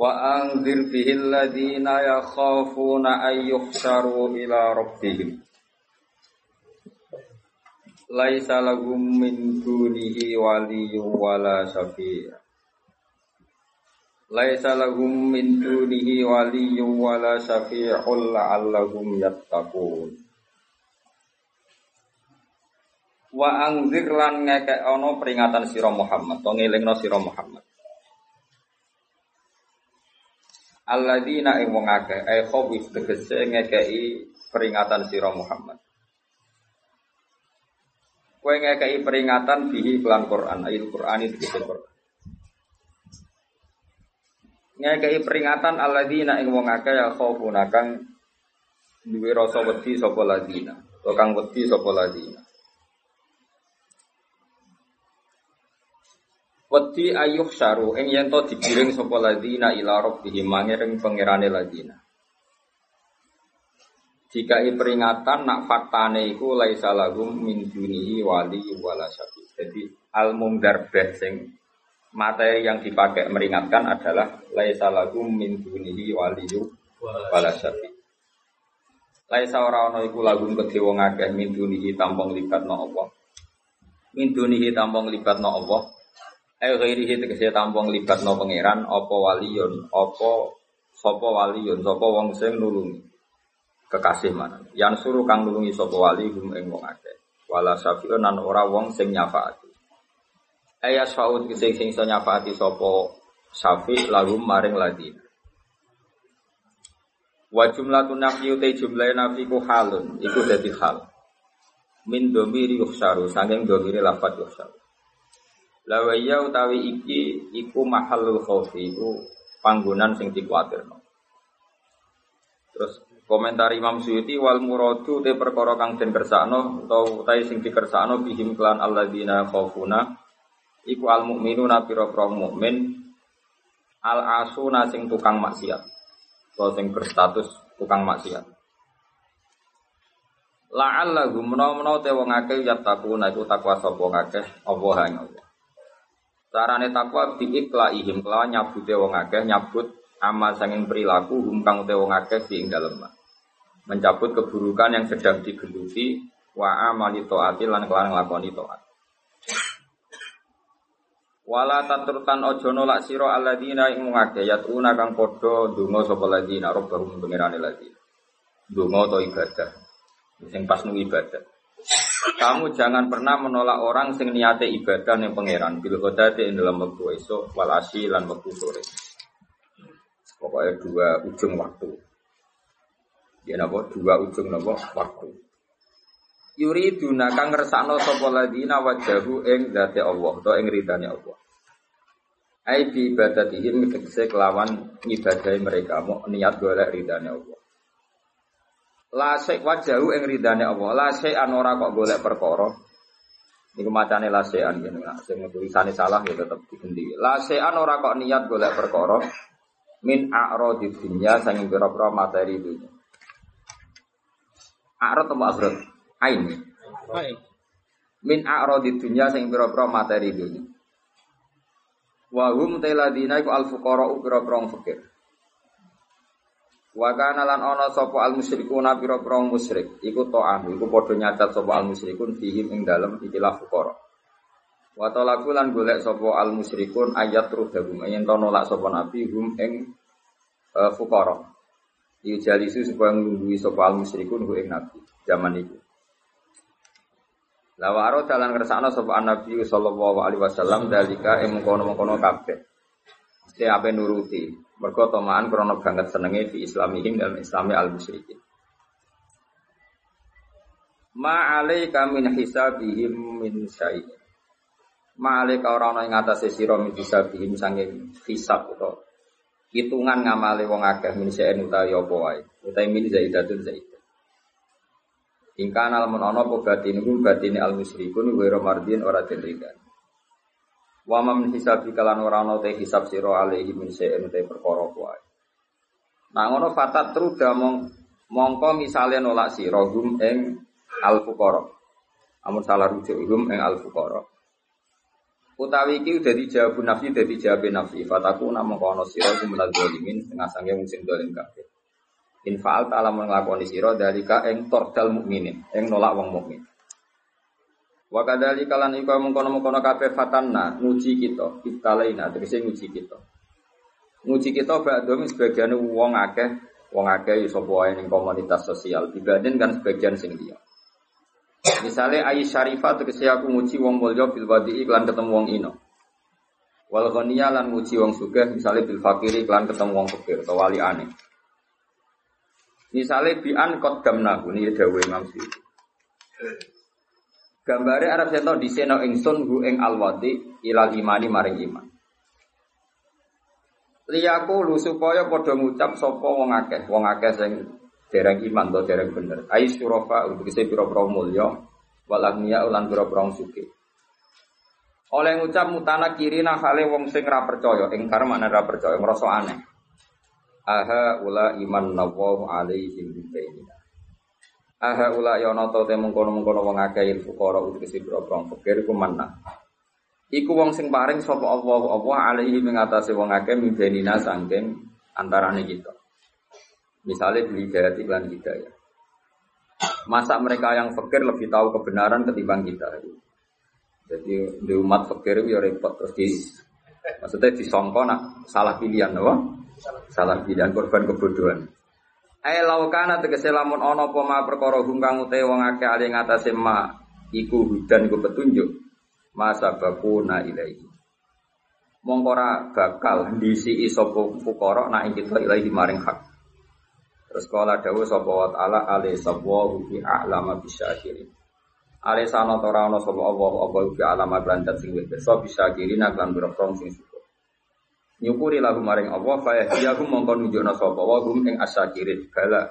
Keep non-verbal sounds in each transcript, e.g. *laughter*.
Wa anzir bihi alladhina yakhafuna an yuhsyaru ila rabbihim. Laisa lahum min dunihi waliyyun wala. Laisa lahum min dunihi waliyyun wala syafi'un la'allahum yattaqun. Wa anzir lan peringatan sira Muhammad, to ngelingno. Alladzina ing wong akeh ai khawif tegese ngekei peringatan sira Muhammad. Kowe ngekei peringatan bihi kelan Quran, ayat Quran itu Quran. Ngekei peringatan alladzina ing wong akeh ya khawfuna kang duwe rasa wedi sapa ladina, to kang wedi sapa ladina. Wedi ayuh syaru ing yen to digiring sapa ladina ila rabbihim mangering pangerane ladina. Jika peringatan nak faktane iku laisa lahum min dunihi wali wala syafi. Jadi al mungdarbeh sing materi yang dipakai meringatkan adalah laisa lahum min dunihi wali wala syafi. Laisa ora ana iku lagum kedhe wong akeh min dunihi tampung libatno Allah. Min dunihi tampung libatno Allah Eh ghairihi tegese tampung libat no pangeran apa waliyun apa sapa waliyun sapa wong sing nulungi kekasih mana? Yang suruh kang nulungi sapa wali hum ing wong akeh. Wala syafi'un nan ora wong sing nyafaati. Ayah syaud sing sing iso nyafaati sapa syafi lahum maring ladin Wa jumlatun nafyu te jumlah nafiku halun iku dadi hal. Min domiri yuhsyaru sanging domiri lafat yuhsyaru Lawaya utawi iki iku mahalul khaufi iku panggonan sing dikuatirno. Terus komentar Imam Suyuti wal muradu te perkara kang den kersakno utawa utahe sing dikersakno bihim klan alladzina khaufuna iku al mukminuna pira-pira mukmin al asuna sing tukang maksiat atau sing berstatus tukang maksiat. La'allahum menawa-menawa te wong akeh yattaquna iku takwa sapa ngakeh Allah hanya Allah. Carane takwa diiklaihim kelawan nyabute wong akeh nyabut amal sanging perilaku hum kang te wong akeh di dalem. Mencabut keburukan yang sedang digeluti wa amali taati lan kelawan nglakoni taat. Wala taturkan ojo nolak sira alladzina ing ngake yatuna kang padha donga sapa ladina robbahum pengerane ladina. Donga atau ibadah. Sing pas nu ibadah. Kamu jangan pernah menolak orang sing niate ibadah yang pangeran bil ghadati ing dalam waktu esok wal lan waktu sore. Pokoknya dua ujung waktu. Ya napa dua ujung napa waktu. Yuri duna kang ngersakno sapa ladina wajahu ing zate Allah utawa ing ridane Allah. Ai bi ibadatihim tegese kelawan ibadah mereka mau niat golek ridane Allah. La syai wajahu ing ridane Allah. La syai ora kok golek perkara. Niku macane la syai'an ngene. Sing tulisane salah ya tetep digendi. La syai'an ora kok niat golek perkara min a'radi dunya sanging pira-pira materi dunya. A'rad atau a'rad? Ain. Ain. Min a'radi dunya sing pira-pira materi dunya. Wa hum tailadina iku al-fuqara pira-pira fakir. Wa kana lan ana sapa al musyrikuna pira-pira musyrik iku ta'an iku padha nyacat sapa al musyrikun fihim ing dalem ikilah fuqara. Wa talaku lan golek sapa al musyrikun ayat rudahum yen to nolak sapa nabi hum ing uh, fuqara. Yujalisu supaya nglungguhi sapa al musyrikun hu ing nabi zaman itu. Lawaro dalan kersane sapa nabi sallallahu alaihi wasallam dalika ing mengkono-mengkono kabeh. Mesti ape nuruti. Mergo tomaan krono banget senenge di islamihim dalam islami al musyrikin. Ma alaika min hisabihim min syai. Ma'ale ka ora ana ing atase sira min hisabihim sange hisab utawa hitungan ngamale wong akeh min sa'en utawi apa wae. Utawi min zaidatun zaidah. Ingkana lamun ana apa batinum batine al musyrikun wa mardin ora den Wa mam hisabi kalan ora ana te hisab sira alaihi min sa'in te perkara kuwi. Nah ngono fatat truda mong mongko misale nolak sira gum ing al fuqara. Amun salah rujuk gum ing al fuqara. Utawi iki udah dijawab nafsi dadi jawab nafsi fataku namung kono sira gum minal zalimin setengah sange wong sing dolim kabeh. In fa'al ta'ala nglakoni sira dalika ing tordal mukminin, ing nolak wong mukmin. Wa kadzali kalan iku mengkono-mengkono kabeh fatanna nguji kita, ibtalaina tegese nguji kita. Nguji kita ba'dhum sebagian wong akeh, wong akeh ya sapa wae ning komunitas sosial dibanding kan sebagian sing liya. Misalnya Ayi Syarifah tegese aku nguji wong mulya bil wadi iklan ketemu wong ino. Wal lan nguji wong sugih misalnya bil fakiri iklan ketemu wong fakir atau wali aneh. Misalnya bi'an kot damna, ini dawe Imam Syuuti. Gambare Arab seto diseno ingsun hu ing alwati ilal imani maring iman. Liyaku lu supaya padha ngucap sapa wong akeh, wong akeh sing dereng iman to dereng bener. Ai surafa untuk isi pira-pira mulya walagniya ulan pira-pira suki. Oleh ngucap mutana kirina hale wong sing ra percaya, ingkar makna ra percaya, ngrasa aneh. Aha ula iman nawahu alaihim bibainina. Aha ula ya ana ta mengkono-mengkono wong akeh il fuqara boro fakir iku manna. Iku wong sing paring sapa Allah Allah alaihi ing atase wong akeh mibenina sangking antarane kita. Misalnya beli hidayah iklan hidayah. Masa mereka yang fakir lebih tahu kebenaran ketimbang kita? Jadi di umat fakir ya repot terus di maksudnya disongkon salah pilihan, apa? Salah pilihan korban kebodohan. Ae laukana tegese lamun ana apa ma perkara kang ute wong akeh ali ngatasé ma iku hudan iku petunjuk. Masa bakuna ilaihi. Mongko bakal ndisi sapa fuqara nak kita ilahi maring hak. Terus kala dawuh sapa wa taala ali sabwa fi a'lama bisyakirin. Ali sana ora ana sapa Allah apa fi a'lama blandat sing wis bisa kiri nak lan sing nyukuri lagu maring Allah fa yahdiyakum mongko nunjukna sapa wa hum ing asyakirin bala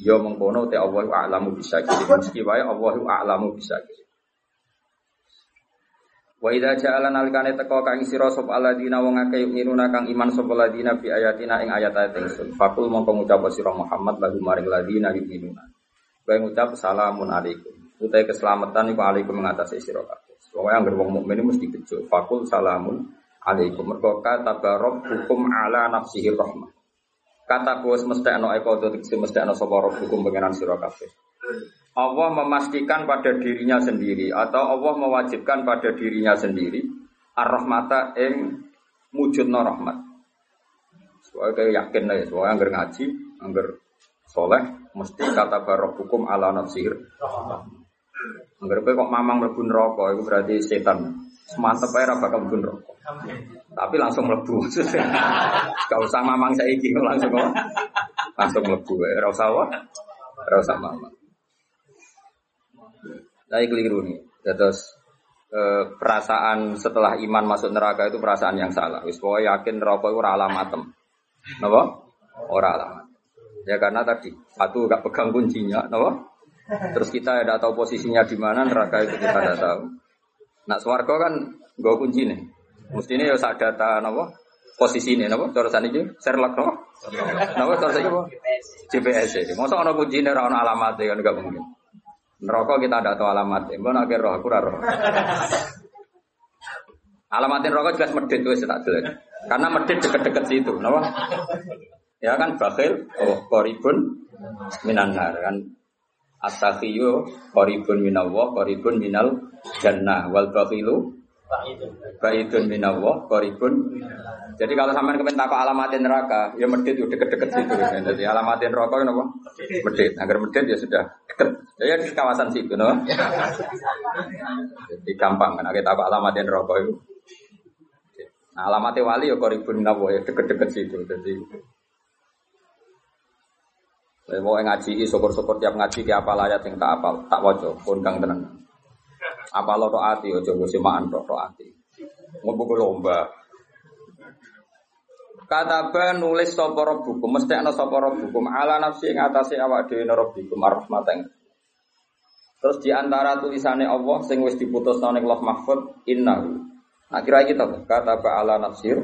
ya mengkono te Allah a'lamu bisyakirin meski wae Allah a'lamu bisyakirin Wa idza ja'ala nalikane teko kang sira sapa alladzina wong akeh yu'minuna kang iman sapa alladzina bi ayatina ing ayat-ayat ingsun. Fakul mongko ngucap sira Muhammad lagu maring alladzina yu'minuna. Kowe ngucap salamun alaikum. Utai keselamatan iku alaikum mengatasi sira kabeh. Pokoke anggere wong mukmin mesti bejo. Fakul salamun alaikum. Mergo kata barok hukum ala nafsihi rahmah. Kata bos mesti ana eko tegese mesti ana sapa hukum pengenan sira kabeh. Allah memastikan pada dirinya sendiri atau Allah mewajibkan pada dirinya sendiri ar-rahmata ing mujudna rahmat. Soalnya yakin lah ya soalnya anggar ngaji anggar soleh mesti kata barok hukum ala nafsihir anggar kok mamang mlebu neraka itu berarti setan Semantep aja bakal mlebu rokok. Tapi langsung mlebu. *laughs* Gak usah mamang saya iki langsung kok. Langsung mlebu ya. Ora usah apa? Ora usah mamang. Nah, keliru nih. Terus eh, perasaan setelah iman masuk neraka itu perasaan yang salah. Wis pokoknya yakin neraka itu ora alamatem. Napa? Ora alamat. Ya karena tadi satu gak pegang kuncinya, napa? Terus kita tidak tahu posisinya di mana neraka itu kita tidak tahu. Nak swarga kan gue kunci nih. Mestinya ya saat data nopo posisi ini nopo sana itu Sherlock nopo. Nopo cara sana itu GPS ini. Masa ono kunci nih ono alamat kan gak mungkin. Neraka kita ada tahu alamat. Mbak nak roh aku raro. Alamatin rokok jelas medit tuh tak jelas. Karena medit deket-deket situ, nopo. Ya kan bakhil, oh koribun minanar kan At-takhiyu qaribun minallah, qaribun minal jannah wal bakhilu baidun minallah, qaribun. Jadi kalau sampean kepen takok alamatin neraka, ya medit udah deket-deket situ. Jadi alamatin neraka apa? Medit. Agar medit ya sudah deket. Ya di kawasan situ, no? Jadi gampang kan kita takok alamatin neraka itu. Nah, alamatnya wali ya qaribun minallah ya deket-deket situ. Jadi saya mau ngaji, syukur-syukur tiap ngaji tiap apa ayat yang tak apal, tak wajo, pun kang tenan. Apa lo to ati, ojo gue semaan to to ati. Mau lomba. Kataba nulis sapa rabbukum mesti ana sapa rabbukum ala nafsi ing atase awak dhewe rabbukum arahmatan. Terus di antara tulisannya Allah sing wis diputus ning Allah Mahfud innahu. Nah kira kita kataba ala nafsir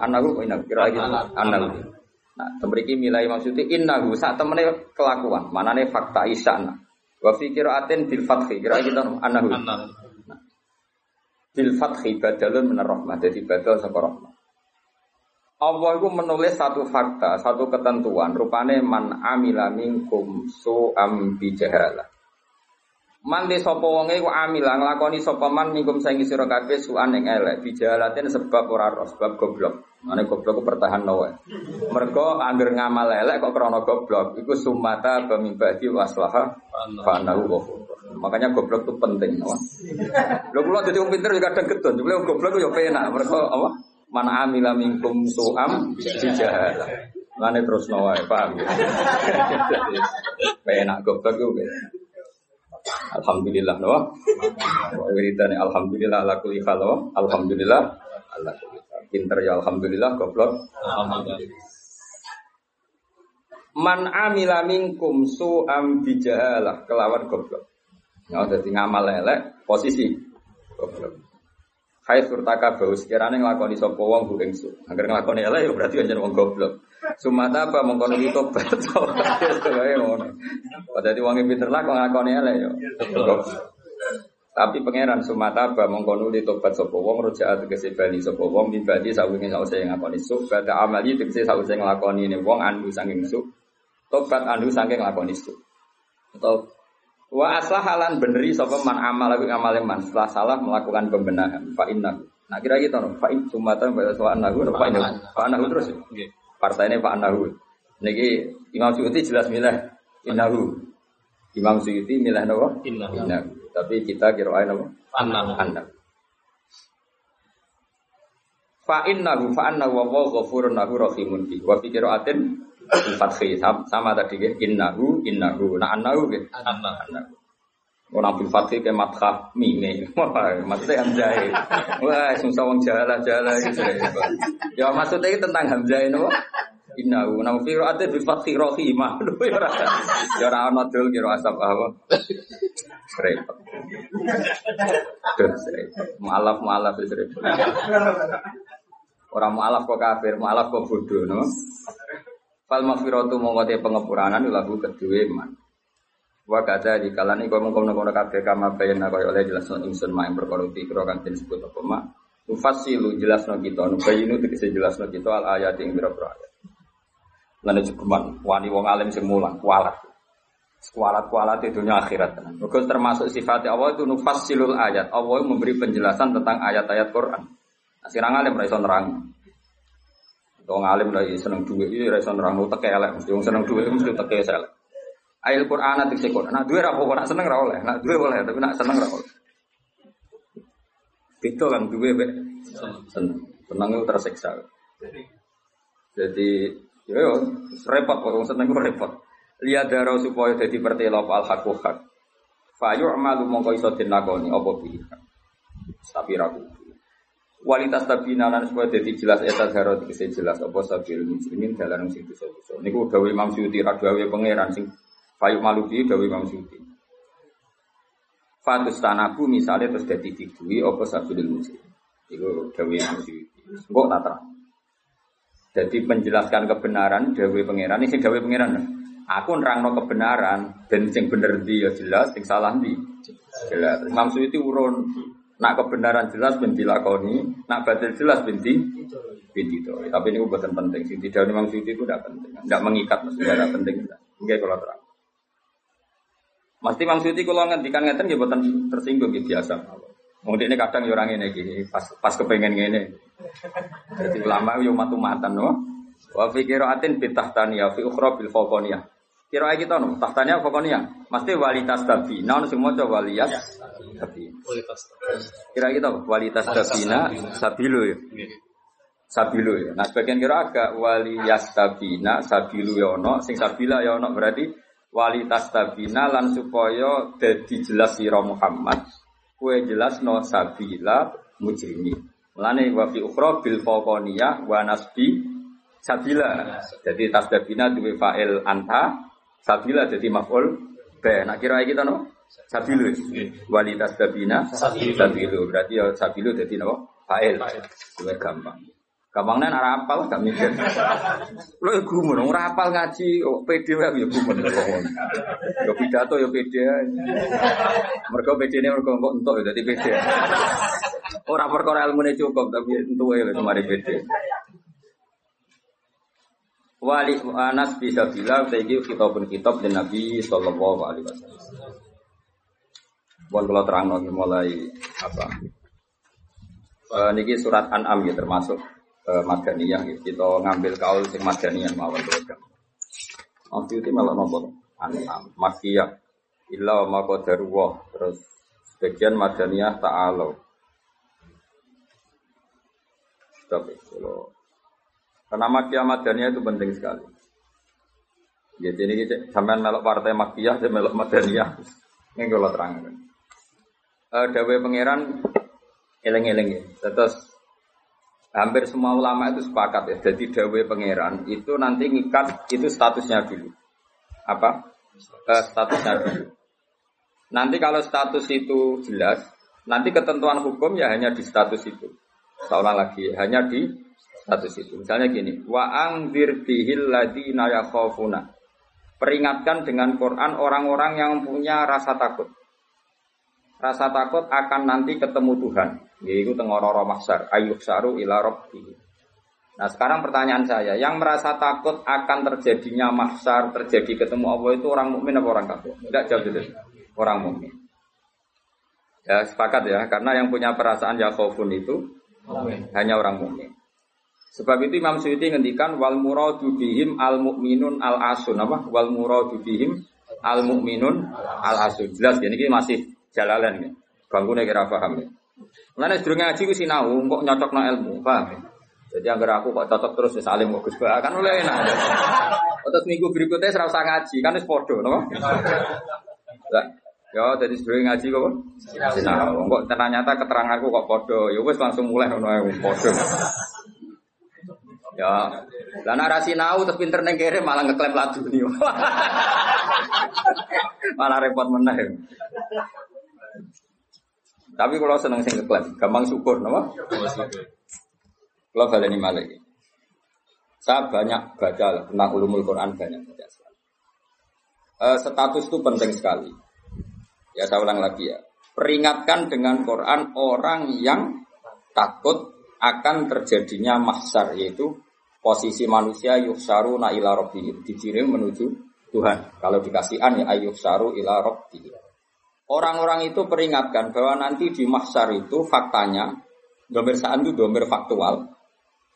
annahu innahu kira kita annahu. Nah, tembriki milai maksudnya innahu saat temene kelakuan, manane fakta isana. Wa fi qiraatin bil fathi kira kita annahu. Bil fathi badalun min rahmah. Jadi badal sapa rahmah. Allah itu menulis satu fakta, satu ketentuan. Rupane man amila minkum su'am bijahalah. Man di sapa wonge ku amila nglakoni sapa man minkum sing sira kabeh su'an ing elek bijahalatin sebab ora sebab goblok. Mane goblok ku pertahan wae. Mergo angger ngamal elek kok krana goblok, iku sumata bamimbadi waslaha fanahu. Makanya goblok itu penting, no? Lho kula dadi wong pinter ya kadang gedon, wong goblok yo penak, mergo apa? Man amila minkum su'am bijahalah. Ngane terus nawae, paham ya? *laughs* Penak goblok ku. Alhamdulillah no. Wiridane alhamdulillah ala kulli hal Alhamdulillah ala kulli hal. Pinter ya alhamdulillah goblok. Alhamdulillah. Man amila minkum su'am bijahalah kelawan goblok. Ya dadi ngamal elek posisi goblok. Hai surtaka bau sekiranya ngelakoni sopo wong bu su. Agar ngelakoni elek ya berarti kan wong goblok. Sumata apa mengkono itu tobat. Jadi wong pinter lah kok ngelakoni elek ya. Tapi pangeran sumata apa mengkono itu tobat sopo wong rojaat tegese bali sopo wong mibadi sawingi sause ngakoni su. Bada amali tegese sause ngelakoni ini wong andu saking su. Tobat andu saking ngelakoni su. Atau Wa aslahalan beneri sapa man amal lagi amal man setelah salah melakukan pembenahan. Fa inna. Nah kira gitu no. Fa in sumatan pada soal nahu. Fa inna. Fa terus. Partainya Pak Nahu. Niki Imam Suyuti jelas milah innahu. Imam Suyuti milah nahu. Innahu. Tapi kita kira aja nahu. Annahu. Annahu. Fa innahu fa annahu wa ghafurun nahu rahimun bi. Wa fi qiraatin fathi sama tadi ya innahu innahu nah annahu gitu annahu Orang bil fathi ke matkah mime, *laughs* maksudnya hamzah. Wah, susah wong jala jala gitu. Ya maksudnya tentang hamzah itu. Innahu nama ada bil fathi rohimah. *laughs* Ya ora ya ana dul kira asap apa. Repot. Mualaf mualaf itu repot. Orang mualaf kok kafir, mualaf kok bodoh, no? Fal maghfiratu mongko te pengepuranan lagu kedua man. Wa kata di kalan iku mongko mongko kabeh kama bayana kaya oleh jelasno ingsun mak ing perkara dikira kan disebut apa mak. Tufasilu jelasno kita, nubayinu tegese jelasno kita al ayat ing pira-pira ayat. Lan cukuman wani wong alim sing mulang kualat. Kualat-kualat itu dunia akhirat. Mergo termasuk sifat Allah itu nufasilul ayat. Allah memberi penjelasan tentang ayat-ayat Quran. Nah, sirang alim ra iso nerang. Wong alim lagi seneng duit iki ra iso nerangno teke elek mesti seneng duit mesti teke elek. Ayat Quran nanti sekon. Nak duit ra apa nak seneng ra oleh. Nak duit boleh tapi nak seneng ra oleh. Itu kan duit be seneng. Seneng itu tersiksa. Jadi yo repot orang seneng itu repot. Lihat darah supaya jadi pertelop al hak hak. Fayu amalu mongko iso dinakoni apa bi. Tapi ragu. Kualitas tabina lan supaya jadi jelas eta haro dikese jelas apa sabil muslimin dalam sing dosa-dosa. Niku gawe Imam Suyuti ra gawe pangeran sing payu maluki gawe Imam Suyuti. Fatus tanaku misalnya terus jadi didui apa sabil muslim. Iku gawe Imam Suyuti. Engko tak terang. Jadi menjelaskan kebenaran gawe pangeran ini gawe pangeran. Aku nerangno kebenaran dan sing bener dia ya jelas, sing salah di jelas. Imam Suyuti urun Nak kebenaran jelas bin dilakoni, nak batil jelas bin di bin Tapi ini bukan penting. Sing tidak memang sini itu tidak penting. Tidak mengikat maksudnya tidak penting. Oke kalau terang. Mesti Mang Suti kalau ngendikan ngeten ya bukan tersinggung gitu biasa. Mungkin ini kadang ya orang ini gini, pas pas kepengen gini. Jadi ulama yo matu matan no. Wa fi qiraatin bi tahtaniya fi ukhra bil fawqaniyah. Kira kita no, tahtanya pokoknya. Mesti walitas tabi. Nah, semua coba lihat tapi kira kita kualitas tabina sabilu ya. Sabilu ya. Nah sebagian kira agak waliyas tabina sabilu ya sing sabila ya berarti walitas tabina lan supaya jadi jelas sira Muhammad kue jelas no sabila mujrimi. Mulane wa fi ukhra bil faqaniyah wa nasbi sabila. Jadi tasdabina duwe fa'il anta, sabila jadi maf'ul be. Nak kira kita no? Sabilu. Wali tasdabina sabilu. Berarti ya sabilu jadi no? Fa'il. Duwe gampang. Gampangnya ora apal gak mikir. Lho ya gumun ora apal ngaji kok pede wae ya gumun. Ya pidato ya pede. Mergo pedene mergo kok entuk ya dadi pede. Ora perkara ilmune cukup tapi entuk ya kemari pede. Wali Anas bisa bilang saya kitab pun kitab dan Nabi Sallallahu Alaihi Wasallam. Buat kalau terang mulai apa? Uh, niki surat An'am ya termasuk uh, Madaniyah gitu. Kita ngambil kaul sing Madaniyah mawon program. Nanti itu malah nomor An'am Makiyah illa wa maqdaruwah terus sebagian Madaniyah ta'ala. Tapi kalau karena Makiyah Madaniyah itu penting sekali. Ya, jadi ini sampean melok partai Makiyah, saya melok Madaniyah. Ini kalau terang. Uh, Dawe pangeran eleng-eleng ya. Terus hampir semua ulama itu sepakat ya. Jadi dawe pangeran itu nanti ngikat itu statusnya dulu. Apa? Uh, statusnya dulu. Nanti kalau status itu jelas, nanti ketentuan hukum ya hanya di status itu. Seolah lagi hanya di status itu. Misalnya gini, wa angdir bihil ladina yakhafuna. Peringatkan dengan Quran orang-orang yang punya rasa takut. Rasa takut akan nanti ketemu Tuhan. Yaitu tengororo mahsyar. Ayuh saru ila. Nah sekarang pertanyaan saya, yang merasa takut akan terjadinya mahsyar, terjadi ketemu Allah itu orang mukmin apa orang kafir? Tidak jauh itu. Orang mukmin. Ya sepakat ya, karena yang punya perasaan yakhofun itu hanya orang mukmin. Sebab itu Imam Suyuti ngendikan wal muradu bihim al mukminun al asun apa? Wal muradu bihim al mukminun al asun. Jelas ya ini masih jalalan ya. Bangkune kira paham ya. Mulane sedurunge ngaji ku sinau kok nyocokno ilmu, paham ya? Jadi agar aku kok cocok terus wis alim kok Gus kan oleh enak. Terus minggu berikutnya serau usah ngaji, kan wis napa? Lah, ya jadi sedurunge ngaji kok sinau. Kok ternyata keteranganku kok padha, ya wis langsung mulai ngono ae padha. Ya, lah nek sinau terus pinter ning kere malah ngeklaim ladu nih. *laughs* malah repot meneh. Tapi kalau seneng sing ngeklaim, gampang syukur, nama? Kalau baleni malik. Saya banyak baca tentang ulumul Quran banyak baca sekali. Uh, status itu penting sekali. Ya saya ulang lagi ya. Peringatkan dengan Quran orang yang takut akan terjadinya mahsyar yaitu posisi manusia yuhsaru na ila rabbihim dikirim menuju Tuhan. Kalau dikasih an ya ayuhsaru ila rabbihim. Orang-orang itu peringatkan bahwa nanti di mahsyar itu faktanya domir saan itu domir faktual.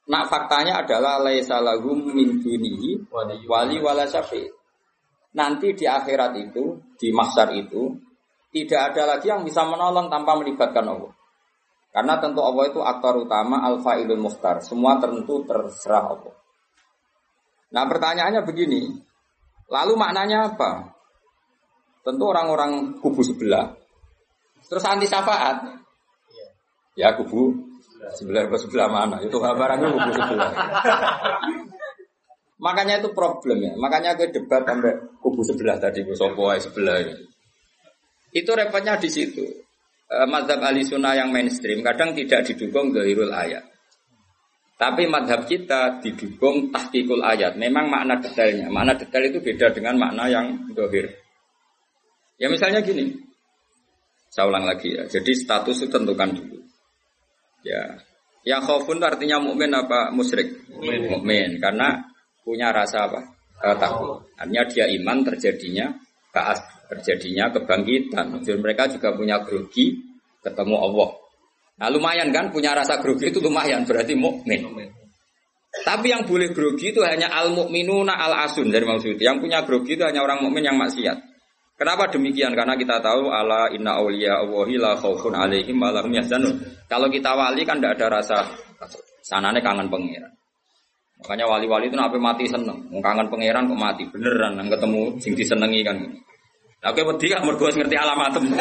Nah faktanya adalah laisa lahum min dunihi wali wala syafi. Nanti di akhirat itu, di mahsyar itu tidak ada lagi yang bisa menolong tanpa melibatkan Allah. Karena tentu Allah itu aktor utama alfa ilul muhtar. Semua tentu terserah Allah. Nah pertanyaannya begini. Lalu maknanya apa? Tentu orang-orang kubu sebelah. Terus anti syafaat. Ya kubu sebelah sebelah mana? Itu barangnya kubu sebelah. *laughs* Makanya itu problem ya. Makanya gue debat sampai kubu sebelah tadi, gue sopo sebelah. Itu repotnya di situ. E, madhab ahli sunnah yang mainstream kadang tidak didukung gahirul ayat. Tapi madhab kita didukung tahkikul ayat. Memang makna detailnya. Makna detail itu beda dengan makna yang dohir. Ya misalnya gini, saya ulang lagi ya. Jadi status itu tentukan dulu. Ya, ya khofun artinya mukmin apa musyrik? Mukmin karena punya rasa apa? Uh, takut. Artinya dia iman terjadinya kaas, terjadinya kebangkitan. Jadi mereka juga punya grogi ketemu Allah. Nah lumayan kan punya rasa grogi itu lumayan berarti mukmin. Tapi yang boleh grogi itu hanya al mukminuna al asun dari maksud Yang punya grogi itu hanya orang mukmin yang maksiat. Kenapa demikian? Karena kita tahu ala inna awliya Allahi la khaufun alaihim wa lahum yahzanun. Kalau kita wali kan tidak ada rasa sanane kangen pangeran. Makanya wali-wali itu nape mati seneng, kangen pangeran kok mati beneran nang ketemu sing disenengi kan. Nah, kowe wedi kan mergo ngerti alamatem. *laughs*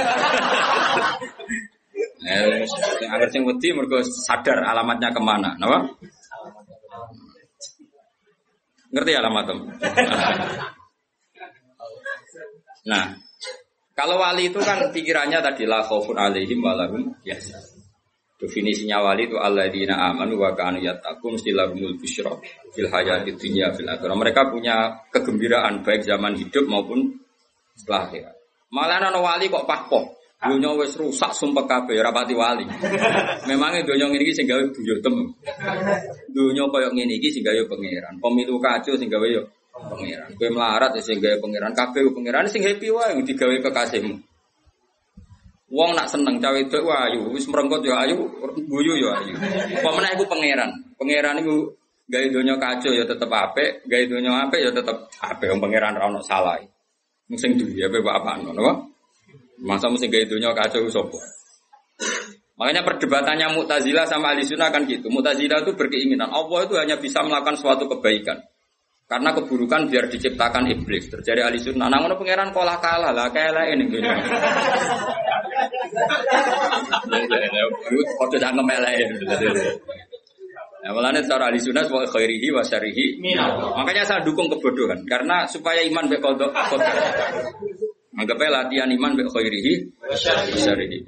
Eh, agar sing wedi mergo sadar alamatnya ke mana, napa? Ngerti alamat tem? *laughs* Nah, kalau wali itu kan pikirannya tadi la khaufun alaihim walahum biasa. Definisinya wali itu alladzina amanu wa kanu yattaqun mesti lahumul busyra fil hayati dunya fil akhirah. Mereka punya kegembiraan baik zaman hidup maupun setelah akhirat. Malah ana wali kok pahpoh. Dunia wis rusak sumpah kabeh rapati wali. Memangnya dunia ini sing gawe buyutem. Dunia koyo ngene iki sing gawe pangeran. Pemilu kacau sing gawe yo pangeran. Kowe melarat ya sing gawe pangeran. Kabeh pangeran sing happy wae digawe kekasihmu. Wong nak seneng cawe itu ayu, wis merengkot yo ayu, guyu yo ayu. Apa meneh pangeran. Pangeran iku gawe donya kacau ya tetep apik, gawe donya apik ya tetep apik wong pangeran ra ono salah. Sing duwe apa apa ngono Masa mesti gaya dunia kacau sopo. Makanya perdebatannya Mu'tazilah sama Ahli Sunnah kan gitu. Mu'tazilah itu berkeinginan Allah itu hanya bisa melakukan suatu kebaikan. Karena keburukan biar diciptakan iblis. Terjadi ahli sunnah. Namun pangeran kolah kalah lah kayak ini gitu. Kode jangan melain. Nah, malahnya secara ahli sunnah sebagai khairihi wa syarihi. Makanya saya dukung kebodohan. Karena supaya iman bekodok. Anggapnya latihan iman be khairihi syarihi.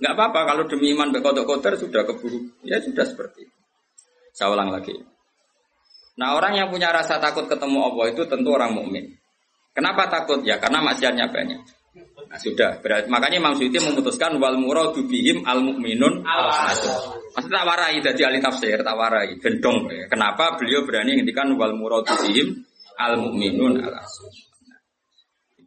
Enggak apa-apa kalau demi iman be kotor sudah keburu. Ya sudah seperti itu. Saya ulang lagi. Nah orang yang punya rasa takut ketemu Allah itu tentu orang mukmin. Kenapa takut? Ya karena maksiatnya banyak. Nah sudah, berarti makanya Imam Suyuti memutuskan wal muradu bihim al mukminun Maksudnya tak warai dari ahli tafsir, tak warai, gendong. Kenapa beliau berani ngendikan wal muradu bihim al mukminun al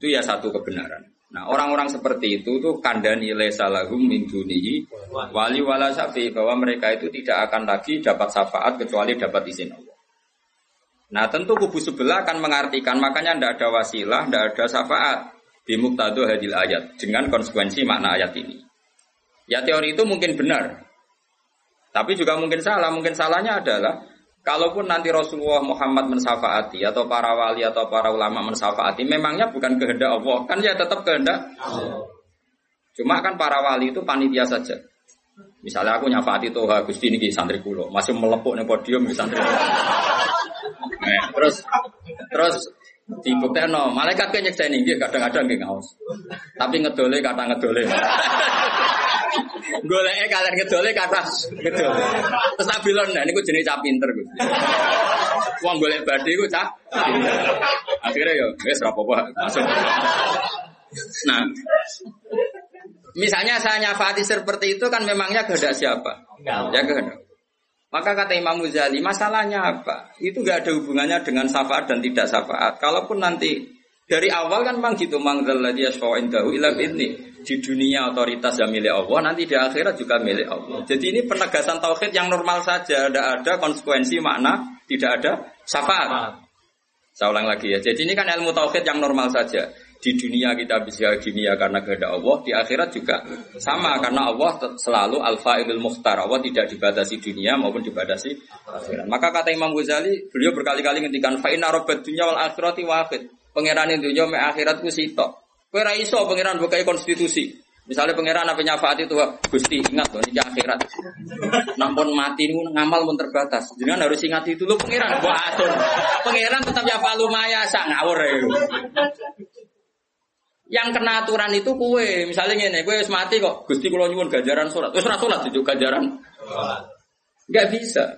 itu ya satu kebenaran. Nah orang-orang seperti itu tuh kandani salahum min dunihi wali wala bahwa mereka itu tidak akan lagi dapat syafaat kecuali dapat izin Allah. Nah tentu kubu sebelah akan mengartikan makanya tidak ada wasilah, tidak ada syafaat di muktadu hadil ayat dengan konsekuensi makna ayat ini. Ya teori itu mungkin benar, tapi juga mungkin salah. Mungkin salahnya adalah Kalaupun nanti Rasulullah Muhammad mensafaati atau para wali atau para ulama mensafaati, memangnya bukan kehendak Allah, kan ya tetap kehendak. Cuma kan para wali itu panitia saja. Misalnya aku nyafaati tuh Gusti ini santri kulo, masih melepuk nih podium di santri. Nah, terus terus dibuktikan no, malaikat kan nyeksa ini kadang-kadang gak ngaus, tapi ngedole kata ngedole. Goleke kalian ngedole kata ngedole. Terus tak bilang, nah ini gue jenis cap pinter gue. Uang golek badi gue cap. Akhirnya ya, wes rapopo masuk. Nah, misalnya saya nyafati seperti itu kan memangnya kehendak siapa? Ya kehendak. Maka kata Imam Muzali, masalahnya apa? Itu gak ada hubungannya dengan syafaat dan tidak syafaat. Kalaupun nanti dari awal kan memang gitu, yashfa'indahu ila ini di dunia otoritas yang milik Allah, nanti di akhirat juga milik Allah. Jadi ini penegasan tauhid yang normal saja, tidak ada konsekuensi makna, tidak ada syafaat. Saya ulang lagi ya. Jadi ini kan ilmu tauhid yang normal saja. Di dunia kita bisa dunia karena kehendak Allah, di akhirat juga sama karena Allah selalu alfa ilul mukhtar. Allah tidak dibatasi dunia maupun dibatasi akhirat. Maka kata Imam Ghazali, beliau berkali-kali ngendikan fa inna dunya wal akhirati wahid. Pangeran dunia me akhirat ku sitok. Kowe ra iso pangeran bukai konstitusi. Misalnya pangeran apa nyafaat itu, Gusti ingat loh ini akhirat. Nampun mati ini ngamal pun terbatas. Jangan harus ingat itu lo pangeran gua atur. Pangeran tetap ya palu maya sak ngawur ya. Yang kena aturan itu kue, misalnya ini, kue mati kok, Gusti kalau nyuwun gajaran sholat, terus sholat itu gajaran, nggak bisa.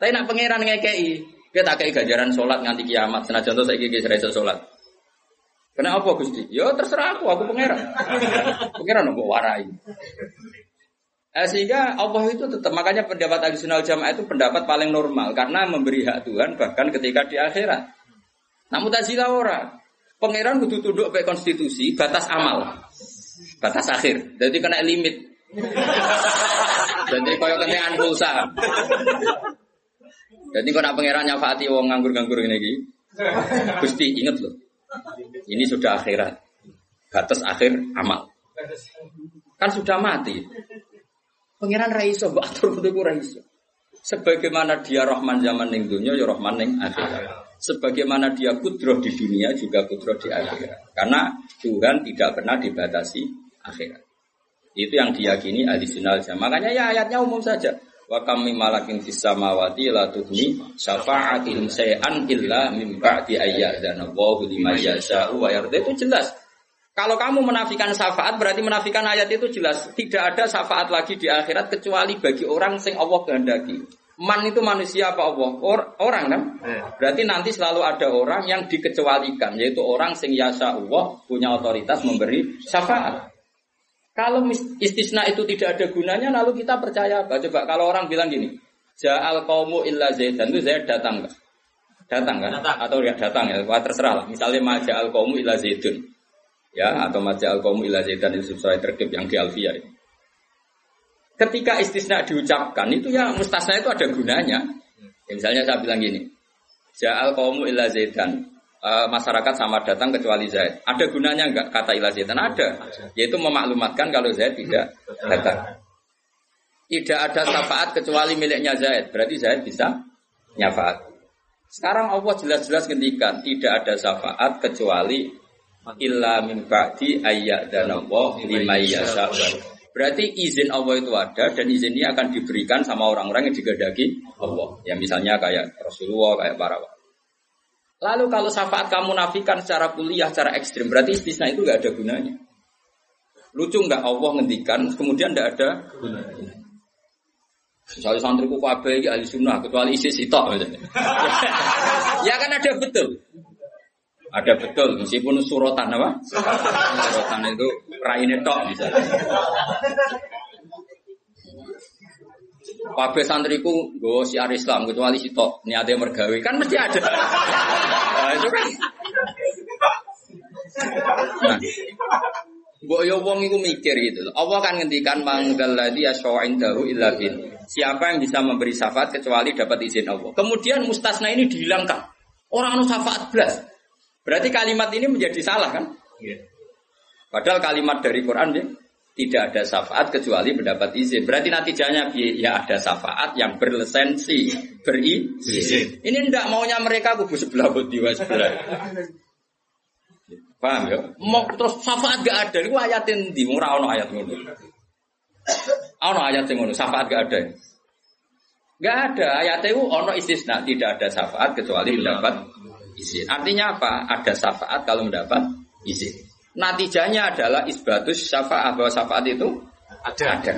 Tapi nak pangeran ngekei, kita tak kayak gajaran sholat nganti kiamat, senajan tuh saya gigi serasa sholat. Kena apa Gusti? Ya terserah aku, aku pangeran. pangeran mau warai. Eh, sehingga Allah itu tetap makanya pendapat adisional jamaah itu pendapat paling normal karena memberi hak Tuhan bahkan ketika di akhirat. Namun tazilah orang pangeran butuh tunduk ke konstitusi batas amal, batas akhir. Jadi kena limit. Jadi kaya kentean pulsa. Jadi kau nak pangeran nyafati wong nganggur-nganggur ini Gusti inget loh. Ini sudah akhirat. Batas akhir amal. Kan sudah mati. Pangeran Raiso, mbak atur kudu Raiso. Sebagaimana dia Rahman zaman ning dunia, ya Rahman ning akhirat. Sebagaimana dia kudroh di dunia juga kudroh di akhirat. Karena Tuhan tidak pernah dibatasi akhirat. Itu yang diyakini ahli sunnah Makanya ya ayatnya umum saja. Wa kami malakin fis samawati la tuhni syafa'atihim say'an illa min ba'di ayyadzana Allahu liman yasha'u wa yarda. Itu jelas. Kalau kamu menafikan syafaat berarti menafikan ayat itu jelas. Tidak ada syafaat lagi di akhirat kecuali bagi orang sing Allah kehendaki. Man itu manusia apa Allah? Or, orang kan? Iya. Berarti nanti selalu ada orang yang dikecualikan, yaitu orang sing yasa Allah punya otoritas memberi syafaat. Kalau istisna itu tidak ada gunanya, lalu kita percaya apa? Coba kalau orang bilang gini, Ja'al kaumu illa zaidan itu Zaid datang nggak? Datang kan? Datang. Atau ya datang ya, Wah, terserah lah. Misalnya Maja'al kaumu illa zaidun. Ya, atau Maja'al kaumu illa zaidan itu sesuai terkib yang di Alfiyah itu. Ketika istisna diucapkan itu ya mustasna itu ada gunanya. Ya, misalnya saya bilang gini, Ja'al kaumu illa zaidan uh, masyarakat sama datang kecuali Zaid. Ada gunanya enggak kata ilah Zaidan? Ada. Yaitu memaklumatkan kalau Zaid tidak datang. Tidak ada syafaat kecuali miliknya Zaid. Berarti Zaid bisa nyafaat. Sekarang Allah jelas-jelas ngendikan tidak ada syafaat kecuali illa min ba'di dan Allah lima yasha. Berarti izin Allah itu ada dan izin ini akan diberikan sama orang-orang yang digadagi Allah. Ya misalnya kayak Rasulullah, kayak para Lalu kalau syafaat kamu nafikan secara kuliah, secara ekstrim, berarti istisna itu nggak ada gunanya. Lucu nggak Allah ngendikan, kemudian nggak ada gunanya. Misalnya santriku kabe ahli sunnah, kecuali isi sitok. *laughs* ya kan ada betul. Ada betul, meskipun surotan apa? Surotan itu raine tok misalnya. Kabeh santriku gue siar Islam kecuali sitok niate mergawe kan mesti ada. Nah, itu kan. Nah, Mbok yo wong iku mikir gitu. Allah kan ngendikan mangdalladzi asyawa'in dahu illa bin. Siapa yang bisa memberi syafaat kecuali dapat izin Allah. Kemudian mustasna ini dihilangkan. Orang anu syafaat belas. Berarti kalimat ini menjadi salah kan? Iya. Padahal kalimat dari Quran ya, tidak ada syafaat kecuali mendapat izin. Berarti natijanya ya ada syafaat yang berlisensi, berizin. Ini ndak maunya mereka kubu sebelah bodiwa sebelah. Paham ya? Mau terus syafaat gak ada, itu ayatin di murah ono ayat ngono. Ono ayat ngono, syafaat gak ada. Gak ada ayat itu ono istisna, tidak ada syafaat kecuali mendapat izin. Artinya apa? Ada syafaat kalau mendapat izin. Natijanya adalah isbatus syafaat bahwa syafaat itu ada. ada.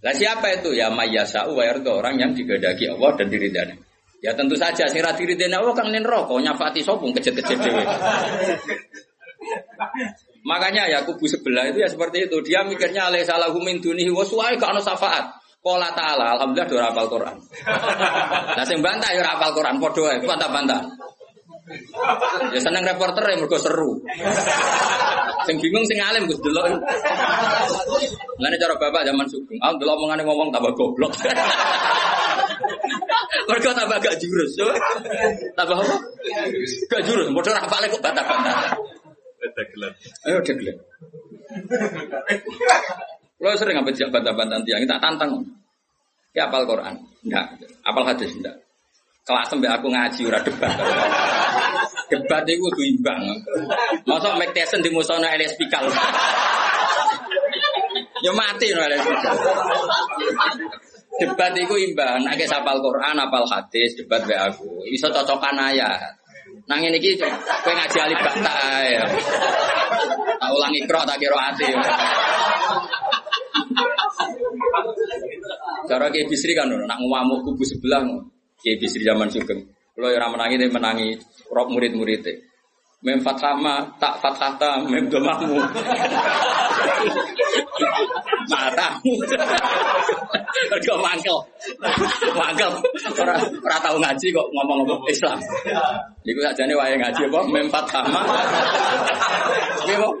Lah siapa itu? Ya mayyasa'u wa yarda orang yang digadagi Allah dan diridani. Ya tentu saja sing ra diridani Allah kang nen nyafati sopung kejet-kejet dhewe. Makanya ya kubu sebelah itu ya seperti itu. Dia mikirnya alaih salahu min dunihi wa suai ka ana syafaat. Qala ta'ala alhamdulillah do hafal Quran. Lah sing bantah ya hafal Quran padha wae, bantah-bantah. Ya seneng reporter yang mergo seru. Sing bingung sing alim Gus delok. Lane cara bapak zaman sugeng, ah delok omongane ngomong tambah goblok. Mergo tambah gak jurus. Tambah apa? Gak jurus, modal rapale kok bantah-bantah. Ayo degelan. Lo sering ngambil jak bantah-bantah tiang, tak tantang. Ya apal Quran? Enggak. Apal hadis? Enggak. Kelak sampai aku ngaji ora debat. Debat itu kudu imbang. Masa Mike di musuhnya LS Pikal. ya mati no LS Pikal. Debat itu imbang. Nek sapal Quran, apal hadis, debat be aku. Iso cocokan ayat. Nang ini gitu, kowe ngaji alif bata ya. Tak ulangi ikro tak kira ati. Cara kayak bisri kan, nak ngamuk kubu sebelah, kayak bisri zaman sugeng. Kalau yang menangi dia menangi rok murid-murid Mem fathama tak fathata mem domamu. Matamu. Mergo mangkel. Mangkel. Ora ora tau ngaji kok ngomong-ngomong Islam. Iku sakjane wae ngaji apa mem fathama. Piye kok?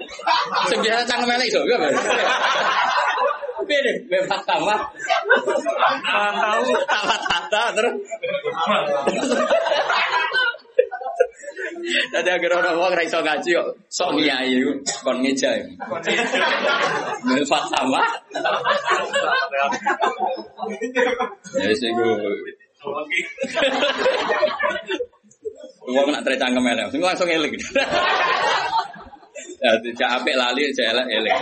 Sing biasa cangkem elek iso. Deh, mem fathama. Tahu tak fathata terus. Tadi agar orang orang raiso ngaji kok sok ngiyai kon ngeja. Melfat sama. Ya sih gue. Wong nak tercangkem elek, sing langsung eling. *laughs* Ya tidak apik lali saya elek elek.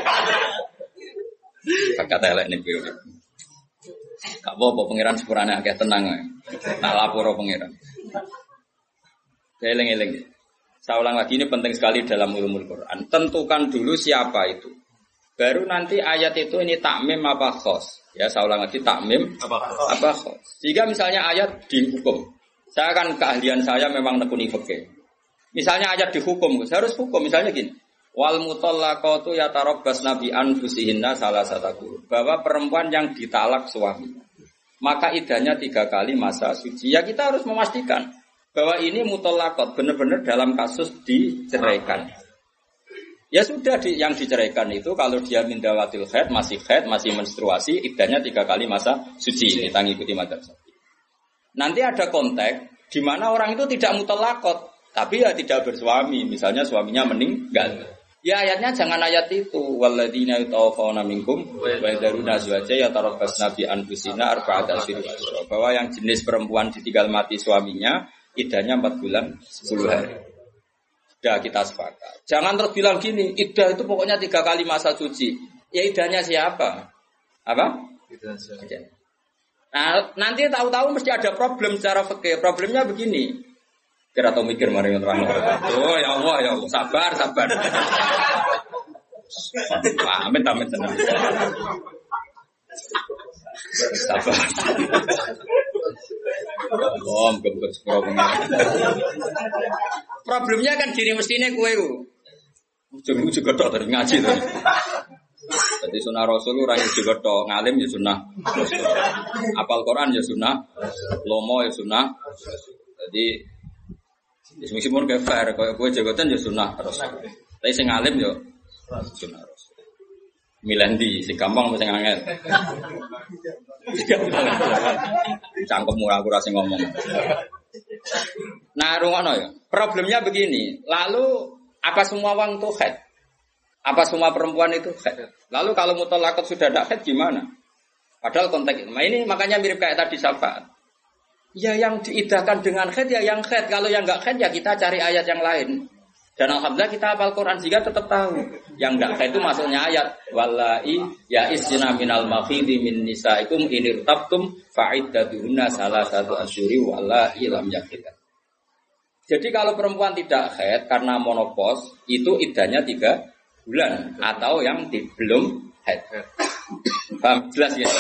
Bakat elek nih gue. Gak apa-apa pangeran sepurane akeh tenang ae. Tak laporo pangeran. Eling-eling. Saya ulang lagi ini penting sekali dalam ulumul Quran. Tentukan dulu siapa itu. Baru nanti ayat itu ini takmim apa khos. Ya, saya ulang lagi takmim apa khos. Jika misalnya ayat dihukum. Saya kan keahlian saya memang nekuni fikih. Misalnya ayat dihukum, saya harus hukum. Misalnya gini, wal mutallaqatu yatarabbas nabi anfusihinna salah satu bahwa perempuan yang ditalak suami maka idahnya tiga kali masa suci. Ya kita harus memastikan bahwa ini mutallaqat benar-benar dalam kasus diceraikan. Ya sudah di, yang diceraikan itu kalau dia mindawatil khaid, masih khaid, masih menstruasi, idahnya tiga kali masa suci. Ini tangi ikuti madhab Nanti ada konteks di mana orang itu tidak mutalakot, tapi ya tidak bersuami. Misalnya suaminya meninggal. Ya ayatnya jangan ayat itu. Waladina yutawafawna minkum wa yadaruna azwaja ya tarabbas nabi anfusina arba'ata Bahwa yang jenis perempuan ditinggal mati suaminya, idahnya empat bulan sepuluh hari. Sudah kita sepakat. Jangan terus bilang gini, idah itu pokoknya tiga kali masa suci. Ya idahnya siapa? Apa? Nah, nanti tahu-tahu mesti ada problem secara fikih. Problemnya begini. Kira tahu mikir mari terang. Oh ya Allah ya Allah, sabar sabar. Amit amit tenang. Sabar. Oh, gembet Problemnya kan gini mestinya kue ku. Ujung juga tok dari ngaji tadi. Jadi sunnah Rasul orang yang juga tok ngalim ya sunnah. Apal Quran ya sunnah. Lomo ya sunnah. Jadi meskipun kayak fair, kayak kue jagotan ya sunnah terus. Tapi sing ngalim ya sunnah Rasul. Milendi, si gampang mesti ngangel. Cangkem murah aku ngomong. Nah, rungono ya. Problemnya begini. Lalu apa semua uang itu head? Apa semua perempuan itu head? Lalu kalau mutolakot sudah ada head gimana? Padahal konteks ini. Nah, ini makanya mirip kayak tadi syafaat. Ya yang diidahkan dengan head ya yang head. Kalau yang enggak head ya kita cari ayat yang lain. Dan alhamdulillah kita hafal Quran sehingga tetap tahu. Yang enggak itu masuknya ayat wallahi ya isna minal makhidi min nisaikum in irtabtum fa'iddatuhunna salah satu asyuri wallahi lam yakhidha. Jadi kalau perempuan tidak haid karena monopos itu idahnya tiga bulan atau yang di, belum haid. Paham? Jelas ya?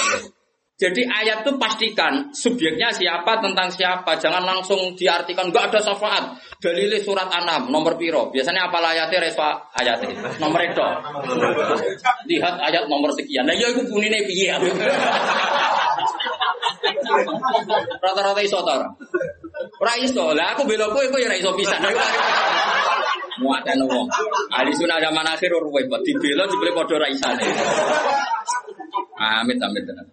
Jadi ayat itu pastikan subjeknya siapa tentang siapa, jangan langsung diartikan enggak ada syafaat. Dalil surat Anam nomor piro. Biasanya apa ayatnya reswa ayatnya nomor itu. Lihat ayat nomor sekian. Nah ya itu bunine piye Rata-rata iso ta ora? Iso. Lah aku bela kowe kowe ora iso pisan. Muatan wong. Ahli sunah zaman akhir ruwet, dibela dibeli padha ra isane. Amit amit tenan.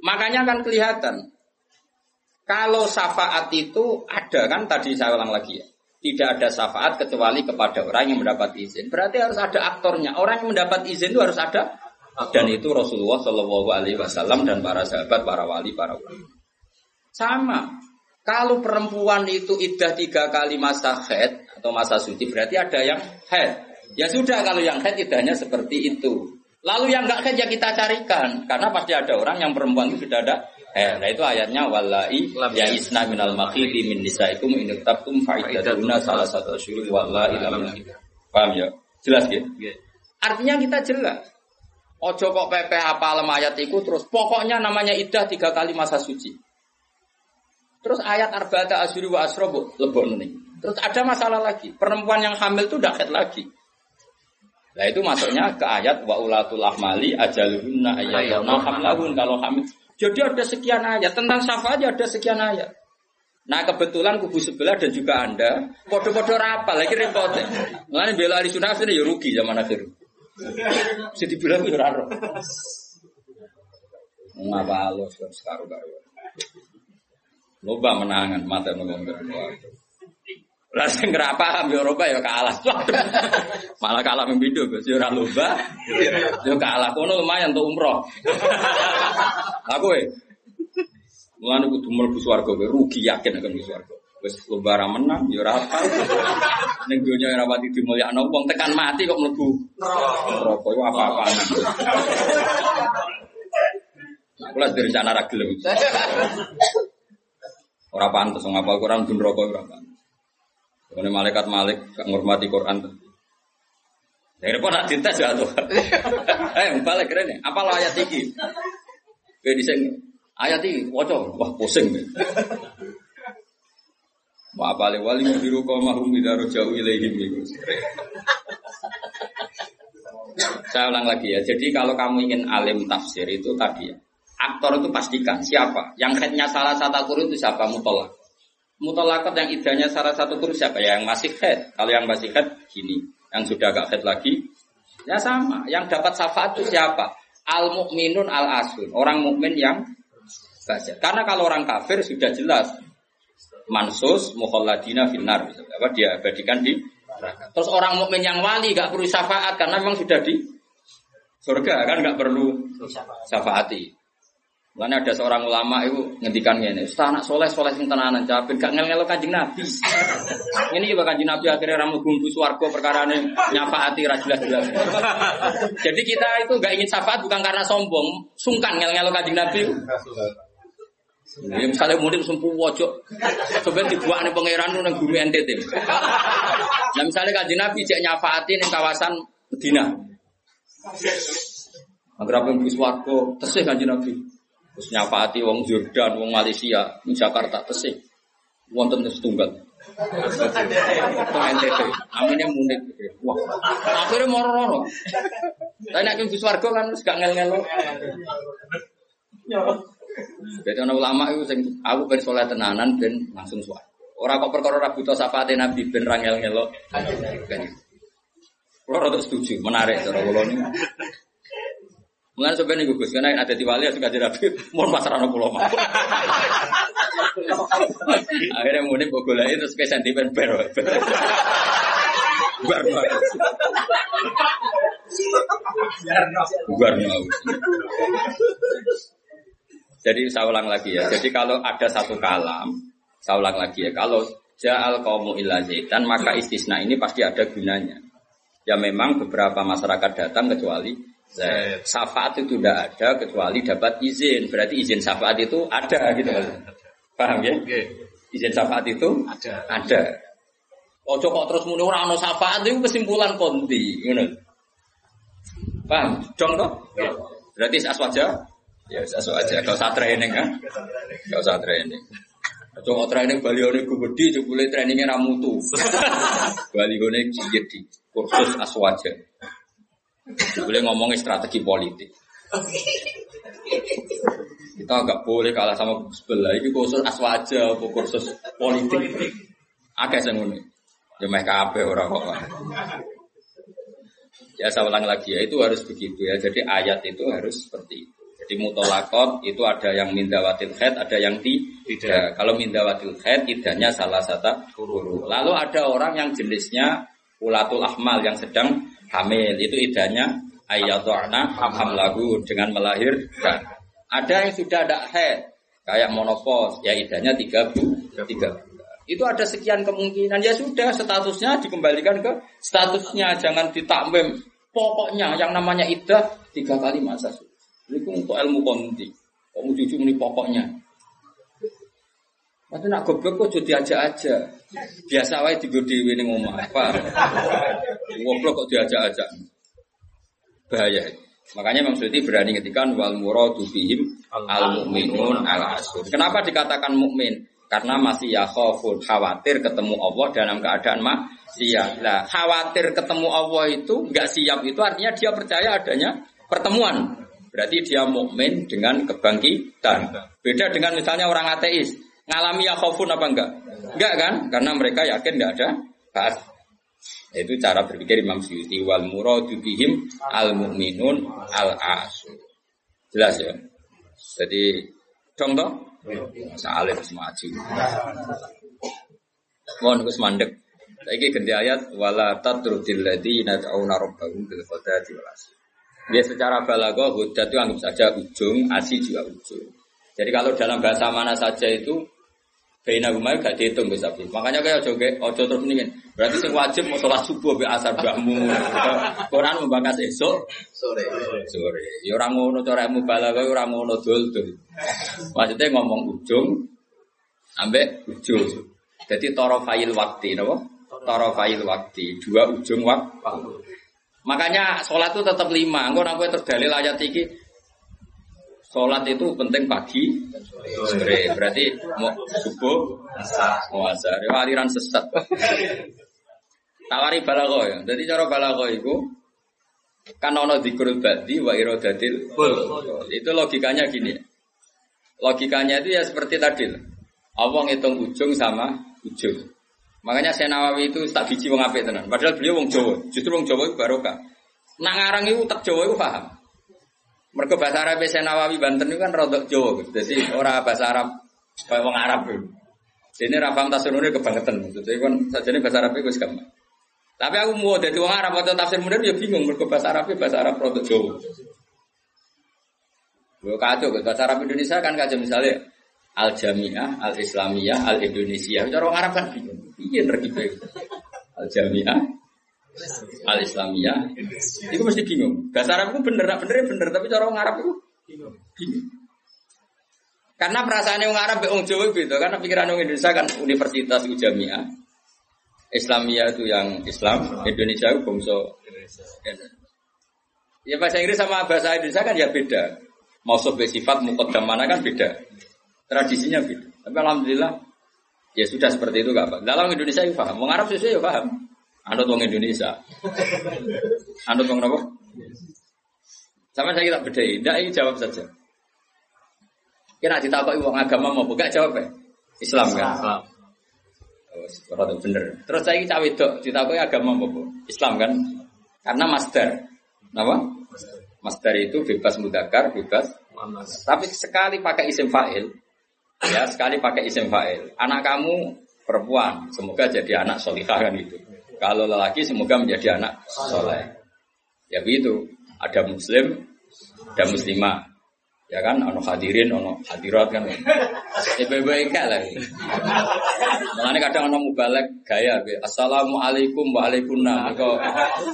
Makanya kan kelihatan kalau syafaat itu ada kan tadi saya ulang lagi ya. Tidak ada syafaat kecuali kepada orang yang mendapat izin. Berarti harus ada aktornya. Orang yang mendapat izin itu harus ada dan itu Rasulullah Shallallahu Wasallam dan para sahabat, para wali, para ulama. Sama. Kalau perempuan itu idah tiga kali masa head atau masa suci berarti ada yang head. Ya sudah kalau yang head idahnya seperti itu. Lalu yang enggak kerja kita carikan karena pasti ada orang yang perempuan itu sudah ada eh nah itu ayatnya wallahi ya isna minal makhidi min nisaikum in tabtum faidatuna salah satu syuruh wallahi lam Paham ya? Jelas gitu? Artinya kita jelas. Ojo kok pepe apa alam ayat itu terus pokoknya namanya idah tiga kali masa suci. Terus ayat arba'ata asyuri wa asrobu lebok nih. Terus ada masalah lagi. Perempuan yang hamil itu udah lagi. Nah itu masuknya ke ayat wa ulatul ahmali ajaluhunna ayyadna hamlahun kalau hamil. Jadi ada sekian ayat tentang syafaat ada sekian ayat. Nah kebetulan kubu sebelah dan juga anda podo-podo rapal lagi repot. Mengenai bela ahli sunnah ini ya rugi zaman akhir. Jadi bilang ya raro. Ngapa lo sekarang baru. Loba menangan mata ngomong lah sing ora paham ya Eropa ya kalah. *laughs* Malah kalah membidu Gus ya ora lomba. Ya kalah kono lumayan untuk umroh. *laughs* Aku eh Mulane kudu mlebu swarga rugi yakin akan mlebu swarga. Wis lomba menang ya ora apa. *laughs* Ning donya ora pati dimulyakno wong tekan mati kok mlebu neraka iku apa-apaan. Kula direncana ra gelem. Ora pantes wong apal Quran dun neraka ora pantes. Ini malaikat malik gak ngurmati Quran. Dari pun nak dites ya tuh. *laughs* Eh, balik keren Apa lo ayat ini? Gue diseng ayat ini, wocok, wah pusing. Wa apale wali biru kau mahum bidaro jauh ilaihim. Saya ulang lagi ya. Jadi kalau kamu ingin alim tafsir itu tadi ya. Aktor itu pastikan siapa. Yang headnya salah satu kurun itu siapa mutolak. Mutolakat yang idahnya salah satu kurun siapa? Ya, yang masih head. Kalau yang masih head gini. Yang sudah agak head lagi. Ya sama. Yang dapat syafaat itu siapa? Al mukminun al asun. Orang mukmin yang baca. Karena kalau orang kafir sudah jelas mansus mukhalladina finnar apa dia abadikan di Terus orang mukmin yang wali gak perlu syafaat karena memang sudah di surga kan gak perlu syafaati. Karena ada seorang ulama itu ngendikan ini, Ustaz anak soleh soleh sing tenanan capek gak ngel ngelo kanjeng Nabi. *laughs* ini juga kanjeng Nabi akhirnya ramu gumbu swargo perkara ini nyafaati jelas jelas. *laughs* Jadi kita itu gak ingin syafaat bukan karena sombong, sungkan ngel ngelo kanjeng Nabi. Ya, misalnya mudik sempuh wajok, coba dibuat nih pangeran nang bumi NTT. Nah misalnya kaji Nabi cek nyafaati nih kawasan Medina. Agar apa yang warga tesih kaji Nabi. Terus nyafaati wong Jordan, wong Malaysia, di Jakarta tesih. Wonten setunggal. Teng NTT. Aminnya mudik. Wah, akhirnya moro-moro. Tapi nek Gus Warga kan gak ngel-ngel. Jadi orang ulama itu sing aku ben soleh tenanan ben langsung suara. Orang kok perkara ra buta syafaate Nabi ben rangel ngelok. Kulo rada setuju, menarik cara kula niku. Mulane sampeyan niku Gus, karena ada di wali suka Nabi, *laughs* mohon pasrahno kula mah. *laughs* Akhirnya muni mbok goleki terus ke sentimen ber. *laughs* Bar banget. Bar jadi saya ulang lagi ya. Jadi kalau ada satu kalam, saya ulang lagi ya. Kalau ja'al kaumu illa dan maka istisna ini pasti ada gunanya. Ya memang beberapa masyarakat datang kecuali Zaid. Syafaat itu tidak ada kecuali dapat izin. Berarti izin syafaat itu ada gitu. Paham ya? Izin syafaat itu ada. Ada. Ojo kok terus muni ora ono syafaat itu kesimpulan konti, ngono. Paham? Dong toh? Berarti aswaja Ya sesuatu aja, gak usah training kan? Gak usah training. Coba training Bali ini gue gede, coba trainingnya ramutu. *laughs* Bali ini di kursus aswaja. Boleh ngomongin strategi politik. Kita agak boleh kalah sama sebelah. Ini kursus aswaja, kursus politik. Agak saya ngomong. Ya mereka apa orang kok. Ya saya ulang lagi ya, itu harus begitu ya. Jadi ayat itu harus seperti itu. Di mutolakot itu ada yang mindawatil head, ada yang tidak. Kalau mindawatil head, idahnya salah satu guru. Lalu ada orang yang jenisnya ulatul ahmal yang sedang hamil. Itu idahnya ayatu'na hamlagu dengan melahirkan. Ada yang sudah ada head, kayak monopos, ya idahnya tiga bu, tiga Itu ada sekian kemungkinan. Ya sudah, statusnya dikembalikan ke statusnya. Jangan ditakmim. Pokoknya yang namanya idah tiga kali masa sudah. Ini untuk ilmu konti. Kok mau jujur ini pokoknya. Tapi nak goblok kok jadi aja aja. Biasa wae tiga dewi ning omah. Apa? Goblok kok diajak aja. Bahaya. Makanya Imam Suyuti berani ngetikan wal muradu bihim al mukminun al asur. Kenapa dikatakan mukmin? Karena masih ya khofun, khawatir ketemu Allah dalam keadaan siap. Lah, khawatir ketemu Allah itu nggak siap itu artinya dia percaya adanya pertemuan. Berarti dia mukmin dengan kebangkitan. Beda dengan misalnya orang ateis, ngalami ya khofun apa enggak? Enggak kan? Karena mereka yakin enggak ada bahas. Itu cara berpikir Imam Syuuti wal muradu bihim al mu'minun al asu. Jelas ya? Jadi contoh masa alif semaju. Mohon Gus mandek. Saiki ganti ayat wala tatrudil ladina ta'una rabbahum bil ghadati wal. Ya secara balago hudat itu anggap saja ujung, asi juga ujung. Jadi kalau dalam bahasa mana saja itu Baina gumai gak dihitung bisa Makanya kayak ojo ojo terus nih Berarti sing wajib mau sholat subuh be asar bakmu. Quran membangkas esok sore. Sore. Ya orang ngono cara ilmu balaghah orang ngono dul dul. Maksudnya ngomong ujung ambek ujung. Jadi toro file waktu, napa? Toro file waktu, dua ujung waktu. Makanya sholat itu tetap lima. Engkau nampu terdalil ayat iki Sholat itu penting pagi, sore. Berarti mau subuh, mau asar. Ya, aliran sesat. Tawari balago ya. Jadi cara balago itu kan ono dikur badi wa irodatil. Itu logikanya gini. Logikanya itu ya seperti tadi. Allah ngitung ujung sama ujung. Makanya saya Nawawi itu tak biji wong apik tenan. Padahal beliau wong Jawa. Justru wong Jawa itu barokah. Nak ngarang itu tak Jawa itu paham. Mereka bahasa Arab saya Nawawi Banten itu kan rodok Jawa, jadi orang bahasa Arab kayak orang Arab. Ini rafam tasirunnya kebangetan, jadi kan saja ini bahasa Arab itu gampang. Tapi aku mau jadi orang Arab atau tafsir modern ya bingung, mereka bahasa Arab bahasa Arab rodok Jawa. Gue kacau, bahasa Arab Indonesia kan kacau misalnya Al Jamiah, Al Islamiyah, Al Indonesia. Cara orang Arab kan bingung. Iya nergi Al Jamiah, al Islamiyah, itu mesti bingung. Bahasa Arab itu bener, bener bener, tapi cara orang Arab itu bingung. Karena perasaan orang Arab orang Jawa gitu, karena pikiran orang Indonesia kan universitas itu jamiah. Islamiyah itu yang Islam, Indonesia itu bangsa Ya bahasa Inggris sama bahasa Indonesia kan ya beda. Mau sebagai sifat mukodam mana kan beda. Tradisinya beda. Tapi alhamdulillah ya sudah seperti itu gak apa. Dalam Indonesia ya paham. Orang Arab sesuai ya paham. Anut wong Indonesia. Anut wong apa? Sama saya kita beda. Tidak, ini jawab saja. Kira ditakoki wong agama mau buka jawab ya? Islam kan? Islam. Oh, bener. Terus saya cawe dok, ditakoki agama apa? Islam kan? Karena master. Apa? Master itu bebas mudakar, bebas. Manas. Tapi sekali pakai isim fa'il, ya sekali pakai isim fa'il. Anak kamu perempuan, semoga jadi anak solihah kan itu. Kalau lelaki semoga menjadi anak soleh. Ya begitu. Ada muslim, ada muslimah. Ya kan, ono hadirin, ono hadirat kan. Ya baik-baik lagi. Makanya kadang ono mubalek gaya. Assalamualaikum waalaikumsalam. Kau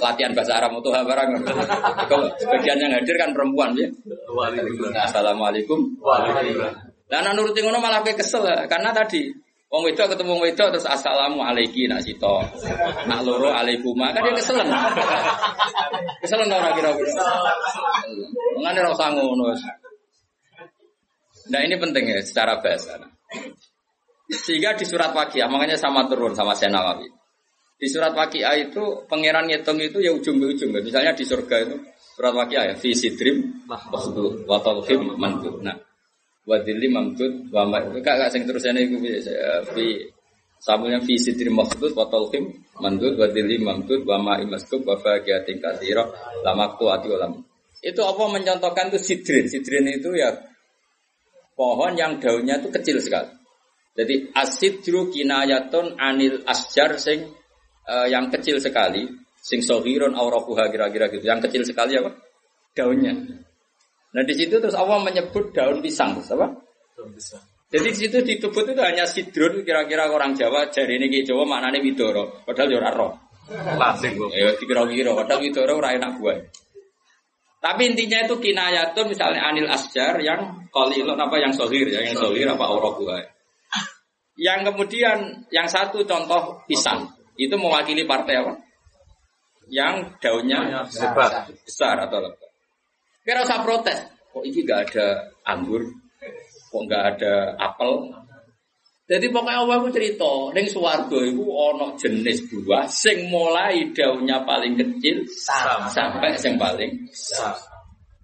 latihan bahasa Arab itu barang. Kalau sebagian yang hadir kan perempuan ya. Assalamualaikum waalaikumsalam. Dan nurutin ngono malah kesel karena tadi Wong wedok ketemu wong wedok terus assalamu alaiki nak sito. Nak loro alaikuma kan dia keselen. *laughs* Keselen ora kira-kira. Ngene ora usah ngono. Nah ini penting ya secara bahasa. Sehingga di surat Waqiah makanya sama turun sama Senawawi. Di surat Waqiah itu pangeran ngitung itu ya ujung ke ujung. Misalnya di surga itu surat Waqiah ya fi sidrim wa talhim. Nah, wadili mamdud wa ma kak kak sing terusane iku fi samulnya fi sitri maksud wa talqim mandud wadili mamdud wa ma imaskub wa faqiyatin katsira lamaktu ati ulam itu apa mencontohkan itu sidrin? Sidrin itu ya pohon yang daunnya itu kecil sekali. Jadi asidru kinayatun anil asjar sing uh, yang kecil sekali sing sohiron aurakuha kira-kira gitu. Yang kecil sekali apa? Daunnya Nah di situ terus Allah menyebut daun pisang, apa? Daun pisang. Jadi di situ disebut itu hanya sidrun kira-kira orang Jawa jari ini Jawa maknanya widoro, padahal ya roh. Klasik kok. Ya kira-kira padahal widoro ora enak buah. Tapi intinya itu kinayatun misalnya anil asjar yang kolilon apa yang sohir ya, yang sohir apa aurok buah. Yang kemudian yang satu contoh pisang itu mewakili partai apa? Yang daunnya besar, besar atau lebat. Kira usah protes. Kok ini gak ada anggur? Kok gak ada apel? Jadi pokoknya Allah aku cerita, neng suwargo itu ono jenis buah, sing mulai daunnya paling kecil Sam. sampai sing paling besar.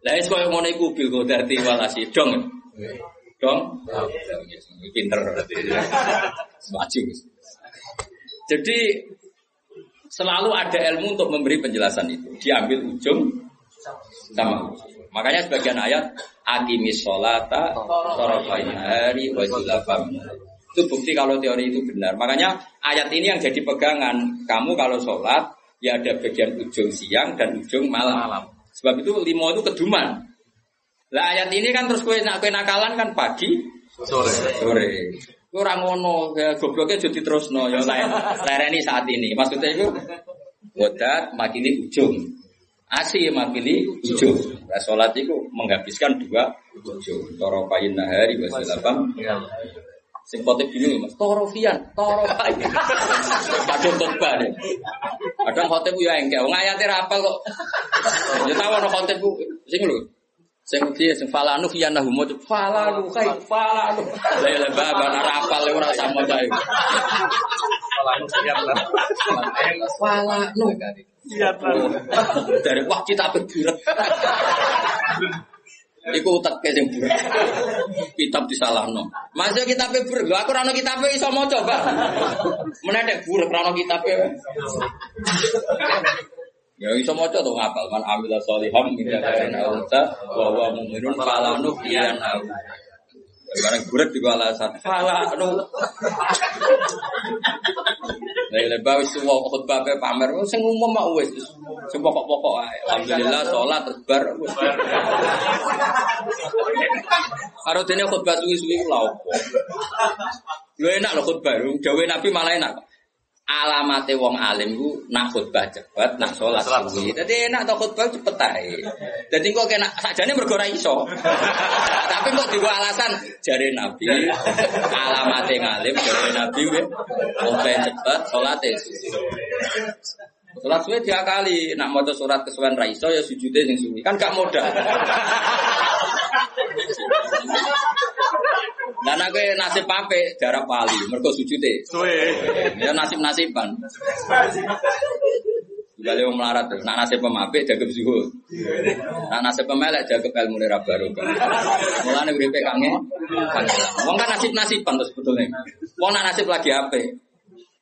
Lah es koyo ngono iku bil kodati walasi dong. Dong. Pinter berarti. Maju. Jadi selalu ada ilmu untuk memberi penjelasan itu. Diambil ujung sama ujung. Makanya sebagian ayat akimis sholata torofain hari wajilafam itu bukti kalau teori itu benar. Makanya ayat ini yang jadi pegangan. Kamu kalau sholat ya ada bagian ujung siang dan ujung malam. Sebab itu limo itu keduman. Lah ayat ini kan terus kue nak kue nakalan kan pagi sore. Sore. Ora ngono, ya gobloknya jadi terus no, ya lereni saat ini. Maksudnya itu wadat makili ujung. Asi makili ujung. Nah, sholat itu menghabiskan dua ujung. Toro payin nahari wasilabam. Sing khotib gini mas, toro fian, toro payin. *laughs* Kadang khotbah deh. Kadang khotib ya engke, wong ayate rapal kok. Ya tahu ono khotib ku sing lho. Sing piye sing falanu fian nahu mo falanu kai falanu. Lah lah baba rapal ora sama cae. Falanu fian lah. Falanu. *laughs* Dari wah kita buret. *laughs* Iku teke sing buret. Kitab disalahno. Masih kitab buret. Lho aku ora ono kitab iso maca, Pak. *laughs* Menedek buret ora ono kitab. Ya iso maca to ngapal man amila sholiham min dzakarin aw unsa wa huwa mu'minun fala nuhyiyan au. Sekarang buret juga alasan. Fala nu. Lah lebah wis wong khutbah pe pamer sing umum mak wis sing pokok-pokok. Alhamdulillah salat terbar. Karo dene khutbah suwi-suwi lha opo. Yo enak lho khutbah, Nabi malah enak. Alamate wong alim ku nak khutbah cepet, nak salat suwi. Dadi enak to khutbah cepet ae. Dadi kok kena sakjane mergo ora iso. *laughs* Tapi kok digo alasan jare Nabi alamate ngalim jare Nabi kuwi khutbah cepet, salate Salat suwe diakali, nak maca surat kesuwen ra iso ya sujude sing suwi. Kan gak modal. *laughs* Dan aku nasib pape darah pali, mergo sujude. Suwe. Ya nasib-nasiban. Juga lewat melarat terus. Nak nasib pemape jaga zuhud. Nak nasib pemelek jaga ilmu nira baru. Mulane uripe kange. Wong kan nasib-nasiban terus sebetulnya. Wong nak nasib lagi ape?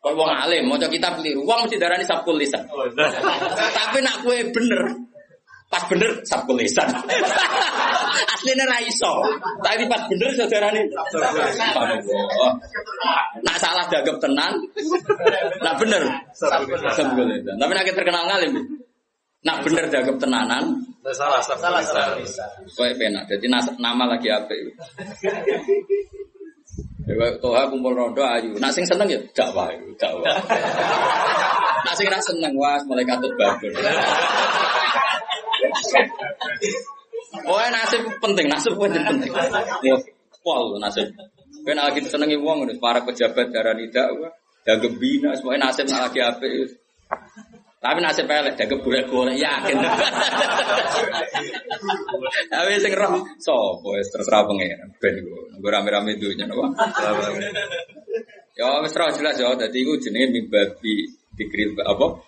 Kalau wong alim, mau kita keliru, wong mesti darani sabkul lisan. Tapi nak kue bener, pas bener sabkul lisan. *laughs* Aslinya ra iso. Tapi pas bener saudara nih. Nak salah dagap tenan. Nak bener sabkul lisan. Tapi nak terkenal ngalim. Nak bener dagap tenanan. Salah, salah, salah. Kowe penak. Jadi nama lagi apa *laughs* Ya toha kumpul rondo ayu. Nak sing seneng ya dakwah, dakwah. Nak sing ra seneng wah katut babon. Oh, nasib penting, nasib penting penting. Ya, pol nasib. Nak lagi senengi ngono, para pejabat darani dakwah, dagem bina, semuanya nasib nak lagi apik. Tapi nasib elek dagem golek-golek yakin. Tapi sing roh sapa wis terserah pengen ben. Nggo rame-rame dunya napa. Ya wis terus jelas ya dadi iku jenenge mimbabi dikril apa?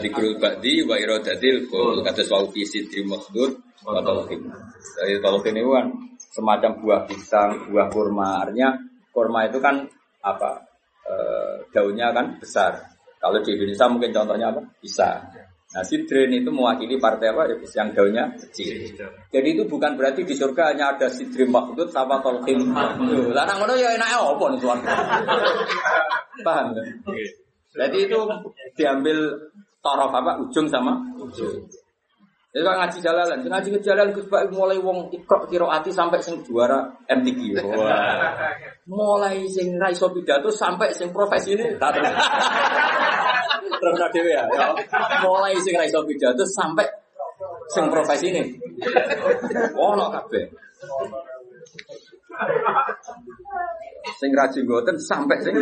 Dikril ba'di wa iradatil qul kata wau fi sidri maksud wa talqin. Jadi talqin itu kan semacam buah pisang, buah kurma. Artinya kurma itu kan apa? E, daunnya kan besar. Kalau di Indonesia mungkin contohnya apa? Bisa. Nah, sidrin itu mewakili partai apa? Yang daunnya kecil. Jadi itu bukan berarti di surga hanya ada sidrin makhdud sama tolkin. Lah nang ngono ya enake apa nih suara? Paham ya? Jadi itu diambil torof apa? Ujung sama ujung. Itu kan ngaji jalalan, ngaji ke jalan Gus mulai wong ikrok kiroati sampai sing juara MTQ. Wah. Mulai sing ra iso pidato sampai sing profesi ini tak terus. terus dhewe ya. Mulai sing ra iso pidato sampai sing profesi ini. Ono kabeh. Sing ra jenggoten sampai sing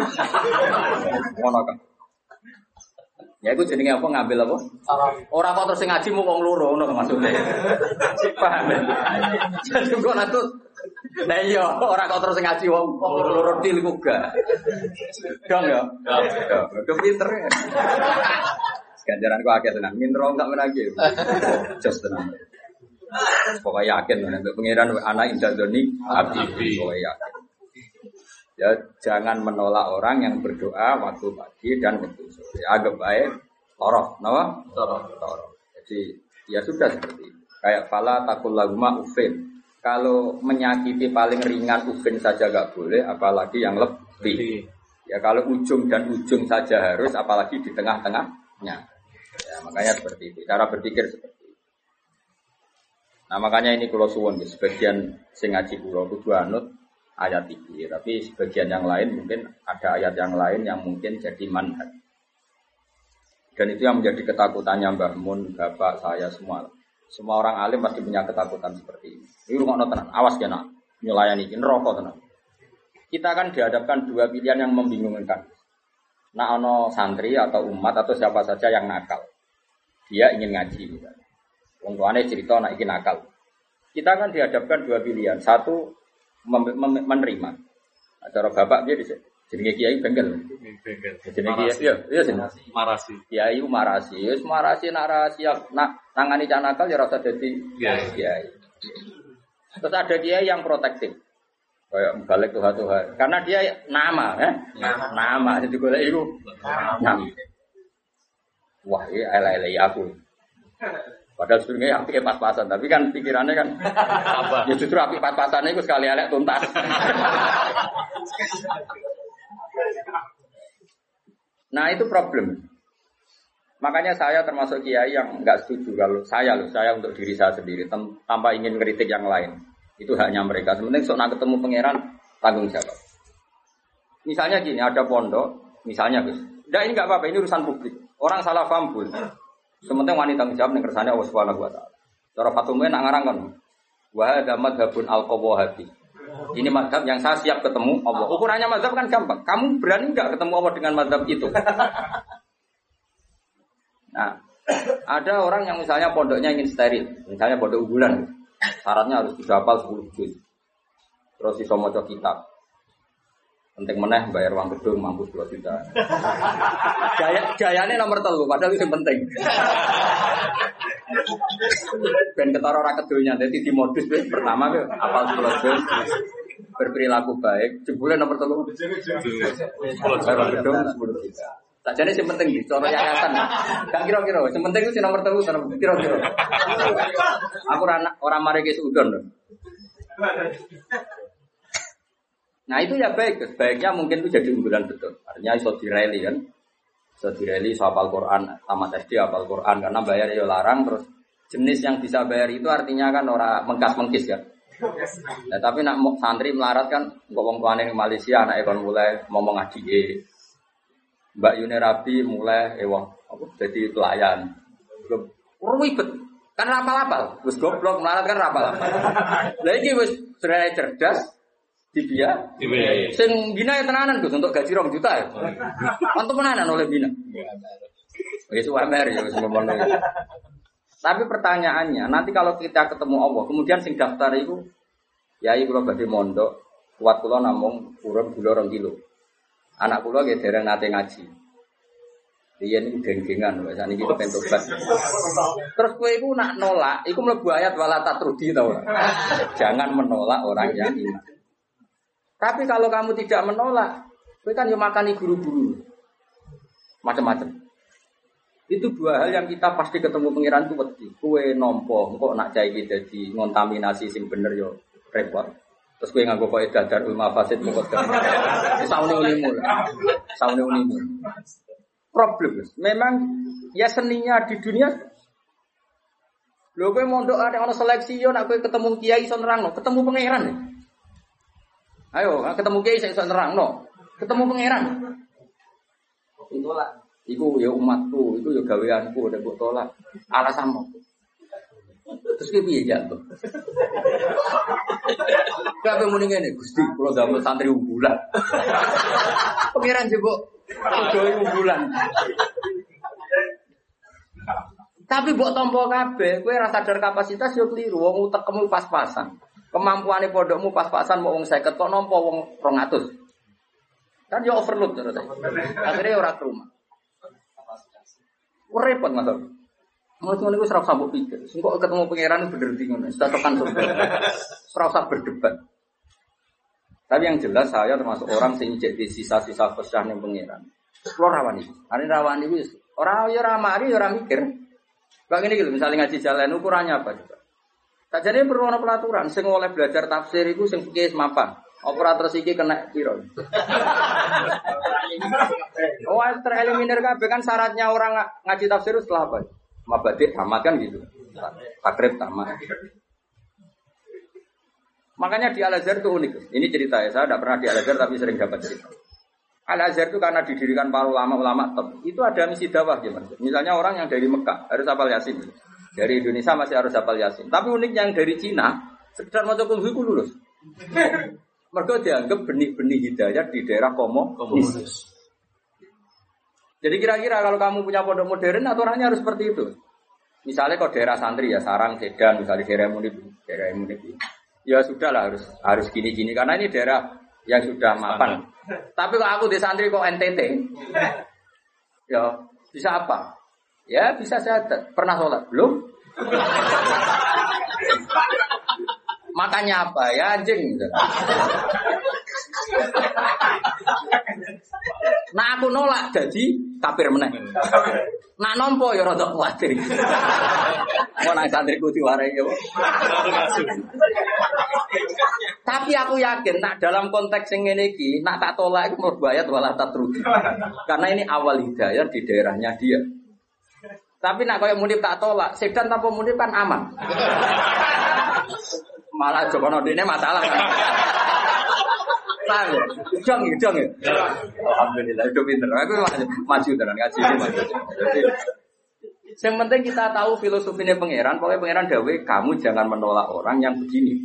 ono kabeh. Ya itu jenenge apa ngambil apa? Orang kok terus ngaji mau wong loro ngono maksudnya. Paham ya? Jadi kok nak Nah iya, orang kok terus ngaji wong loro til ku gak. Dong ya. Dong pinter ya. Ganjaran kok akeh tenan, minro gak menagi. Jos tenan. Pokoknya yakin, pengiran anak indah doni, abdi, pokoknya yakin. Ya jangan menolak orang yang berdoa waktu pagi dan waktu sore. Agak baik toroh, nawa toroh, toroh. Jadi ya sudah seperti itu. Kayak fala takul laguma ufin. Kalau menyakiti paling ringan ufin saja gak boleh, apalagi yang lebih. Ya kalau ujung dan ujung saja harus, apalagi di tengah-tengahnya. Ya makanya seperti itu. Cara berpikir seperti itu. Nah makanya ini kalau suwon sebagian sing ngaji kulo kudu anut ayat ini. Tapi sebagian yang lain mungkin ada ayat yang lain yang mungkin jadi manhaj. Dan itu yang menjadi ketakutannya Mbah Mun, Bapak, saya semua. Semua orang alim pasti punya ketakutan seperti ini. Ini rumah tenang, awas ya nak, nyelayan ini, rokok tenang. Kita akan dihadapkan dua pilihan yang membingungkan. Nah, ono santri atau umat atau siapa saja yang nakal. Dia ingin ngaji. Wong tuane cerita nak ingin nakal. Kita akan dihadapkan dua pilihan. Satu menerima. Nah, cara bapak dia di jenenge kiai bengkel. Bengkel. Jenenge kiai iya iya sih. Marasi. Kiai marasi. Wis marasi nak rahasia nak nangani cah nakal ya rasa dadi Kiai. Terus ada kiai yang protektif. Kayak balik tuh Tuhan. Karena dia nama, eh? Nama. Nama. Jadi gue itu nama. Wah, ini elai aku. Padahal sebenarnya api pas-pasan, tapi kan pikirannya kan Apa? ya justru api pas-pasan itu sekali elek tuntas. nah itu problem. Makanya saya termasuk kiai yang nggak setuju kalau saya loh, saya untuk diri saya sendiri tanpa ingin ngeritik yang lain. Itu haknya mereka. Sementing sok nak ketemu pangeran tanggung jawab. Misalnya gini, ada pondok, misalnya Gus. Enggak ini nggak apa-apa, ini urusan publik. Orang salah paham pun. Sementing wanita tanggung jawab ning kersane Allah Subhanahu wa taala. Cara Fatumah nak ngarang kan. Wa hadza madhabun al-qawahati. Ini madhab yang saya siap ketemu Allah. Ukurannya madhab kan gampang. Kamu berani nggak ketemu Allah dengan madhab itu? Nah, ada orang yang misalnya pondoknya ingin steril, misalnya pondok unggulan, syaratnya harus bisa hafal 10 juz. Terus iso maca kitab. Penting meneh bayar uang gedung mampu 2 juta. Jaya jayane nomor telu, padahal itu penting. Ben ketara ora kedonya, dadi di modus wis pertama 10 juz. Berperilaku baik, jebule nomor telu. Bayar gedung 10 juta. Tak jadi yang penting di cara yayasan. Gak kira-kira, yang penting itu nomor telu, kira-kira. Aku orang orang mari ke Udon. Nah itu ya baik, baiknya mungkin itu jadi unggulan betul. Artinya iso direli kan, iso direli iso hafal Quran, tamat SD hafal Quran karena bayar ya larang terus jenis yang bisa bayar itu artinya kan orang mengkas mengkis kan. Nah, tapi nak mau santri melarat kan, wong tuane di Malaysia anak kon mulai ngomong ngaji eh. Mbak Yuni Rabi mulai eh wong apa jadi pelayan. Ribet. Kan rapal-rapal. Wis goblok melarat kan rapal-rapal. Lah iki cerdas di dia Dibiayai. Sing bina ya tenanan Gus untuk gaji rong juta ya. Antum tenanan oleh bina. Wis UMR ya wis ngomong ngono. Tapi pertanyaannya, nanti kalau kita ketemu Allah, kemudian sing daftar itu ya kula badhe mondok, kuat kula namung urun gula rong kilo. Anak kula nggih dereng nate ngaji. Riyen niku geng-gengan, wis sakniki kepen tobat. Terus kowe iku nak nolak, iku mlebu ayat wala tatrudi tau. Jangan menolak orang yang iman. Tapi kalau kamu tidak menolak, kowe kan yo makani guru-guru. Macam-macam. Itu dua hal yang kita pasti ketemu pangeran itu wedi. Kue nompo, kok nak cai kita di ngontaminasi sing bener yo repot. Terus kue nganggo kok dadar ulma fasid kok saune ulimu lah. Saune ulimu. Problem. Memang ya seninya di dunia Lho kowe mondok ada ono seleksi yo nak kowe ketemu kiai iso nerangno, ketemu pangeran. ya. Ayo, ketemu kiai iso nerangno. Ketemu pangeran. Tolak. Iku ya umatku, iku ya gaweanku, udah mbok tolak. Alasanmu. Terus ki piye jatuh? Kabeh muni ngene, Gusti, kula damel santri unggulan. Pangeran jebok doi unggulan. Tapi mbok tampa kabeh, kowe ora sadar kapasitas yo keliru, wong utekmu pas-pasan. Kemampuane pondokmu pas-pasan mau wong 50 kok nampa wong 200. Kan yo overload terus. Akhirnya ora ke rumah. Repot mas Abi. Mau cuma itu serap sabuk pikir. Sengkok ketemu pangeran bener di ngono. Sudah surga. Serap berdebat. Tapi yang jelas saya termasuk orang sing jadi sisa-sisa kesah ning pangeran. Kulo rawan iki. Ari rawan iki ora ya ora ya ora mikir. Kok ngene gitu, misalnya ngaji jalan ukurannya apa Tak jadi perlu ana pelaturan sing oleh belajar tafsir iku sing fikih mapan. Operator iki kena piro? Oh, tereliminir kabeh kan syaratnya orang nga- ngaji tafsir itu setelah apa? Mabadik tamat kan gitu. Takrib tamat. Makanya di Al Azhar itu unik. Ini cerita ya, saya tidak pernah di Al Azhar tapi sering dapat cerita. Al Azhar itu karena didirikan para ulama-ulama top, itu ada misi dakwah gimana? Misalnya orang yang dari Mekah harus hafal Yasin, dari Indonesia masih harus hafal Yasin. Tapi uniknya yang dari Cina sekedar mau coba lulus. Mereka dianggap benih-benih hidayah di daerah komo komunis. Jadi kira-kira kalau kamu punya pondok modern, aturannya harus seperti itu. Misalnya kalau daerah santri ya Sarang, Sedan, misalnya daerah Munib, daerah Munib. Ya sudah lah harus harus gini-gini karena ini daerah yang sudah mapan. Tapi kalau aku di santri kok NTT, *laughs* ya bisa apa? Ya bisa saya pernah sholat belum? Makanya apa ya anjing? Nah aku nolak jadi kafir meneng. Nak nompo ya rada kuwatir. Mau nang santriku diwarai ya. Tapi aku yakin nak dalam konteks yang ini ki, nak tak tolak itu mau bayar wala rugi. Karena ini awal hidayah di daerahnya dia. Tapi nak kayak munib tak tolak, sedan tanpa munib kan aman. Malah Joko ini masalah kan. Paham ya? Dong. Alhamdulillah, itu pinter. Aku maju dengan ngaji. Yang penting kita tahu filosofinya pangeran. Pokoknya pangeran Dawe, kamu jangan menolak orang yang begini.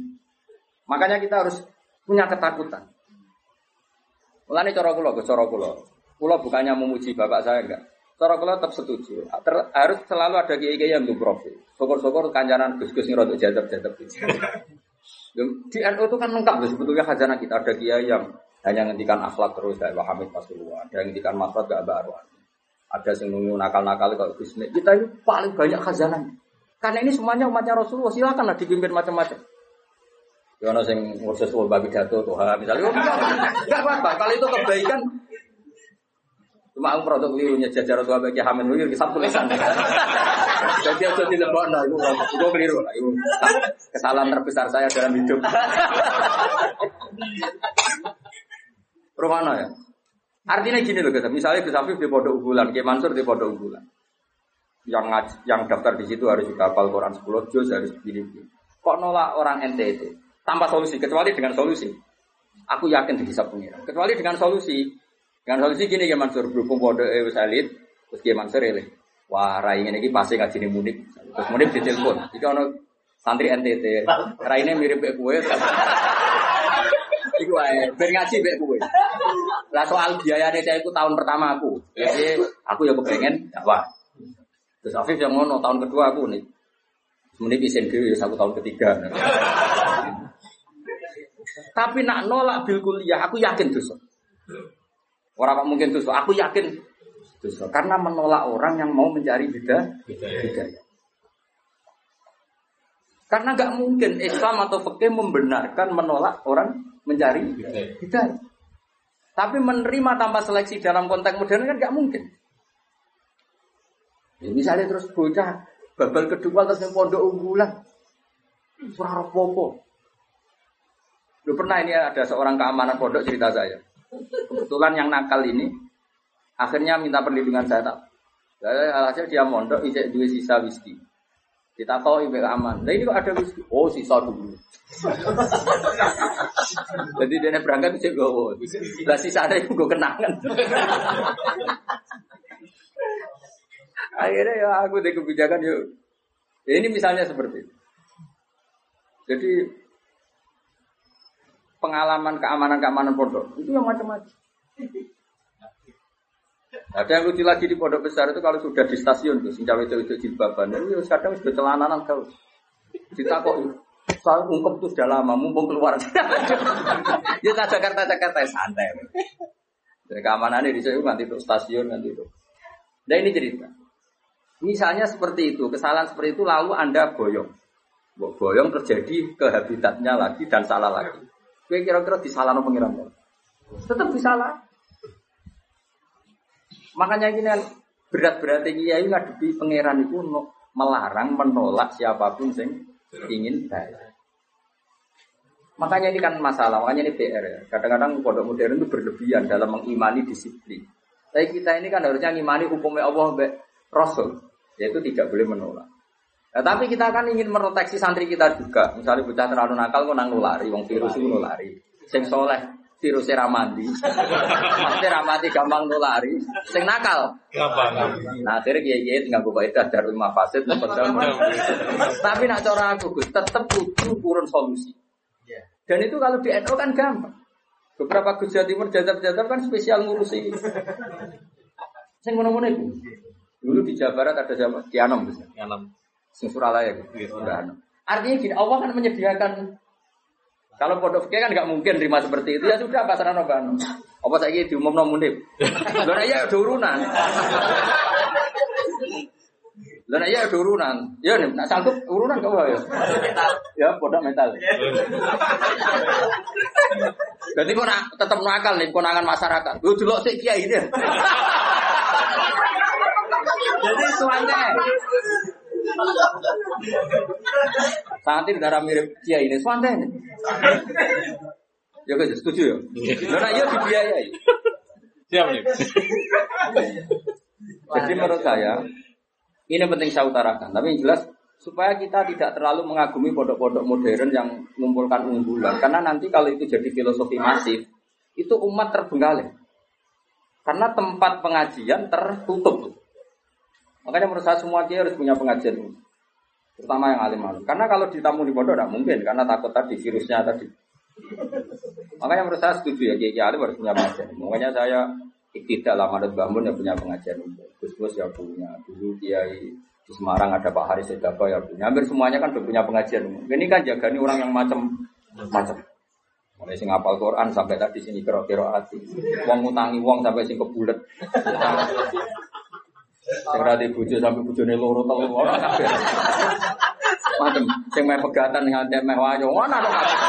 Makanya kita harus punya ketakutan. Mulane cara kula, cara kula. Kula bukannya memuji bapak saya enggak. Cara kula tetap setuju. Ter, harus selalu ada kiai-kiai yang profil. Syukur-syukur kancanan Gus-gus ngirodok jadab-jadab. Di NU itu kan lengkap loh sebetulnya khazanah kita ada kiai yang hanya ngendikan akhlak terus kayak Wahamid Rasulullah, ada yang ngendikan makhluk gak baru. Ada yang nunggu nakal-nakal kalau Gus Kita ini paling banyak khazanah. Karena ini semuanya umatnya Rasulullah, silakanlah dipimpin macam-macam. Ya ono sing ngurus wong babi jatuh tuh misalnya enggak apa-apa kalau itu kebaikan Cuma aku produk kelirunya jajar tua bagi hamil wilir kisah tulisan. *laughs* Jadi aku tidak nah itu gue keliru lah. Itu kesalahan terbesar saya dalam hidup. *laughs* Rumana ya. Artinya gini loh guys, misalnya Gus Afif di pondok unggulan, Ki Mansur di pondok unggulan. Yang yang daftar di situ harus juga hafal Quran 10 juz harus begini, begini. Kok nolak orang NTT tanpa solusi kecuali dengan solusi. Aku yakin di kisah pengiran. Kecuali dengan solusi, dengan solusi gini ya Mansur berhubung kode wis elit, terus dia Mansur eleh. Wah, rai ini iki pasti ngaji nih mudik. Terus mudik ditelepon. Jika ono santri NTT, rai ini mirip kayak kue. Iku ae, ben ngaji mbek kowe. Lah soal biayane saya itu tahun pertama aku. Jadi aku ya kepengen dakwah. Terus Afif yang ngono tahun kedua aku nih. Semenit isin dhewe ya tahun ketiga. Tapi nak nolak bil kuliah aku yakin dosa. Orang kok mungkin dosa. Aku yakin dosa. Karena menolak orang yang mau mencari beda hidayah. Karena nggak mungkin Islam atau fikih membenarkan menolak orang mencari hidayah. Tapi menerima tanpa seleksi dalam konteks modern kan nggak mungkin. Ya, misalnya terus bocah babal kedua terus yang pondok unggulan, surah popo. Lu pernah ini ada seorang keamanan pondok cerita saya. Kebetulan yang nakal ini akhirnya minta perlindungan saya tak. Alhasil dia mondok ijek dua sisa whisky. Kita tahu ibu aman. Nah ini kok ada whisky? Oh sisa dulu. *laughs* Jadi dia berangkat ijek gue. Lah sisa ada yang gue kenangan. *laughs* Akhirnya ya aku deh kebijakan yuk. Ya, ini misalnya seperti itu. Jadi pengalaman keamanan-keamanan pondok itu yang macam-macam. Ada yang lucu lagi di pondok besar itu kalau sudah di stasiun tuh, sing itu itu jilbaban, itu kadang sudah celananan kau. Kita kok soal ungkep tuh sudah lama, mumpung keluar. *laughs* ya Jakarta Jakarta santai. Dari keamanan ini di sana nanti itu stasiun nanti itu. Nah ini cerita. Misalnya seperti itu, kesalahan seperti itu lalu anda boyong, boyong terjadi ke habitatnya lagi dan salah lagi. Kue kira-kira disalahno pengiran Tetap disalah. Makanya ini kan berat-berat kiai ngadepi pangeran itu melarang menolak siapa pun sing ingin baik. Makanya ini kan masalah, makanya ini PR ya. Kadang-kadang pondok modern itu berlebihan dalam mengimani disiplin. Tapi kita ini kan harusnya mengimani hukumnya Allah Rasul, yaitu tidak boleh menolak. Nah, tapi kita kan ingin meroteksi santri kita juga. Misalnya bocah terlalu nakal kok nang nulari, wong virus itu nulari. Sing soleh virus ramadi. Pasti *laughs* ramadi gampang nulari. Sing nakal Gampang. Nah akhirnya kiai kiai tinggal buka itu ada lima fasid Tapi nak cara aku tetap butuh urun solusi. Dan itu kalau di NU kan gampang. Beberapa Gus Jawa Timur jadab-jadab kan spesial ngurusi. Saya ngono-ngono itu. Dulu di Jawa Barat ada siapa? Kianom Gus. Sing Suralaya. Iya. Kianom. Artinya gini, Allah kan menyediakan kalau pondok fikih kan nggak mungkin terima seperti itu ya sudah pasaran apa Apa saya diumum no munib? Lalu ya ada urunan. Lalu ya ada urunan. Ya nih, nak sanggup urunan kau ya. Ya pondok metal. Jadi kau nak tetap nakal nih konangan masyarakat. Gue dulu sih kiai ini. Jadi suanya. Sangat darah mirip kiai ini, suante ini. Ya guys, setuju ya? Karena iya dibiayai. Siap nih. Jadi menurut saya, ini penting saya utarakan. Tapi yang jelas, supaya kita tidak terlalu mengagumi pondok-pondok modern yang mengumpulkan unggulan. Karena nanti kalau itu jadi filosofi masif, itu umat terbengkalai. Karena tempat pengajian tertutup. Makanya menurut saya semua kiai harus punya pengajian terutama yang alim-alim. Karena kalau ditamu di pondok tidak mungkin, karena takut tadi virusnya tadi. Makanya menurut saya setuju ya kiai alim harus punya pengajian. Makanya saya tidak lama ada bangun ya punya pengajian. Gus Gus ya punya. Dulu kiai di Semarang ada Pak Haris Sedapa ya punya. Hampir semuanya kan punya pengajian. Ini kan jaga nih orang yang macam-macam. Mulai sing apal Quran sampai tadi sini kero hati. Wong ngutangi wong sampai sing kebulet. Sing ra di bojo sampai bojone loro telu ora kabeh. *laughs* Macem sing meh pegatan nganti meh wayo ana to kabeh. *laughs*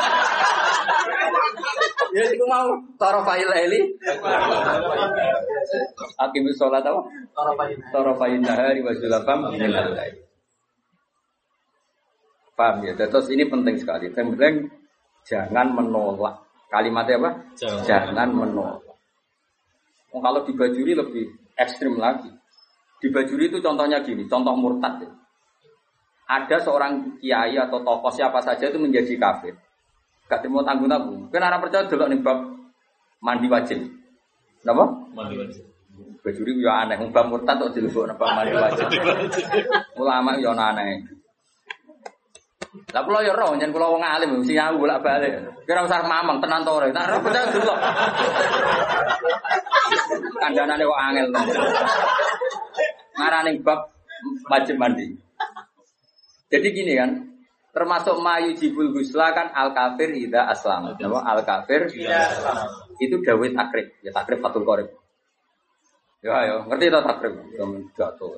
Ya iku mau tara fa'il eli. Akim sholat apa? Tara fa'il nahari wa zulafam minal lail. Paham ya? Terus ini penting sekali. Penting jangan menolak. Kalimatnya apa? Jangan. Jangan menolak. Oh, kalau di Bajuri lebih ekstrim lagi. Di Bajuri itu contohnya gini, contoh murtad. ya. Ada seorang kiai atau tokoh siapa saja itu menjadi kafir. Gak terima tanggung tanggung. Karena orang percaya dulu nih bab mandi wajib. Kenapa? Mandi wajib. Bajuri ya aneh, bab murtad kok dilebok bab mandi wajib. *laughs* Ulama ya aneh. Lah kula ya roh, yen kula wong alim mesti nyawu bolak-balik. Kira usah mamang tenan to ora. Tak roh percaya dulu. Kandhanane kok angel to. Ngarani bab wajib mandi. Jadi gini kan, termasuk mayu jibul gusla kan al kafir ida aslam. Nama al kafir itu dawit takrib, ya takrib fatul korib. Ya ayo, ngerti tak takrib? Jatuh.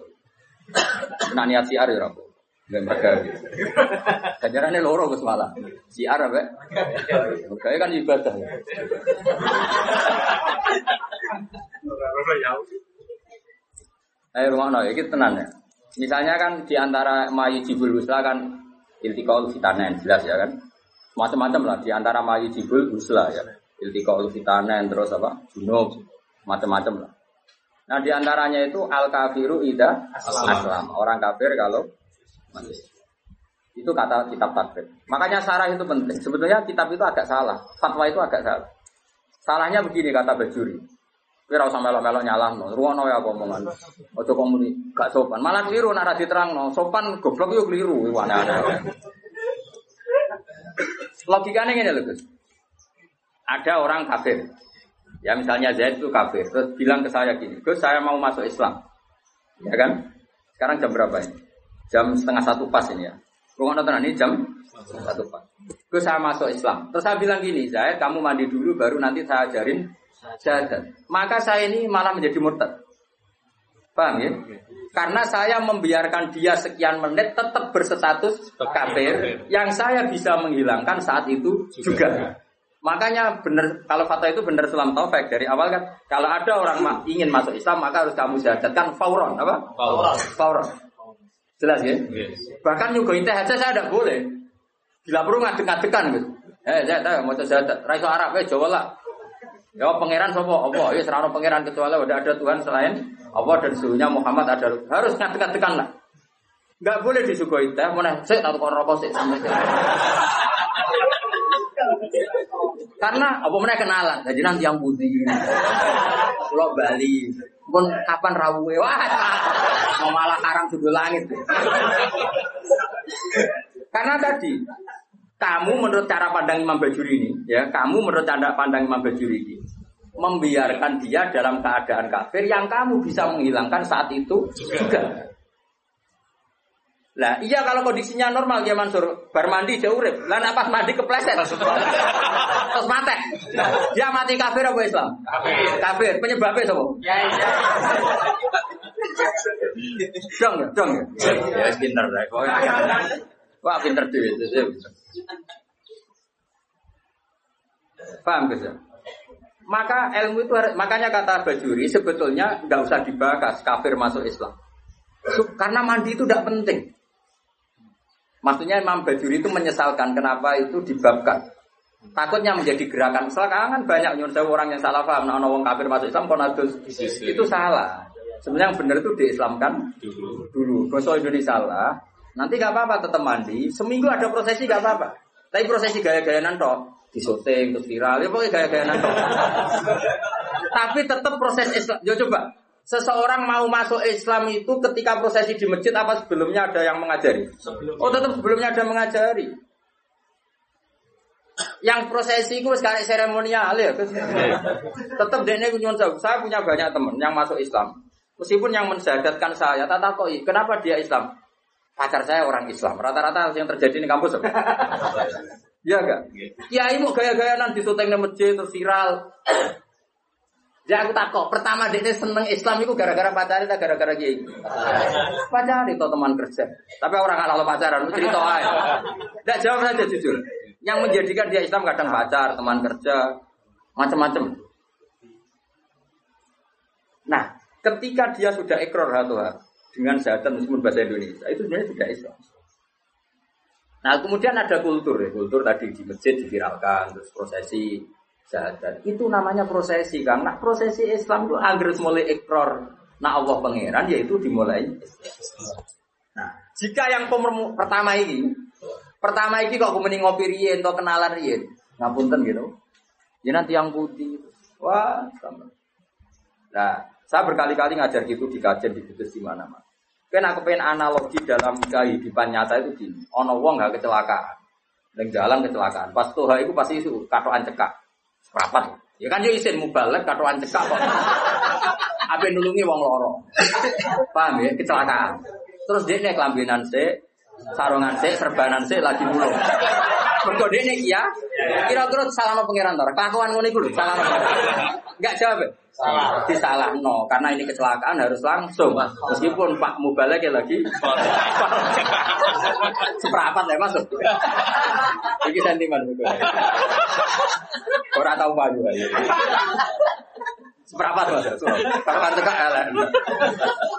Nak niat siar ya rabu. Mereka Kajarannya loro Gus malah. Siar apa? Kayak kan ibadah. ya. Ayo rumah no, ini tenan ya. Misalnya kan di antara mayu jibul husla kan iltiqaul fitanen jelas ya kan. Macam-macam lah di antara mayu jibul husla ya. Iltiqaul fitanen terus apa? Junub macam-macam lah. Nah di antaranya itu al kafiru ida aslam. Orang kafir kalau mati. Itu kata kitab takrib. Makanya sarah itu penting. Sebetulnya kitab itu agak salah. Fatwa itu agak salah. Salahnya begini kata Bajuri. Kira usah melok-melok nyalah no. Ruwono ya omongan. Ojo komuni gak sopan. Malah keliru nak diterang no. Sopan goblok yo keliru. Aneh-aneh. Logikanya gini loh. Ada orang kafir. Ya misalnya Zaid itu kafir. Terus bilang ke saya gini. Gus saya mau masuk Islam. Ya kan? Sekarang jam berapa ini? Jam setengah satu pas ini ya. Ruang nonton ini jam satu pas. Gus saya masuk Islam. Terus saya bilang gini, Zaid kamu mandi dulu baru nanti saya ajarin syahadat. Maka saya ini malah menjadi murtad. Paham ya? Karena saya membiarkan dia sekian menit tetap berstatus kafir yang saya bisa menghilangkan saat itu juga. Makanya benar kalau fatwa itu benar Islam taufik dari awal kan kalau ada orang ingin masuk Islam maka harus kamu syahadatkan fauron apa? Fauron. Fauron. Jelas ya? Yes. Bahkan nyuguhin teh aja saya tidak boleh. Bila perlu ngadek-ngadekan gitu. Eh, saya tahu mau syahadat. Raiso Arab eh Jawa lah. Ya pangeran sapa? Allah. Ya serano pangeran kecuali udah ada Tuhan selain Allah dan suhunya Muhammad ada harus ngadek-ngadekan lah. Enggak boleh disuguhi teh, mana sik tak tukar rokok sik sampai. Karena apa mana kenalan, jadi nanti yang putih. Pulau Bali, pun kapan rawuhe wah mau malah karang sudut langit. Karena tadi kamu menurut cara pandang Imam Bajuri ini, ya, kamu menurut cara pandang Imam Bajuri ini, membiarkan dia dalam keadaan kafir yang kamu bisa menghilangkan saat itu juga. Lah iya kalau kondisinya normal ya Mansur, bar mandi dia urip. Lah nek pas mandi kepleset. Terus mati. Dia mati kafir apa Islam? Kafir. Kafir. Penyebabnya sapa? Ya, ya. Dong ya, dong ya. Ya wis pinter lah. Wah pinter dhewe. Paham guys ya? Maka ilmu itu makanya kata Bajuri sebetulnya nggak usah dibahas kafir masuk Islam. Karena mandi itu tidak penting. Maksudnya Imam Bajuri itu menyesalkan kenapa itu dibabkan. Takutnya menjadi gerakan. Sekarang kan banyak nyuruh saya orang yang salah paham. Nah, orang kafir masuk Islam, konadus itu salah. Sebenarnya yang benar itu diislamkan Dulu. dulu. Bahasa Indonesia salah. Nanti gak apa-apa tetap mandi. Seminggu ada prosesi gak apa-apa. Tapi prosesi gaya-gayanan toh disoting terus viral. Ya pokoknya gaya-gayanan toh. *laughs* Tapi tetap proses Islam. Ya coba. Seseorang mau masuk Islam itu ketika prosesi di masjid apa sebelumnya ada yang mengajari? Oh tetap sebelumnya ada mengajari. Yang prosesi itu sekarang seremonial ya. Tetap dia sewu. Saya punya banyak teman yang masuk Islam. Meskipun yang mensyahadatkan saya, tata koi, kenapa dia Islam? Pacar saya orang Islam. Rata-rata yang terjadi di kampus? *laughs* Iya enggak? Kiai mau gaya-gayanan di syuting di masjid terus viral. Ya aku takut. Pertama dia seneng Islam itu gara-gara pacaran atau gara-gara kiai? Pacaran itu teman kerja. Tapi orang kalau pacaran cerita aja. Tidak jawab saja jujur. Yang menjadikan dia Islam kadang pacar, teman kerja, macam-macam. Nah, ketika dia sudah ekor hatuha dengan syahadat meskipun bahasa Indonesia, itu sebenarnya sudah Islam. Nah, kemudian ada kultur ya, kultur tadi di masjid diviralkan, terus prosesi syahadat. Itu namanya prosesi, karena prosesi Islam itu agar mulai ekor nah Allah pangeran yaitu dimulai. Nah, jika yang pertama ini, pertama ini kok kemudian ngopi rien, atau kenalan rien, ngapunten gitu. Ya nanti yang putih, wah, sama. Nah, saya berkali-kali ngajar gitu di kajian di kudus di mana mana. Kan aku pengen analogi dalam kehidupan nyata itu gini. Ono wong gak kecelakaan. Neng jalan kecelakaan. Pas tuh itu pasti itu katoan cekak. Seprapat. Ya kan yo isin mubalek katoan cekak kok. Apa nulungi wong loro. Paham ya? Kecelakaan. Terus dia nih kelambinan sih, sarungan sih, serbanan sih lagi mulung. Mergo dia nih ya, kira-kira salah no pangeran tor. Kelakuan ngono iku lho, salah no. Enggak jawab. Salah. Disalah no, karena ini kecelakaan harus langsung. Meskipun Pak Mubalek lagi seperempat ya masuk. Iki sentimen itu. Orang tahu pak juga. Seperempat mas. Seperempat tegak elek.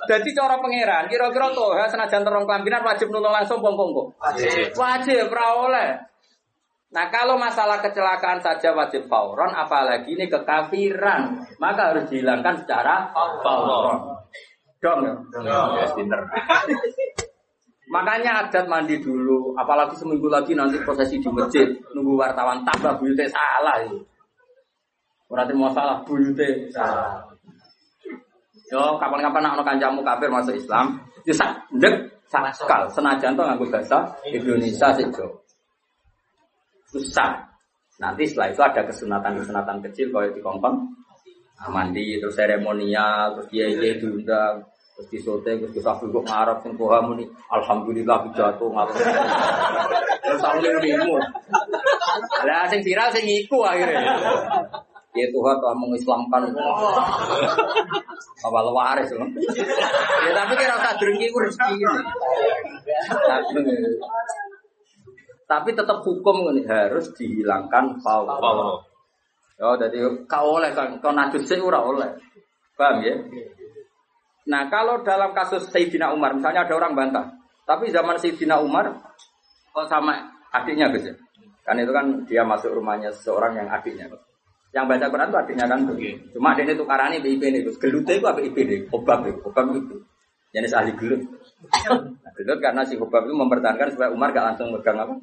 Jadi cara pangeran, kira-kira tuh senajan terong kelambinan wajib nulung langsung pongkong Wajib. Wajib, ora oleh. Nah kalau masalah kecelakaan saja wajib fauron, apalagi ini kekafiran, maka harus dihilangkan secara fauron. Dong ya? Pinter. *laughs* Makanya adat mandi dulu, apalagi seminggu lagi nanti prosesi di masjid, nunggu wartawan tambah buyute salah itu. Ora terima salah buyute salah. Yo kapan-kapan nak kancamu kafir masuk Islam, yo sak ndek sakal senajan to nganggo bahasa Indonesia sih. Susah. Nanti setelah itu ada kesunatan-kesunatan kecil kalau di kongkong Nah, mandi terus seremonial terus dia dia diundang terus disote terus bisa kok ngarep sing koha muni alhamdulillah jatuh ngarep terus aku limu lah sing viral sing iku akhirnya. Ya Tuhan telah mengislamkan. Apa waris loh? Ya tapi kira usah drengki ku rezeki Tapi- tetap hukum ini harus dihilangkan faul Wow. Oh, jadi kau oleh kan, kau najis sih ora oleh. Paham ya? Nah, kalau dalam kasus Sayyidina Umar, misalnya ada orang bantah, tapi zaman Sayyidina Umar kok sama adiknya gitu. Kan itu kan dia masuk rumahnya seseorang yang adiknya. Yang baca Quran itu adiknya kan. Oke. Cuma adiknya itu karani BIP ini, Gus. Gelute itu apa IP ini? Obab itu, obab itu. jenis ahli gelut. *laughs* Nah, gelut karena si Hubab itu mempertahankan supaya Umar gak langsung megang apa?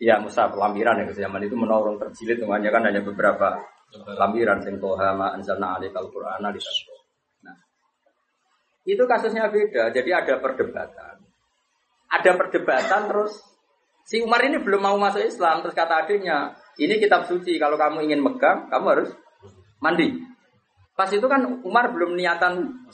Iya, mushaf lampiran ya ke zaman itu menolong terjilid semuanya kan hanya beberapa lampiran sing toha ma anzalna alaikal qur'ana Nah. Itu kasusnya beda. Jadi ada perdebatan. Ada perdebatan terus si Umar ini belum mau masuk Islam terus kata adiknya, "Ini kitab suci, kalau kamu ingin megang, kamu harus mandi." Pas itu kan Umar belum niatan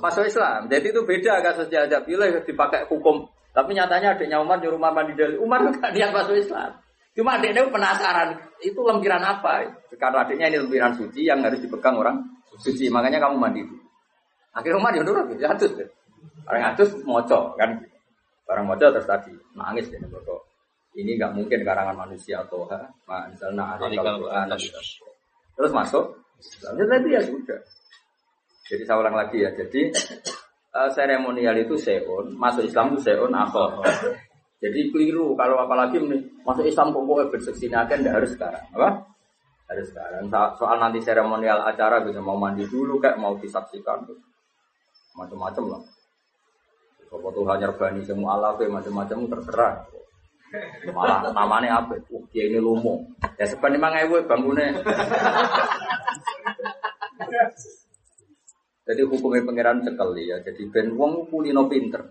masuk Islam. Jadi itu beda kasusnya aja bila dipakai hukum. Tapi nyatanya adiknya Umar nyuruh Umar mandi dari Umar gak niat masuk Islam. Cuma adiknya penasaran itu lempiran apa? Karena adiknya ini lempiran suci yang harus dipegang orang suci. Makanya kamu mandi. Akhirnya Umar ya nurut, ya atus deh. Orang atus moco kan. Barang moco terus tadi nangis deh kok. Ini nggak mungkin karangan manusia atau ha, misalnya ada Quran. Terus masuk, Lalu ya sudah. Jadi saya ulang lagi ya. Jadi uh, seremonial itu seon, masuk Islam itu seon apa? Jadi keliru kalau apalagi masuk Islam kok boleh berseksi akan tidak harus sekarang, apa? Harus sekarang. So- Soal nanti seremonial acara bisa mau mandi dulu kayak mau disaksikan tuh macam-macam lah. Sopo Tuhan nyerbani semua alaf macam-macam terserah. Malah namanya apa? Uh, dia ini lumo. Ya sebenarnya mang ewe bangunnya. Jadi hukumnya pangeran cekeli ya. Jadi ben wong kulino pinter.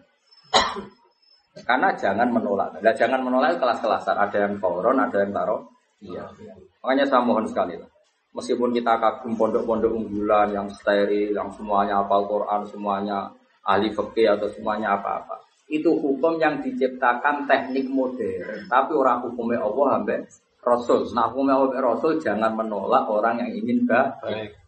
Karena jangan menolak. Nah, jangan menolak kelas-kelasan. Ada yang koron, ada yang taruh. Iya. Makanya saya mohon sekali lah. Meskipun kita kagum pondok-pondok unggulan yang steril, yang semuanya hafal Quran, semuanya ahli fikih atau semuanya apa-apa. Itu hukum yang diciptakan teknik modern. Tapi orang hukumnya Allah sampai Rasul. Nah hukumnya Allah Rasul jangan menolak orang yang ingin baik.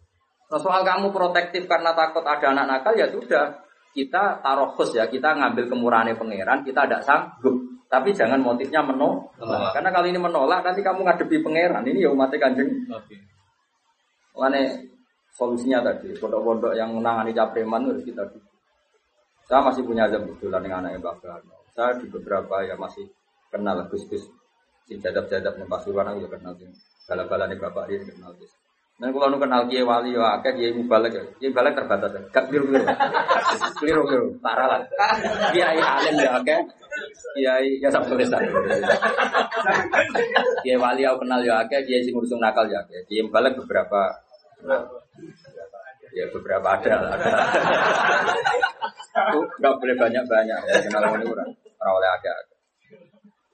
Nah, soal kamu protektif karena takut ada anak nakal ya sudah. Kita taruh khusus ya kita ngambil kemurahan pangeran kita tidak sanggup. Tapi jangan motifnya menolak Menolak. karena kalau ini menolak nanti kamu ngadepi pangeran. Ini ya umatnya kanjeng. Makanya solusinya tadi pondok-pondok yang menangani capreman itu harus kita dukung. saya masih punya jam kebetulan dengan anaknya Mbak saya di beberapa ya masih kenal Gus-Gus si jadab-jadab Pasuruan aku ya kenal sih. Bala-bala nih bapak dia kenal Gus Dan kalau nu kenal kiai wali ya akeh kiai mubalek ya. Kiai mubalek terbatas ya. Gak biru-biru. Biru-biru. *laughs* Parah lah. Kiai alim ya akeh. Kiai ya sab tulis Kiai wali aku kenal ya akeh, kiai sing ngurusung nakal ya akeh. Kiai mubalek beberapa ya beberapa ada lah. Itu nggak boleh banyak-banyak ya kenal ini kurang. Ora oleh akeh.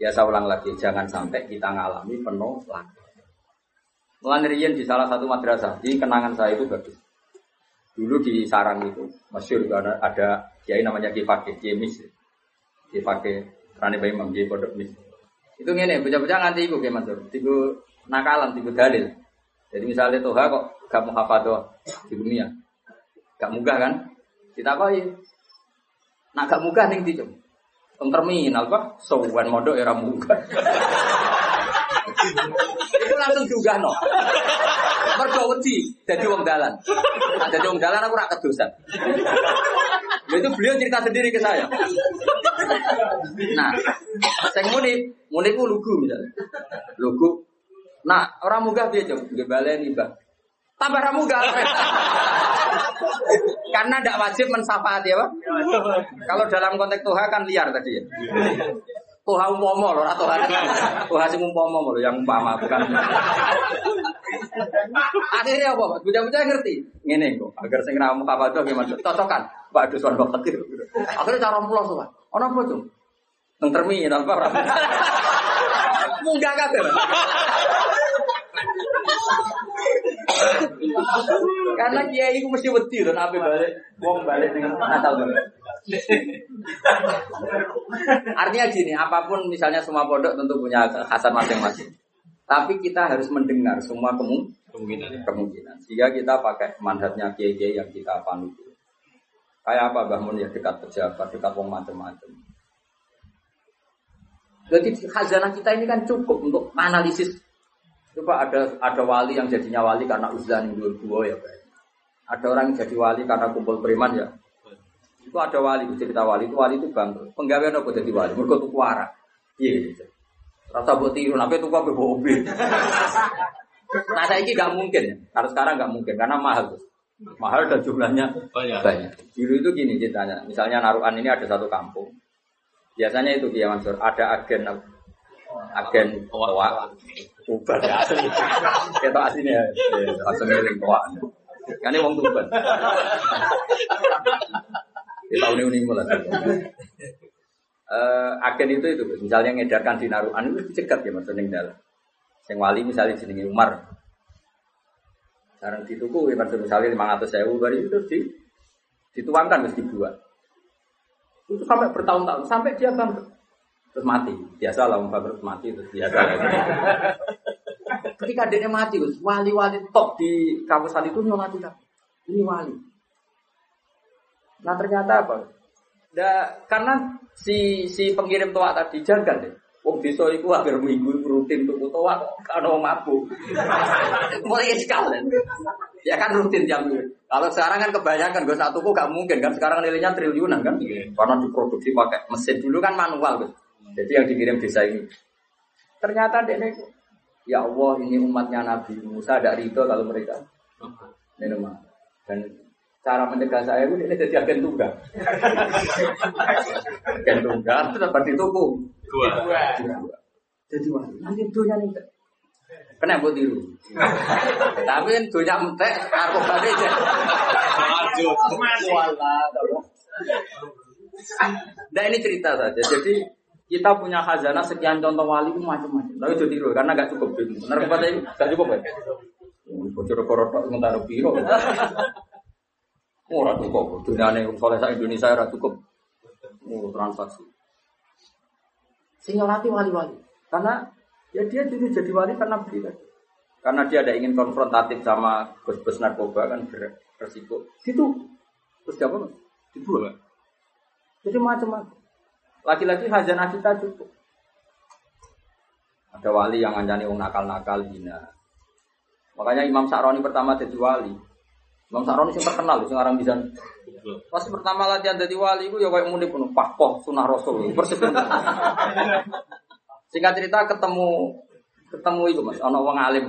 Ya saya ulang lagi, jangan sampai kita ngalami penuh riyen di salah satu madrasah, di kenangan saya itu bagus. Dulu di Sarang itu, masyur ada, ada kiai namanya Kiai Fakih, Kiai Mis. Kiai Fakih, Rani Bayi Imam, Kiai Mis. Itu ngene, bocah-bocah nganti iku Kiai Mansur, tiga nakalan, tiga dalil. Jadi misalnya Toha kok gak mau hafadho di dunia, gak munggah kan? Kita apa Nak gak munggah ning ndi, Cung? Teng terminal kok, sowan mondok ya ora munggah. *laughs* itu langsung juga no. Mergo wedi dadi wong dalan. Nah, dadi wong dalan aku ora kedosan. Itu beliau cerita sendiri ke saya. Nah, sing muni, muni ku lugu misalnya. Lugu. Nah, orang munggah piye, Cung? Nggih baleni, Mbak. Tambah ora munggah. Karena tidak wajib mensafati apa? Kalau dalam konteks Tuhan kan liar tadi ya. Tuhan umpama loh, atau Tuhan Tuhan sing umpama loh, yang umpama bukan. Akhirnya apa? Bocah-bocah ngerti. Ngene kok, agar sing ramu kapadha gimana? Cocokan. Pak Dusuan Pak Fakir. Akhirnya cara pulau soal. Ono apa tuh? Nang terminal apa? Munggah. Karena kiai itu mesti wedi loh, nabi balik, wong balik dengan Natal balik. Artinya gini, apa pun misalnya semua pondok tentu punya khasan masing-masing. Tapi kita harus mendengar semua kemu- Kemungkinan. kemungkinan. Sehingga kita pakai mandatnya kiai-kiai yang kita panut. Kayak apa Mbah Mun ya dekat pejabat, dekat wong macam-macam. Jadi khazanah kita ini kan cukup untuk analisis. Coba ada ada wali yang jadinya wali karena uzlan dua dua ya Pak. Ada orang yang jadi wali karena kumpul preman ya. Itu ada wali cerita wali itu wali itu bangkrut. Penggawean apa jadi wali? Mereka tuh kuara. Iya gitu. Rasa buat tiru, nabi tuh kok mobil. Nah saya ini gak mungkin, kalau sekarang gak mungkin karena mahal. Mahal dan jumlahnya Banyak. banyak. Dulu itu gini ceritanya, misalnya Naruan ini ada satu kampung. Biasanya itu dia Mansur, ada agen agen toa, Tuban ya asli. Kita aslinya ya, asli miring toa. Kan wong Tuban. Kita uni uni mulai. Eh, agen itu itu, misalnya ngedarkan di Naruan itu dicegat ya maksudnya yang dalam. Yang wali misalnya jenenge Umar, sekarang dituku, ya, misalnya 500 sewu, baru itu di, dituangkan, terus dibuat. Itu sampai bertahun-tahun, sampai dia bangkrut. Terus mati. Biasa lah, orang bangkrut mati, terus biasa lah. *laughs* Ketika dia mati, Gus, wali-wali top di kawasan itu nyolati tak. Ini wali. Nah ternyata apa? Da, karena si si pengirim toa tadi jaga deh. Wong desa iku agar minggu rutin tuku toa wong mabuk. *laughs* Mulai sekalian. Ya kan rutin jam Kalau sekarang kan kebanyakan gue satu gak mungkin kan sekarang nilainya triliunan kan. Karena diproduksi pakai mesin dulu kan manual Gus. Jadi yang dikirim desa ini. Ternyata dia ya Allah ini umatnya Nabi Musa ada ridho kalau mereka minum dan cara mencegah saya itu dia jadi agen tunggal *laughs* agen tunggal itu dapat dituku Dua. jadi wah nanti dunia nih kena buat tiru tapi kan dunia entek aku balik aja. Walah. Nah ini cerita saja. Jadi kita punya khazanah sekian contoh wali itu macam-macam. Tapi itu tiru karena gak cukup. Benar kata ini gak cukup ya. Bocor korot sementara biro. Oh, ora cukup. Dunia ini soleh sa Indonesia ora cukup. Oh, transaksi. Sing nyolati wali-wali. Karena ya dia dulu jadi wali karena beli tadi. Karena dia ada ingin konfrontatif sama bos-bos narkoba kan beresiko. Gitu. Terus apa? Dibuang. Jadi macam-macam. Laki-laki hajana kita cukup. Ada wali yang ngancani wong nakal-nakal hina. Makanya Imam Sa'roni pertama jadi wali. Imam Sa'roni sing terkenal, sing orang bisa. Pas pertama latihan jadi wali, itu ya kayak muni penuh pahpoh sunah rasul. Persis. Singkat cerita ketemu ketemu itu mas, ono wong alim.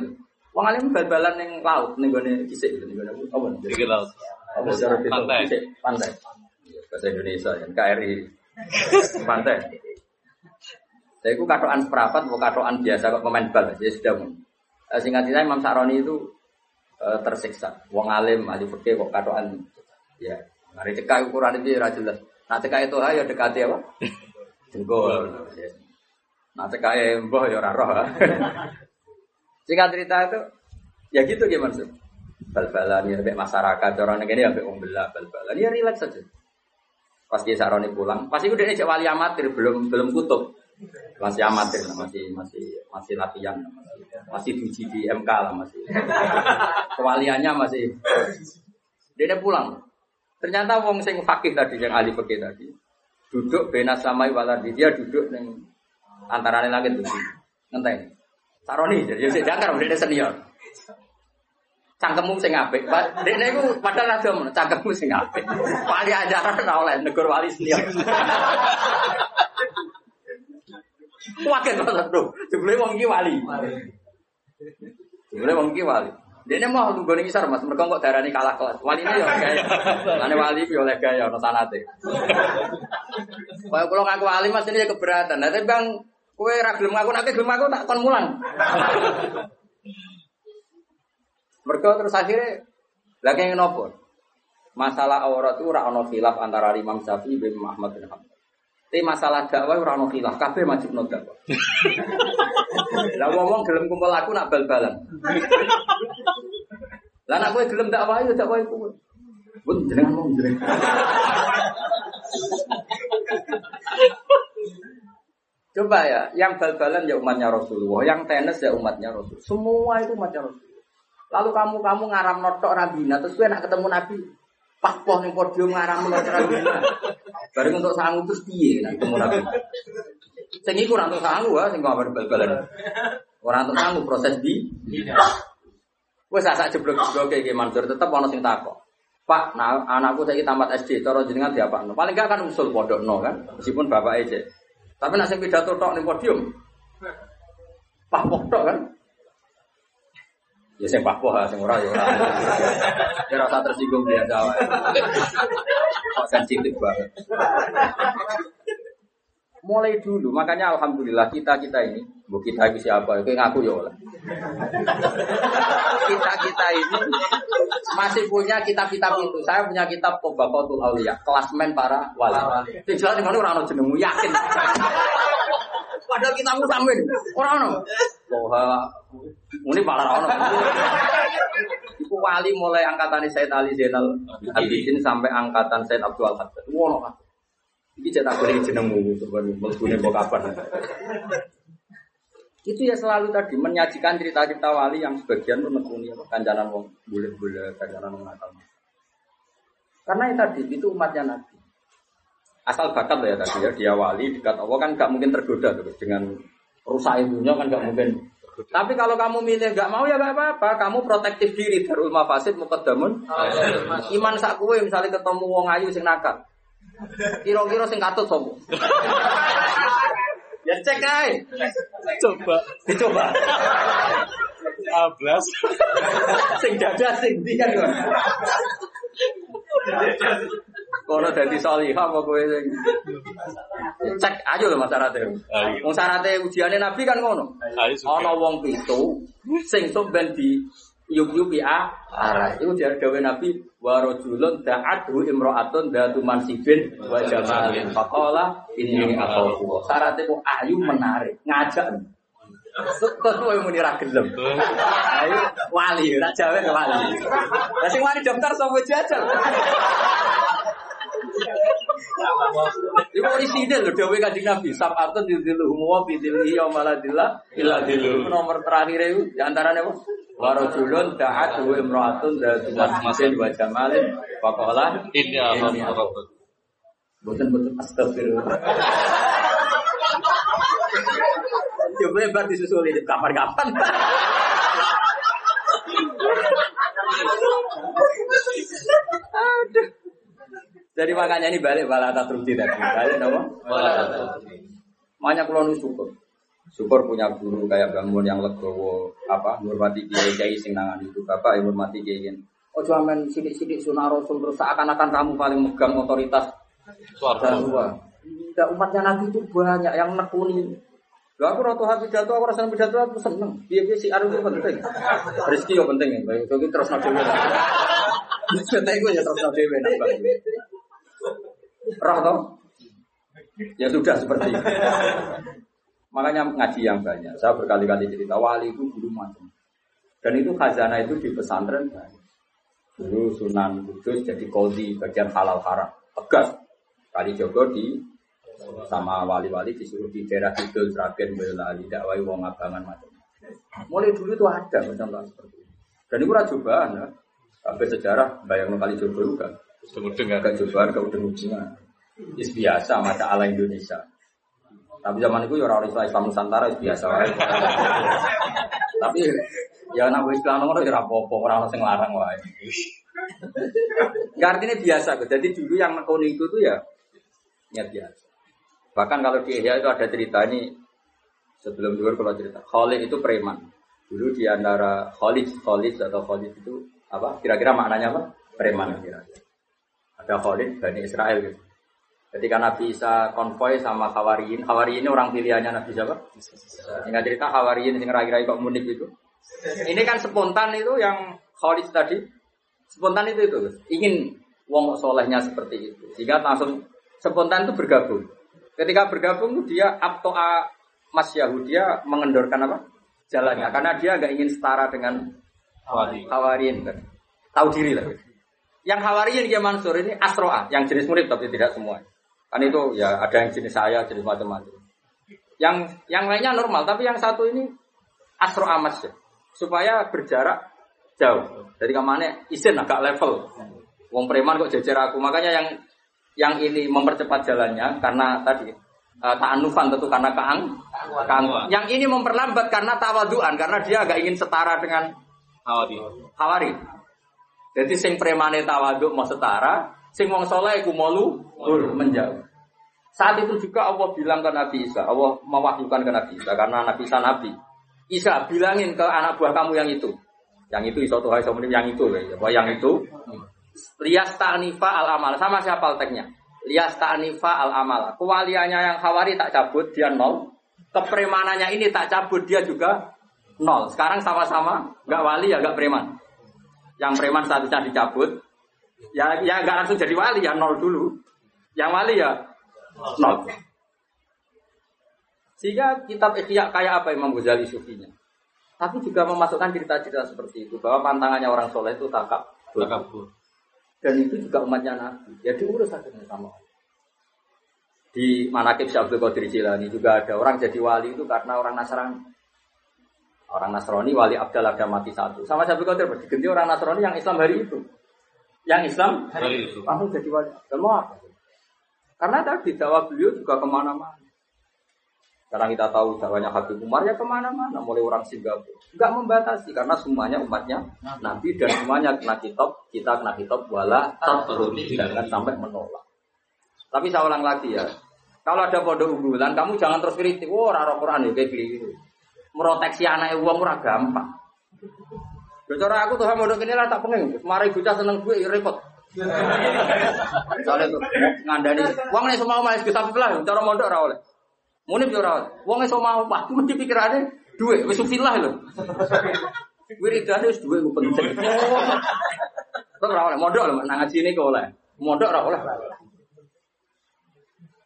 Wong alim bal-balan yang laut, nih gue kisik nih gue apa? Tiga laut. Apa secara? Pantai. Pantai. Iya, Bahasa Indonesia, yang KRI pantai. Saya itu katoan seperempat, bukan katoan biasa kok pemain bal, ya sudah. Eh, Singkat cerita Imam Sa'roni itu eh, tersiksa. Wong alim, ahli fikih kok katoan. Ya, mari cekak ukuran itu ya jelas. Nah cekak itu ayo dekati apa? Jengkol. Ya. Nah cekak mbah ya ora roh. *laughs* Singkat cerita itu ya gitu gimana sih? Bal-balan ya masyarakat orang ini ya bal-balan ya relax saja. Pas dia Saroni pulang, pasti udah cek wali amatir belum belum kutub. Masih amatir lah, masih masih masih latihan, masih, masih diuji di MK lah masih. Kewaliannya masih. Dia pulang. Ternyata wong sing fakih tadi yang ahli fakih tadi duduk benas samai waladi dia duduk neng antarane langit tuh ngenteni. Saroni jadi saya jangkar dia senior. Cangkemmu sing apik. Dekne iku padahal rada ngono, cangkemmu sing apik. Wali ajaran ora oleh negur wali senior. Wakil banget bro, jebule wong iki wali. Jebule wong iki wali. Dene mau tunggu ning isar Mas, mergo kok darani kalah kelas. Wali ini ya gaya. Lane wali ku ya oleh gaya ono sanate. Kaya kula ngaku wali Mas ini ya keberatan. Tapi Bang kowe ra gelem ngaku nek gelem ngaku tak kon mulang. Mergo terus akhirnya lagi yang nopo. Masalah aurat itu ora ono khilaf antara Imam Syafi'i dan Imam Ahmad bin Hanbal. Tapi masalah dakwah ora ono khilaf, kabeh wajib no dakwah. *laughs* Lah ngomong gelem kumpul aku nak bal-balan. Lah nak kowe gelem dakwah yo dakwah iku. Bun jenengan mau jenengan. Coba ya, yang bal-balan ya umatnya Rasulullah, yang tenis ya umatnya Rasul. Semua itu umatnya Rasul. Lalu kamu kamu ngaram notok rabina, terus gue nak ketemu Nabi, pakpoh nih podium ngaram notok rabina. Bareng untuk sanggup terus piye nak ketemu Nabi. Sing iku ora untuk sanggup ya, sing kabar bal-balan. Ora untuk sanggup proses di. Wes sak jeblok-jeblok kayak Mansur tetep ana sing takok. Pak, nah, anakku saya tamat SD, cara jenengan diapakno. Paling gak kan usul pondok no kan, meskipun bapak aja. Tapi nak sing pidato tok ning podium. Pak tok kan. Ya sing Pak Poh, sing ora ya ora. Ya rasa tersinggung dia Jawa. Kok sensitif banget. Mulai dulu, makanya alhamdulillah kita kita ini, bu kita ini siapa? Kayak ngaku ya oleh. kita kita ini masih punya kitab-kitab itu. Saya punya kitab Tobakotul Aulia, klasmen para wali. Sing jelas dengan orang jenengmu yakin. Padahal kita mau sampein, orang no. Loh, ini malah orang. Iku wali mulai angkatan Said Ali Zainal Abidin sampai angkatan Said Abdul Haddad. Wono. Iki cetak boleh jenengmu sebenarnya melbune kok kapan. Itu ya selalu tadi menyajikan cerita-cerita wali yang sebagian menekuni kancanan wong boleh-boleh kancanan wong. Karena itu tadi itu umatnya Nabi. Asal bakat lah ya tadi ya dia wali dekat Allah kan gak mungkin tergoda terus dengan rusak ibunya kan gak mungkin. Tapi kalau kamu milih gak mau ya gak apa-apa, kamu protektif diri darul mafasid mukaddamun. Iman sak kowe misalnya ketemu wong ayu sing nakal. Kira-kira sing katut sapa? *laughs* ya cek ae. Coba. Dicoba. Ablas. sing dada sing ndi kan. *laughs* Kono dadi salihah apa kowe sing cek aja lho Mas Sarate. Ayo. Wong sarate ujiane Nabi kan ngono. Ayo. Ana wong pitu sing sok ben di yuk-yuki a arah. Iku jar gawe Nabi wa rajulun da'athu imra'atun datu mansibin wa jamalin. Faqala inni akhafu. Sarate ku ayu menarik, ngajak. Terus kowe muni ra gelem. Ayo wali, ra jawe wali. Lah sing wali daftar sapa jajal. Iku orisinil lho dawuh Kanjeng Nabi, sab'atun yudhilluhum wa fi dhillihi yauma la dhilla illa dhilluh. Nomor terakhir itu di antaranya apa? Wa rajulun da'at wa imra'atun dzatu masjidin wa jamalin qala Ini alhamdulillah. Boten-boten astagfirullah. Coba lebar disusuli di kamar-kamar. Aduh. Jadi makanya ini balik balata terudi tadi. Balik nama? Makanya kalau nu syukur. Syukur punya guru kayak bangun yang legowo apa menghormati kiai kiai sing nangan itu bapak yang menghormati kiai Oh cuma main sidik-sidik sunah rasul terus seakan-akan kamu paling megang otoritas Suara. Tidak umatnya Nabi itu banyak yang nekuni. Lho aku ratu hati pidato, aku rasa pidato aku seneng. Biar si Arun itu penting. Rizki yo penting ya. Baik, jadi terus nabi Kita itu ya terus nabi Roh toh? Ya sudah seperti itu. Makanya ngaji yang banyak. Saya berkali-kali cerita wali itu dulu macam. Dan itu khazanah itu di pesantren banyak. Dulu Sunan Kudus jadi kodi bagian halal haram. Tegas. Kali Jogo di sama wali-wali disuruh di daerah Kidul, Sragen, Boyolali, dakwai wong abangan macam. Mulai dulu itu ada macam seperti itu. Dan itu cobaan ya. Sampai sejarah bayang kali Jogo juga. Agak cobaan ke ujung-ujungnya. Is biasa mata ala Indonesia. Tapi zaman itu ya orang Islam Islam Nusantara is biasa. *laughs* Tapi ya nak Islam nomor ya apa-apa orang sing larang wae. Enggak artinya biasa. Jadi dulu yang nekoni itu tuh ya ya biasa. Bahkan kalau di Ihya itu ada cerita ini sebelum dulu kalau cerita Khalid itu preman. Dulu di antara Khalid, Khalid atau Khalid itu apa? Kira-kira maknanya apa? Preman kira-kira. Ada Khalid Bani Israel gitu. Ketika Nabi Isa konvoy sama Hawariyin, Hawariyin ini orang pilihannya Nabi siapa? Ingat cerita Hawariyin yang rai-rai kok munik itu. Ini kan spontan itu yang Khalid tadi. Spontan itu itu ingin wong solehnya seperti itu. Sehingga langsung spontan itu bergabung. Ketika bergabung dia aptoa Mas Yahudi dia mengendorkan apa? Jalannya karena dia nggak ingin setara dengan Wali. Hawariyin kan. Tahu diri lah. Yang Hawariyin dia Mansur ini Asroa, yang jenis murid tapi tidak semua. Kan itu ya ada yang jenis saya, jenis macam-macam. Yang yang lainnya normal, tapi yang satu ini Asroa Mas ya. Supaya berjarak jauh. Jadi ke mana izin agak level. Wong preman kok jajar aku. Makanya yang yang ini mempercepat jalannya karena tadi uh, ta'anufan tentu karena kaang, kaang. Yang ini memperlambat karena tawaduan karena dia agak ingin setara dengan Awadi. Hawari. Jadi sing premane tawaduk mau setara, sing wong soleh iku malu menjauh. Saat itu juga Allah bilang ke Nabi Isa, Allah mewahyukan ke Nabi Isa karena Nabi Isa Nabi. Isa bilangin ke anak buah kamu yang itu. Yang itu iso tuh yang itu ya. Yang itu lias ta'nifa al amal sama siapa teknya? Lias ta'nifa al amal. Kewaliannya yang khawari tak cabut dia nol. Kepremanannya ini tak cabut dia juga nol. Sekarang sama-sama nggak wali ya nggak preman. Yang preman statusnya dicabut, ya ya nggak langsung jadi wali ya nol dulu. Yang wali ya nol. Sehingga kitab Ikhya kayak apa Imam Ghazali sufinya. Tapi juga memasukkan cerita-cerita seperti itu bahwa pantangannya orang soleh itu takab Takabur. Dan itu juga umatnya Nabi. Ya diurus akhirnya sama Allah. Di Manakib Syekh Abdul Qadir Jilani juga ada orang jadi wali itu karena orang Nasrani. Orang Nasrani wali Abdal ada mati satu. Sama Syekh Abdul Qadir diganti orang Nasrani yang Islam hari itu. Yang Islam Hari itu. langsung jadi wali. Dan mau apa? Karena tadi dakwah beliau juga ke mana-mana. Sekarang kita tahu dakwahnya Habib Umar ya ke mana-mana. Mulai orang Singapura. Enggak membatasi karena semuanya umatnya Nabi dan semuanya kena kitab. Kita kena kitab wala tatruni. Jangan sampai menolak. Tapi saya ulang lagi ya. Kalau ada pondok unggulan, kamu jangan terus kritik. Wah, oh, Quran ya kayak. Meroteksi anak uang murah gampang. Ya, cara aku tuh pondok ini lah tak pengen. Mari bocah seneng gue ya repot. Misalnya tuh ngandani, uang nih semua mau kita lah, cara mondok ora Muni yo ora nih semua apa? Aku mesti pikirannya duit, wis filah lho. Wiridane wis duit gue penting. Terus ora oleh mondok lho, nang ngaji ini kok oleh. Mondok ora oleh.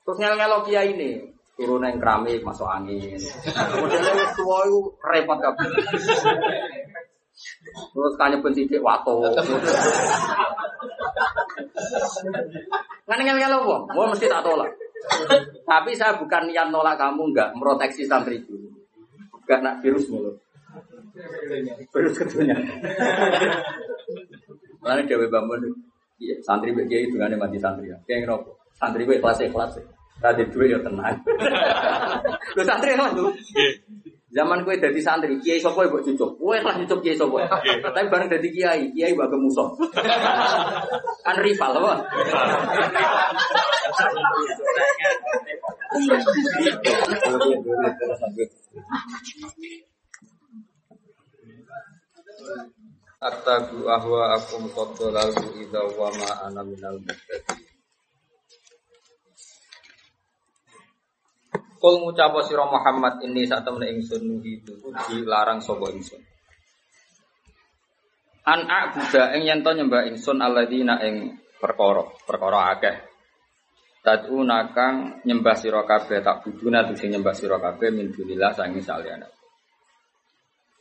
Terus ngel-ngelo kiai ini, turun yang keramik masuk angin. Modelnya wis tua itu repot kabeh. Terus kanya pensidik wato. Kan ngel-ngelo wong, wong mesti tak tolak. Tapi saya bukan niat nolak kamu enggak meroteksi santri itu. Nak virus mulu. Virus ketunya. Mana Dewi Bambun Iya, santri mbek kiai dungane mati santri. ya. Kayak ngono. Santri gue kelas kelas. Tadi duit ya tenang. Lu santri kan tuh. Zaman gue dari santri, kiai sopo ibu cucuk. Gue kelas cucuk kiai sopo. Tapi bareng dari kiai, kiai bagai musuh. Kan rival apa? Attabu ahwa akum qaddalalu idza wa ma ana minal muhtadin. Kul ngucapa sira Muhammad ini sak temene ingsun nuhi itu dilarang sapa ingsun. An a'buda ing yen to nyembah ingsun alladzina ing perkara, perkara akeh. Tad'una kang nyembah sira kabeh tak buduna sing nyembah sira kabeh min dunillah sangi saliyane.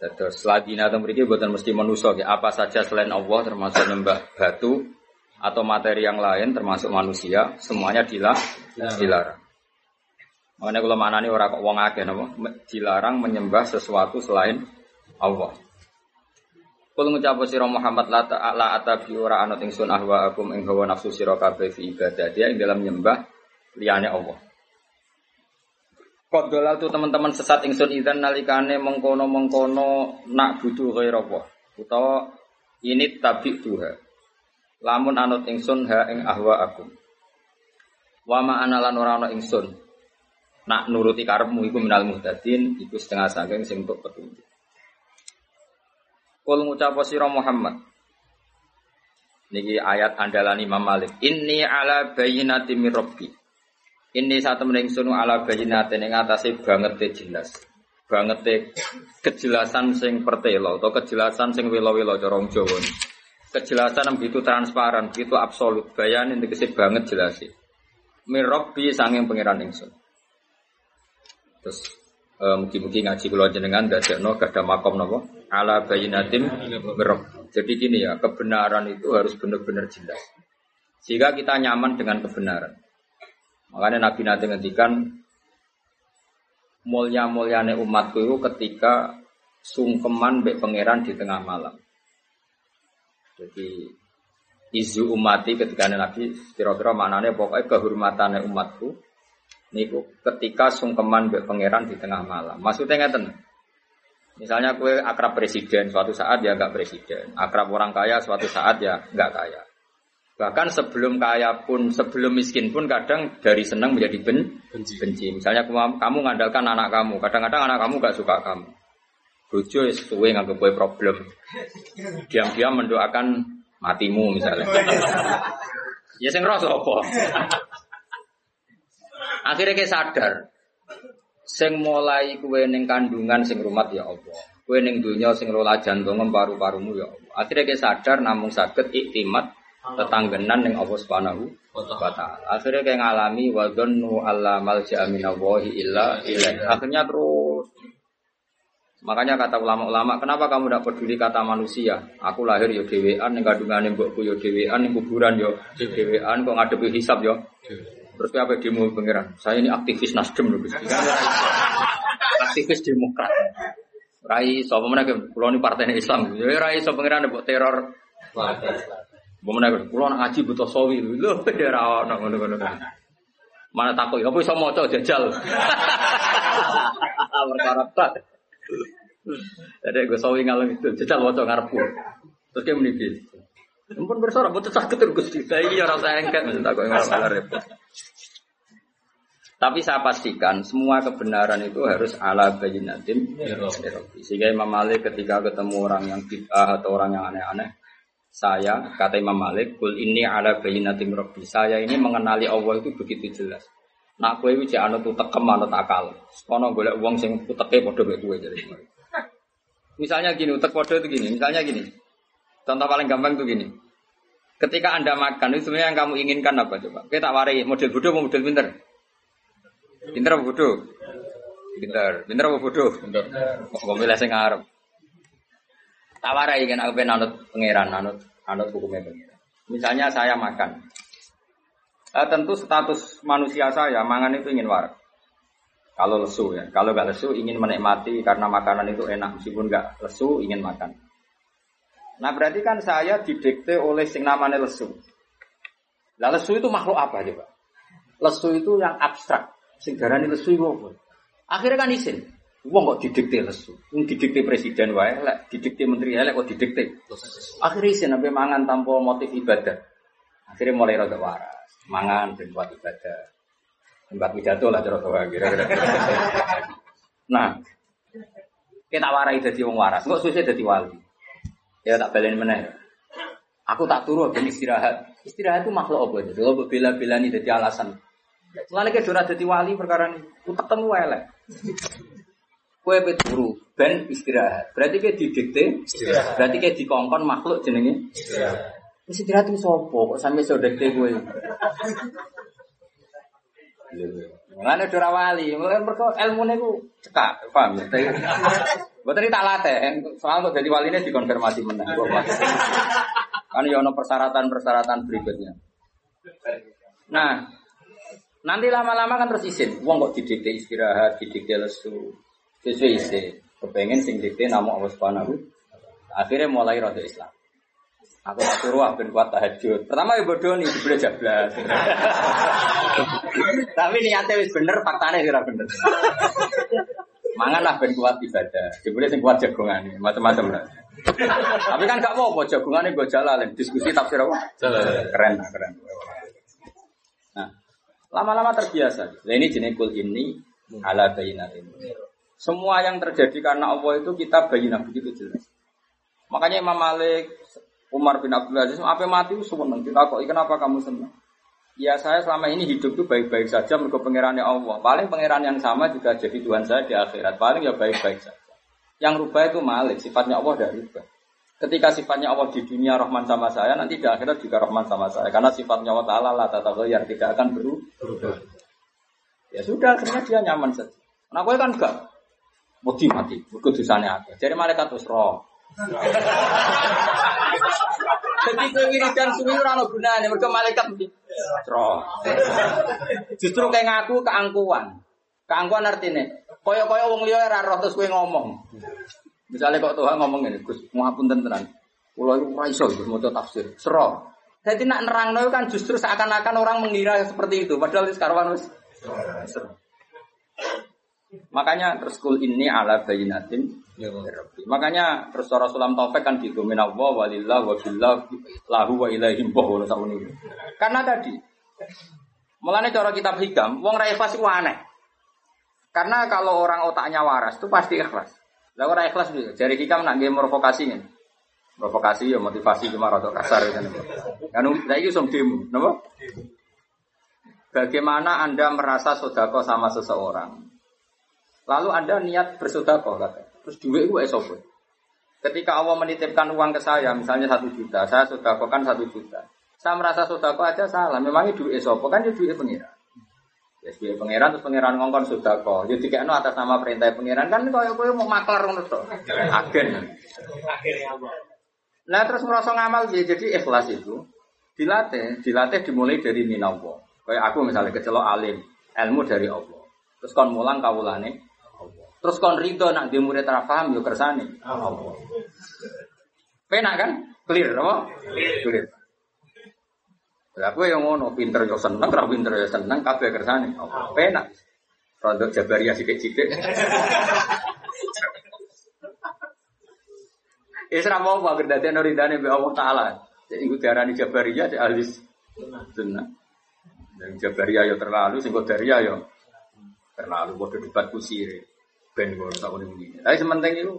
Terus ladina atau mriki buatan mesti manusia apa saja selain Allah termasuk nyembah batu atau materi yang lain termasuk manusia semuanya dilah dilarang. Makanya kalau mana nih orang kok wong akeh napa dilarang menyembah sesuatu selain Allah. Kul ngucap sira Muhammad la ta'ala atabi ora anut ingsun ahwa akum ing hawa nafsu sira kabeh fi ibadah dia ing dalam nyembah liyane Allah. Kodolal tuh teman-teman sesat ingsun idan nalikane mengkono mengkono nak butuh ghairallah utawa ini tabi tuha. Lamun anut ingsun ha ing ahwa akum. Wa ma analan ora ana ingsun nak nuruti karepmu iku minal muhtadin iku setengah saking sing untuk petunjuk. Kul ngucap sira Muhammad. Niki ayat andalan Imam Malik. Inni ala bayyinati mir rabbi. Ini saat temen ingsun ala bayyinati ning atase banget jelas. Banget kejelasan sing pertelo atau kejelasan sing welo-welo cara wong Jawa. Kejelasan begitu transparan, begitu absolut. Bayanin tegese banget jelas. Mir rabbi sanging pangeran ingsun. Terus eh, mugi-mugi ngaji kula jenengan dadekno gada makom napa ala bayinatim berok. Jadi gini ya, kebenaran itu harus benar-benar jelas. Sehingga kita nyaman dengan kebenaran. Makanya Nabi nanti ngendikan mulia-muliane umatku itu ketika sungkeman mbek pangeran di tengah malam. Jadi izu umati ketika Nabi kira-kira manane pokoknya kehormatannya umatku niku ketika sungkeman mbek pangeran di tengah malam. Maksudnya ngeten. Misalnya kue akrab presiden, suatu saat ya nggak presiden. Akrab orang kaya, suatu saat ya nggak kaya. Bahkan sebelum kaya pun, sebelum miskin pun kadang dari senang menjadi ben, benci. benci. Misalnya kamu, kamu ngandalkan anak kamu, kadang-kadang anak kamu nggak suka kamu. Bojo suwe nganggep kowe problem. Diam-diam mendoakan matimu misalnya. *laughs* ya sing rasa apa? Akhirnya kayak sadar. Sing mulai kue ning kandungan sing rumat ya Allah. Kue ning dunia sing rola jantung paru-parumu ya Allah. Akhirnya kayak sadar namung sakit iktimat tetanggenan ning Allah Subhanahu wa taala. Akhirnya kayak ngalami wa dhannu alla malja'a minallahi illa ilaih. Akhirnya terus Makanya kata ulama-ulama, kenapa kamu tidak peduli kata manusia? Aku lahir yo dewean, ning kandungane mbokku yo dewean, ning kuburan yo dewean, kok ngadepi hisab yo. Terus apa demo pangeran? Saya ini aktivis Nasdem loh. Kan aktivis Demokrat. Rai so mana ke pulau ini partai Islam. Ya rai so pangeran buat teror. Bagaimana ke pulau nak ngaji butuh sawi lho. Ya ora ono ngono-ngono. Mana takut? Apa iso maca jajal? *laughs* Perkara tak. Jadi gue sawi ngalem itu jajal maca ngarepku. Terus dia meniki. Ampun bersorak, butuh sakit terus Gusti. Saya iya rasa engket, maksud aku ngarep repot. Tapi saya pastikan semua kebenaran itu harus ala bayinatin Sehingga Imam Malik ketika ketemu orang yang bid'ah atau orang yang aneh-aneh, saya kata Imam Malik, kul ini ala bayinatin Rabbi. Saya ini mengenali Allah itu begitu jelas. Nak kowe iki anut tekem anut akal. Kono golek wong sing uteke padha mek kowe jadi. *laughs* Misalnya gini, utek padha itu gini. Misalnya gini. Contoh paling gampang tuh gini. Ketika Anda makan itu sebenarnya yang kamu inginkan apa coba? Kita warai model bodoh mau model pinter? Pinter apa bodoh? Pinter. Pinter apa bodoh? Pinter. Kok milih sing ngarep. Tak warai kan aku pengen anut pangeran, anut anut hukumnya pangeran. Misalnya saya makan. Eh, tentu status manusia saya mangan itu ingin warak. Kalau lesu ya, kalau nggak lesu ingin menikmati karena makanan itu enak meskipun nggak lesu ingin makan. Nah berarti kan saya didikte oleh sing namanya lesu. Lah lesu itu makhluk apa coba? Lesu itu yang abstrak. Sing darani lesu itu apa? Akhirnya kan isin. Wong kok didikte lesu. Wong didikte presiden wae, lek didikte menteri lek kok didikte. Akhirnya isin sampai mangan tanpa motif ibadah. Akhirnya mulai rada waras. Mangan ben buat ibadah. Tempat pidato lah cara kira-kira. *laughs* Nah, kita warai dadi wong waras. Kok suwe dadi wali. Ya tak balen meneh. Aku tak turu ben istirahat. Istirahat itu makhluk apa itu? Kalau bela-bela ini jadi alasan. Mulane ke ora dadi wali perkara ini. Utek temu elek. Kue turu ben istirahat. Berarti ke didikte, berarti ke dikongkon makhluk jenenge istirahat. Istirahat itu sopo kok sampe sodekte kowe. Mulane ora wali, mulane mergo ilmune ku cekak, paham ya? Mboten tak latih, soal kok jadi waline dikonfirmasi menang. Kan ya ono persyaratan-persyaratan berikutnya. Nah, nanti lama-lama kan terus izin. Wong kok didikte istirahat, didikte lesu. Sesuai izin. Kepengen sing dikte nama Allah Subhanahu. Akhirnya mulai rada Islam. Aku tak suruh ah ben kuat tahajud. Pertama ya bodoh nih dibeli jablas. *laughs* Tapi niatnya wis bener, faktanya sih bener. Mangan lah ben kuat ibadah. Dibeli sing kuat jagongan macam-macam lah. Tapi kan gak mau apa jagongannya gue jalan diskusi tafsir apa? Keren, keren. Nah, lama-lama terbiasa. Nah, ini jenis kul ini ala bayinat ini. Semua yang terjadi karena Allah itu kita bayinah begitu jelas. Makanya Imam Malik, Umar bin Abdul Aziz, apa mati seneng. Kita kok, kenapa kamu senang? Ya saya selama ini hidup tuh baik-baik saja menurut pangerannya Allah. Paling pangeran yang sama juga jadi Tuhan saya di akhirat. Paling ya baik-baik saja. Yang rubah itu malik, sifatnya Allah dari rubah. Ketika sifatnya Allah di dunia Rahman sama saya, nanti di akhirat juga Rahman sama saya. Karena sifatnya Allah Ta'ala lah tata yang tidak akan berubah. Ya sudah, akhirnya dia nyaman saja. Nah, gue kan enggak. Mati mati, kudusanya apa? Jadi malaikat terus roh. Jadi kowe wiridan suwi ora ono gunane, mergo malaikat mesti roh. Justru kayak ngaku keangkuhan. Keangkuhan artinya kaya-kaya wong liya ora roh terus kowe ngomong. Misalnya kok Tuhan ngomong ini, Gus, ngapunten tenan. Kula iku ora iso Gus maca tafsir. Sero. Jadi nak nerangno kan justru seakan-akan orang mengira seperti itu, padahal sekarang wis Makanya terus kul ini ala bayinatin Makanya terus Rasulullah Taufik kan gitu minallah walillah wa billah lahu wa ilaihim boh Karena tadi Mulanya cara kitab hikam, wong ra ikhlas itu aneh. Karena kalau orang otaknya waras itu pasti ikhlas. Lah ora ikhlas iki. Jari hikam nak nggih provokasi ngene. Provokasi ya motivasi cuma rada kasar kan. Kan saiki iso demo, napa? Bagaimana Anda merasa sodako sama seseorang? Lalu Anda niat bersodako, kata. Terus duit itu esok. Ketika Allah menitipkan uang ke saya, misalnya satu juta, saya sodako kan satu juta. Saya merasa sodako aja salah. Memangnya duit esok, kan ya duit pengiran. Ya duit pengiran terus pengiran ngongkon sodako. Jadi kayak atas nama perintah pengiran kan kau kau mau maklar ngono to. Agen. Nah terus merasa ngamal ya, jadi ikhlas itu dilatih, dilatih dimulai dari minawo. Kayak aku misalnya kecelok alim, ilmu dari Allah. Terus kon mulang kawulane. Terus kon ridho nak dia murid ra paham yo kersane Allah. Penak kan? Clear apa? Clear. Lah aku yang ngono, pinter yo seneng, ra pinter yo seneng, kabeh kersane Allah. Penak. Rodok Jabariyah sithik-sithik. Isra mau apa dadi ana ridane mbek Allah taala. Jadi iku diarani Jabariyah di ahli sunnah. Dan Jabariyah ya terlalu, sing Qadariyah ya terlalu bodoh debat kusir. Ben ngono tak ini. Tapi sementing itu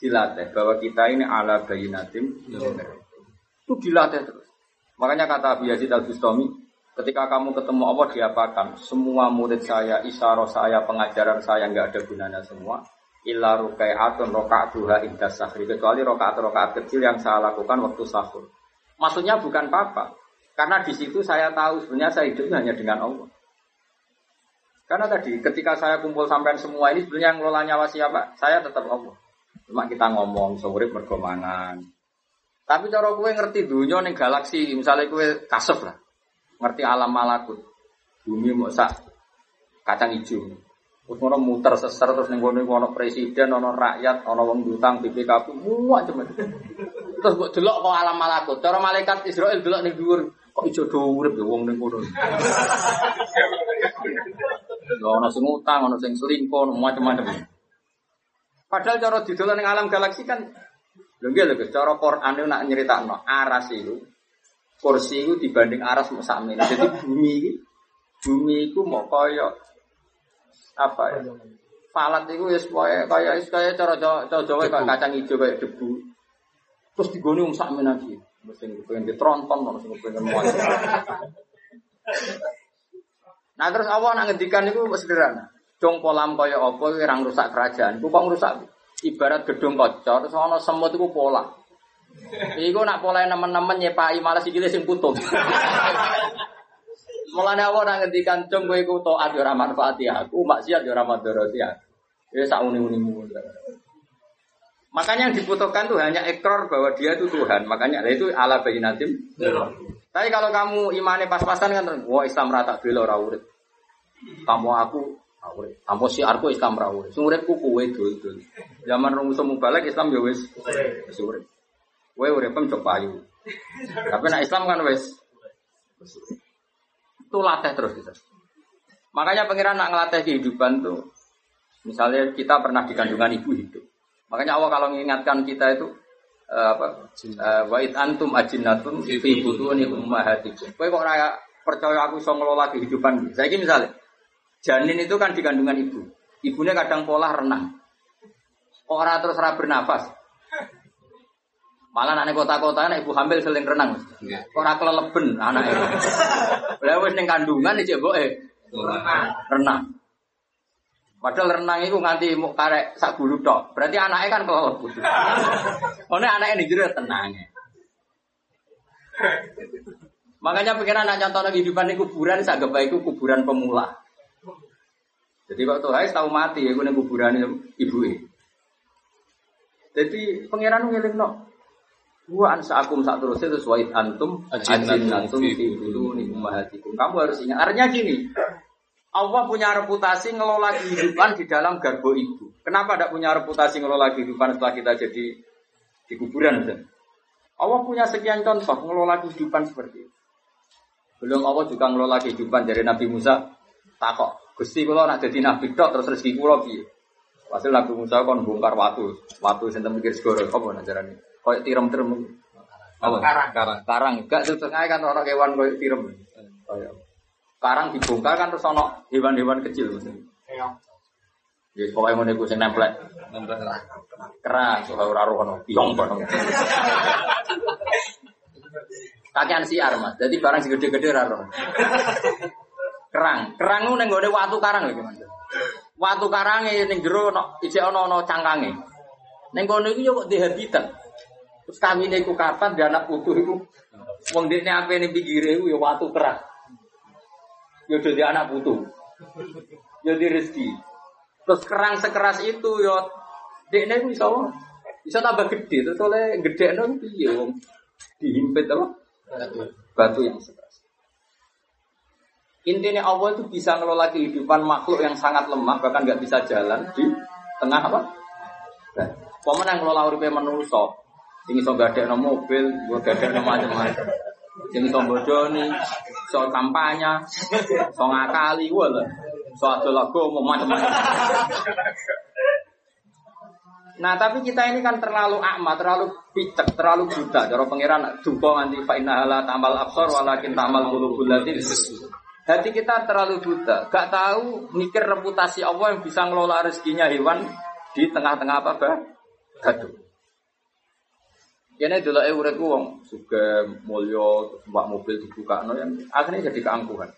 dilatih bahwa kita ini ala bayinatim itu dilatih terus. Makanya kata Abu Yazid Al Bustami, ketika kamu ketemu Allah diapakan? Semua murid saya, isyarah saya, pengajaran saya nggak ada gunanya semua. Illa rukai'atun roka'atuha indas sahri. Kecuali rokaat-rokaat kecil yang saya lakukan waktu sahur. Maksudnya bukan apa-apa. Karena di situ saya tahu sebenarnya saya hidupnya hanya dengan Allah. Karena tadi ketika saya kumpul sampai semua ini sebenarnya yang ngelola nyawa siapa? Saya tetap Allah. Cuma kita ngomong sore bergomangan. Tapi cara kue ngerti dunia nih galaksi, misalnya kue kasef lah, ngerti alam malakut, bumi mau sak kacang hijau. Terus ngono muter seser terus ning kono ono presiden, ono rakyat, ono wong utang BPKP, semua cuma. Terus mbok delok kok alam malakut. Cara malaikat Israel delok ning dhuwur, kok do urip ya wong ning kono. Ono sing utang, ono sing selingkuh, macam-macam. Padahal cara didolan ning alam galaksi kan lho nggih lho cara Quran itu nak nyeritakno aras itu kursi itu dibanding aras mau sakmene. Jadi bumi ini bumi itu mau kaya apa ya? Falat itu ya supaya kaya kaya cara Jawa Jawa kayak kacang hijau kayak debu. Terus digoni wong sakmene lagi. Mesti pengen ditronton, mesti pengen muat. Nah terus Allah nak ngendikan itu sederhana. Jong polam kaya apa orang rusak kerajaan. Ku kok rusak ibarat gedung kocor terus ana semut iku pola. Iku nak pola nemen-nemen nyepai malah sikile sing putus. *laughs* Mulane Allah nak ngendikan jong kowe iku taat yo ora manfaati aku, maksiat yo ora madharati aku. Ya sak uni-unimu. Makanya yang dibutuhkan tuh hanya ekor bahwa dia itu Tuhan. Makanya itu ala bayinatim. Tapi kalau kamu imannya pas-pasan kan, wah Islam rata bela ora urip. Aku urip. Kamu si aku Islam ora urip. Sing urip itu itu. Zaman rong musuh balik Islam ya wis wis urip. Kowe cok payu. Tapi nak Islam kan wis itu latih terus kita. Makanya pangeran nak ngelatih kehidupan tuh, misalnya kita pernah di kandungan ibu hidup. Makanya Allah kalau mengingatkan kita itu apa? Eh, Wa it antum ajinnatun fi butuni ummahatikum. Kowe kok ora percaya aku iso ngelola kehidupan. Saiki misalnya janin itu kan di kandungan ibu. Ibunya kadang pola renang. Orang terus ora bernafas. Malah anak kota-kota anak ibu hamil sering renang. Ora keleleben anak itu. *laughs* Lah wis ning kandungan iki eh renang. Padahal renang itu nganti mau karek sak bulu tok. Berarti anaknya kan kelelep. Ono anaknya ning jero tenang. Makanya pikiran anak contoh di kuburan, saya gak itu kuburan pemula. Jadi waktu Hai tahu mati ya, gue kuburan ibu Jadi pangeran ngiling no. Ansa akum saat itu wait antum ajin antum di dulu nih umahatikum. Kamu harus ingat. Artinya gini, Allah punya reputasi ngelola kehidupan di dalam garbo ibu. Kenapa tidak punya reputasi ngelola kehidupan setelah kita jadi di kuburan? Misalnya? Allah punya sekian contoh ngelola kehidupan seperti itu. Belum Allah juga ngelola kehidupan dari Nabi Musa. Takok, Gusti kula nak jadi nabi tok terus rezeki kula piye? Hasil Nabi Musa kon bongkar watu, watu sing mikir segoro apa najarane? Koyo tirem-tirem. Apa? Karang. Karang. Karang. Gak setengah kan orang hewan koyo tirem. Koyo. Karang dibongkar kan terus ono hewan-hewan kecil maksudnya. Ya pokoknya ngono iku sing nemplek keras ora ora ono piong kono. Kakean siar Mas. Jadi barang sing gede-gede ora. Kerang, kerang ku ning gone watu karang lho Mas. Watu karange ning jero ono isih ono ono cangkange. Ning kono iku yo kok di habitat. Terus kawine iku kapan dia anak putu iku wong dekne ape ning pinggire iku yo watu kerang. Yo dadi anak putu. Yo di rezeki. Terus kerang sekeras itu dekne iku iso bisa tambah gede terus oleh gede no piye wong dihimpit apa batu yang sekeras. Intinya Allah itu bisa ngelola kehidupan makhluk yang sangat lemah bahkan nggak bisa jalan di tengah apa? Pemenang ngelola uripe manusa. Sing iso gadekno mobil, gua gadekno macam-macam. Sing iso bodoni, iso kampanye, iso ngakali wala. Iso adol agama macam-macam. Nah, tapi kita ini kan terlalu akma, terlalu picek, terlalu buta. Cara pangeran duka nganti fa inna la tamal absar walakin tamal qulubul lati Hati kita terlalu buta, gak tahu mikir reputasi Allah yang bisa ngelola rezekinya hewan di tengah-tengah apa bah? Gaduh. Kene delok e uripku wong suka mulya mbak mobil dibuka no yang akhirnya jadi keangkuhan.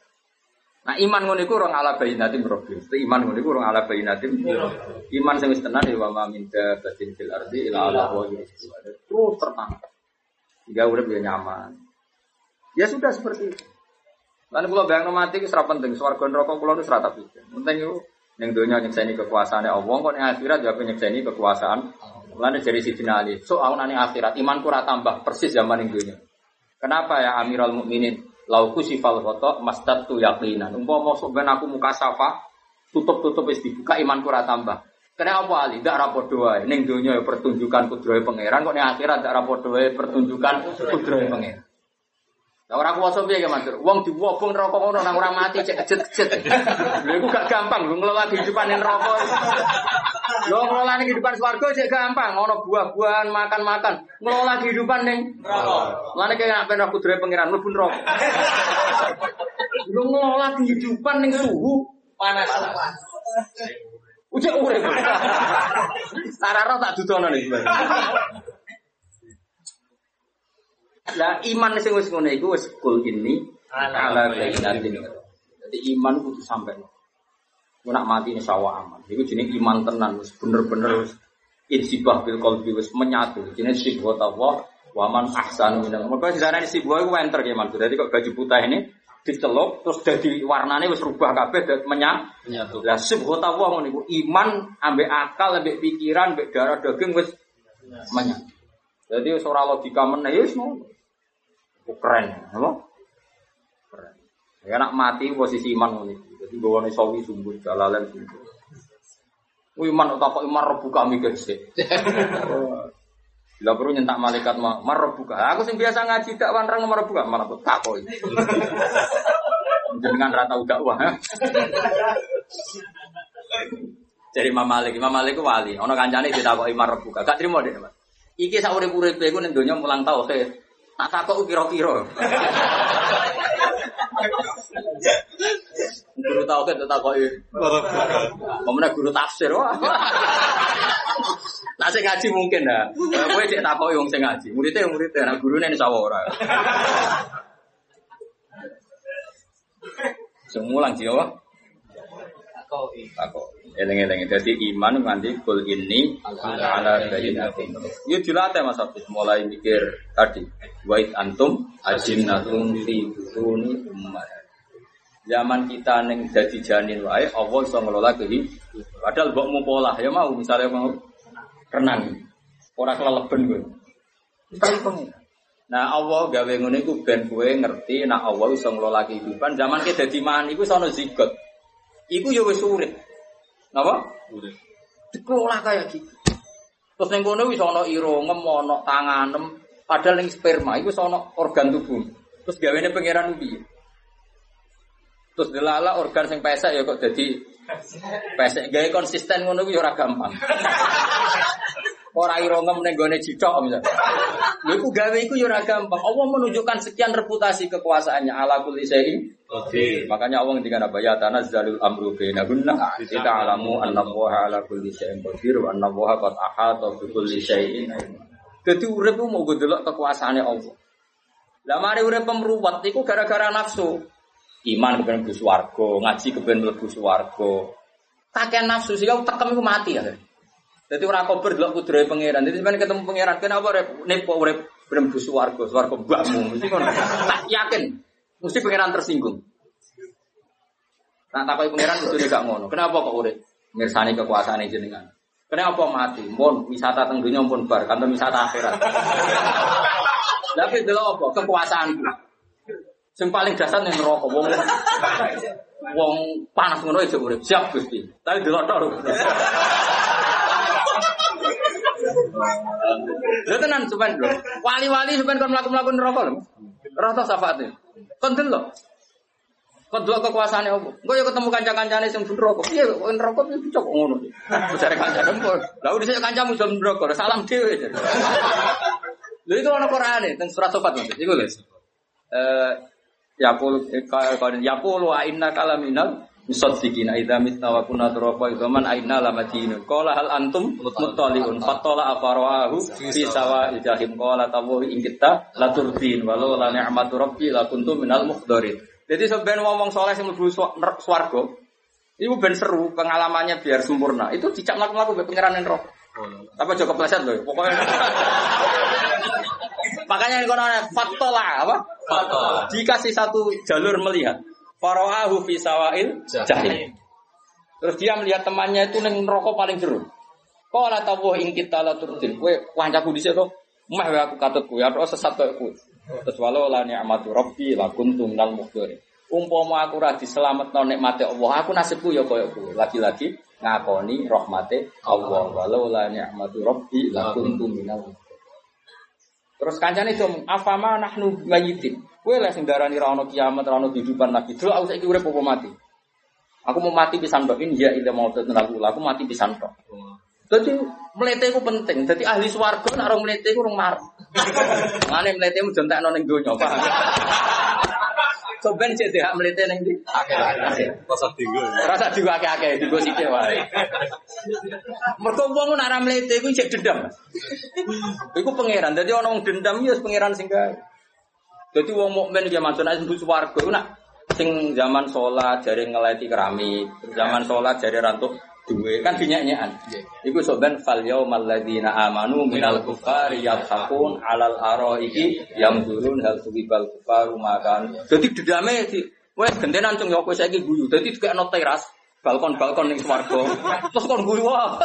Nah iman ngono iku orang ala bayinatim rabbi. Mesti iman ngono iku orang ala bayinatim. Iman sing wis tenan ya wa ma min dabatin fil ardi ila ala wa yusbihu. Terus tertang. Jika urip ya nyaman. Ya sudah seperti itu. Lan kula bayangno mati wis ora penting, swarga neraka kula wis ora tak pikir. Penting iku ning donya nyekseni kekuasaane Allah, kok ning akhirat ya nyekseni kekuasaan. Mulane dari Sidina Ali, so aku nang akhirat imanku ora tambah persis zaman ning donya. Kenapa ya Amirul Mukminin? Lauku sifal foto masdad tu yakinan. Umpama sok ben aku muka safa, tutup-tutup wis dibuka imanku ora tambah. Kena apa ali? Ndak ra padha wae. Ning ya pertunjukan kudrahe pangeran, kok ning akhirat ndak ra padha wae pertunjukan kudrahe pangeran. Lah ora kuwasa piye ya Mansur? Wong diwobong neraka ngono nang ora mati cek kejet-kejet. Lha iku gak gampang lho ngelola kehidupan neraka. Lho ngelola kehidupan swarga cek gampang, ono buah-buahan, makan-makan. Ngelola kehidupan ning neraka. Mulane kaya nek aku kudrahe pangeran mlebu neraka. Lho ngelola kehidupan ning suhu panas. Ujek urip. Sarara tak dudono nih. Lah iman sing wis ngono iku wis kul ini ala bainatin. Jadi iman kudu sampai. Ku nak mati ini sawa aman. Iku jenenge iman tenan wis bener-bener wis insibah bil qalbi wis menyatu. Jenenge Allah wa man ahsanu minal. Maka sejarah sibah iku wenter ya man. Jadi kok baju putih ini dicelup terus jadi warnanya wis rubah kabeh dadi menyatu. Nyatu. Lah sibhat Allah ngono iku iman ambek akal ambek pikiran ambek darah daging wis menyatu. Jadi ora logika meneh wis ngono. Keren, apa? Keren. Ya nak mati posisi iman iki. Jadi gawane sawi sumbut jalalan. Wih iman tak kok iman rebu kami gesek. Bila perlu nyentak malaikat mah marbuka. Aku sing biasa ngaji tak wanrang marbuka malah takoi. Jenengan ra tau dakwah. Jadi Imam Malik, Imam Malik ku wali. Ono kancane ditakoki marbuka. Gak trimo deh, Mas. Iki sak urip-uripe iku ning donya mulang tauhid. Tak takok kira-kira. Guru tauhid tak takoki. Pemenang guru tafsir wah. Nah sing ngaji mungkin dah. Kowe cek takoki wong sing ngaji. Muridnya muridnya, nah gurune sawah ora. Semulang jiwa. Takok. Eleng-eleng jadi iman nganti kul ini ala bayyinatin. Yo dilatih Mas Abdus mulai mikir tadi. Wait antum ajinnatun fi butuni ummat. Zaman kita neng jadi janin wae Allah iso ngelola kehidupan. Padahal mbok mau pola ya mau misalnya mau renang. Ora keleleben kowe. Tapi pengen. Nah Allah gawe ngono iku ben kowe ngerti nek Allah iso ngelola kehidupan. Zaman kita dadi man iku iso ono zigot. Iku ya wis urip. Napa? Udah. Dikelola kayak gitu. Terus ning kono wis ana irungem, ana tanganem, padahal ning sperma iku wis ana organ tubuh. Terus gawene pangeran piye? Terus delala organ sing pesek ya kok dadi pesek. Gawe konsisten ngono kuwi ora gampang. *laughs* Ora ira ngem ning gone cicok misalnya. Lha iku gawe iku ya ora gampang. Allah menunjukkan sekian reputasi kekuasaannya ala kulli syai'in. Oke. Makanya Allah ngendikan apa ya tanazzalul amru bainahunna kita alamu anna Allah ala kulli syai'in qadir wa anna Allah qad ahata bi kulli syai'in. Dadi urip mau delok kekuasaane Allah. Lah mari urip pemruwat iku gara-gara nafsu. Iman kepen mlebu swarga, ngaji kepen mlebu swarga. Kakean nafsu kau tekem iku mati ya. Jadi orang kober delok kudrohe pangeran. Jadi sampeyan ketemu pangeran, kenapa rep nepo urip ben mlebu swarga, swarga mbakmu. Mesti ngono. Tak yakin mesti pangeran tersinggung. Nah, takoki pangeran kudu gak ngono. Kenapa kok urip? Mirsani kekuasaan jenengan. Kenapa mati? Mun wisata teng pun bar, kantor wisata akhirat. Tapi delok apa? Kekuasaanku. Sing paling dasar ning neraka wong wong panas ngono aja urip. Siap Gusti. Tapi delok tok. Lho. Tenan sampean lho. Wali-wali sampean kon mlaku-mlaku neraka lho. Rata syafaate. Kon delok. Kon delok kekuasaane apa? Engko ya ketemu kanca-kancane sing ben neraka. Piye kok neraka piye cocok ngono. Jare kancane kok. Lah udah saya kancamu jam salam dhewe. Lha itu ana Qur'ane teng surat Sofat Mas. Iku lho. Eh ya pul ya wa inna kalaminal musaddiqina idza mitna wa kunna turaba idzaman aina lamadinun qala hal antum muttaliun? Fatala afarahu fi sawa'il jahim qala tawu ing kita laturdin walau la ni'matu rabbi la kuntum minal mukhdarin. Jadi sebenarnya wong-wong soleh sing mlebu swarga itu ben seru pengalamannya biar sempurna. Itu dicak mlaku-mlaku be pangeran roh. Apa joko kepleset loh pokoknya. *laughs* Makanya ini kono fatola apa? Fatola. dikasih satu jalur melihat Faro'ahu fi sawail jahim. Terus dia melihat temannya itu neng rokok paling jeru. Kala tawu ing kita la turdin. Kowe kancaku dhisik to. Meh wae aku katut kowe ora sesat kaya kowe. Terus walau la ni'matu rabbi la kuntum nal mukhdirin. Umpama aku ra diselametno nikmate Allah, aku nasibku ya kaya kowe. Lagi-lagi ngakoni rahmate Allah. Walau la ni'matu rabbi la kuntum minal. Terus kancane itu afama nahnu mayitin. Kowe lek sing darani ra ono kiamat, ra ono kehidupan lagi. Delok aku saiki urip apa mati. Aku mau mati pisan tok ini ya ila mau tenaga aku mati pisan tok. Jadi melete itu penting. Jadi ahli swarga nak orang melete itu orang marah. *laughs* Mana melete mu donya, paham? Soben cek dia melete neng di. Rasa tinggal. Rasa juga akeh-akeh di gosip wae. Mergo wong nak ra mlete iku cek dendam. Iku pangeran. Dadi ana wong dendam ya pangeran sing gawe. Dadi wong mukmin ya maksud nek mlebu swarga iku nak sing zaman sholat jari ngeleti keramik, terus zaman sholat jari rantuk duwe kan dinyanyian. Iku soben fal yaumal ladzina amanu minal kufari yadhakun alal araiki yamdurun hal tuwibal kufaru makan. Dadi dedame di wes gentenan cung yo kowe saiki guyu. Dadi dikekno teras balkon-balkon ning swarga. Terus kon guyu wae.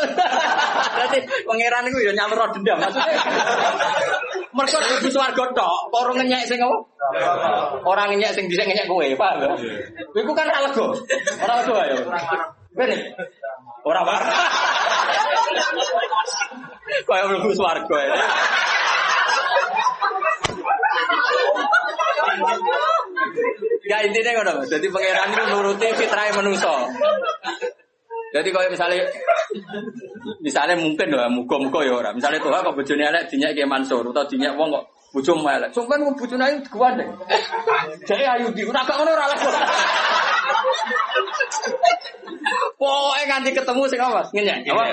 Dadi pangeran iku ya nyalur dendam maksudnya. Mergo di swarga tok, ora ngenyek sing apa? Ora ngenyek sing dhisik ngenyek kowe, paham? Kowe iku kan ora lega. Ora lega ya. Bener. Ora marah. Kaya mlebu swarga ya. Ya intinya ngono. Jadi pangeran itu nuruti fitrah manusia. Jadi kalau misalnya misalnya mungkin loh, muga-muga ya orang. Misalnya tuh kok bojone elek dinyak kayak Mansur atau dinyak wong kok bojomu elek. Sampeyan kok bojone ayu digandeng. Jadi ayu di ora gak ngono ora lah. Pokoknya nganti ketemu sing apa? Ngenyek. Apa?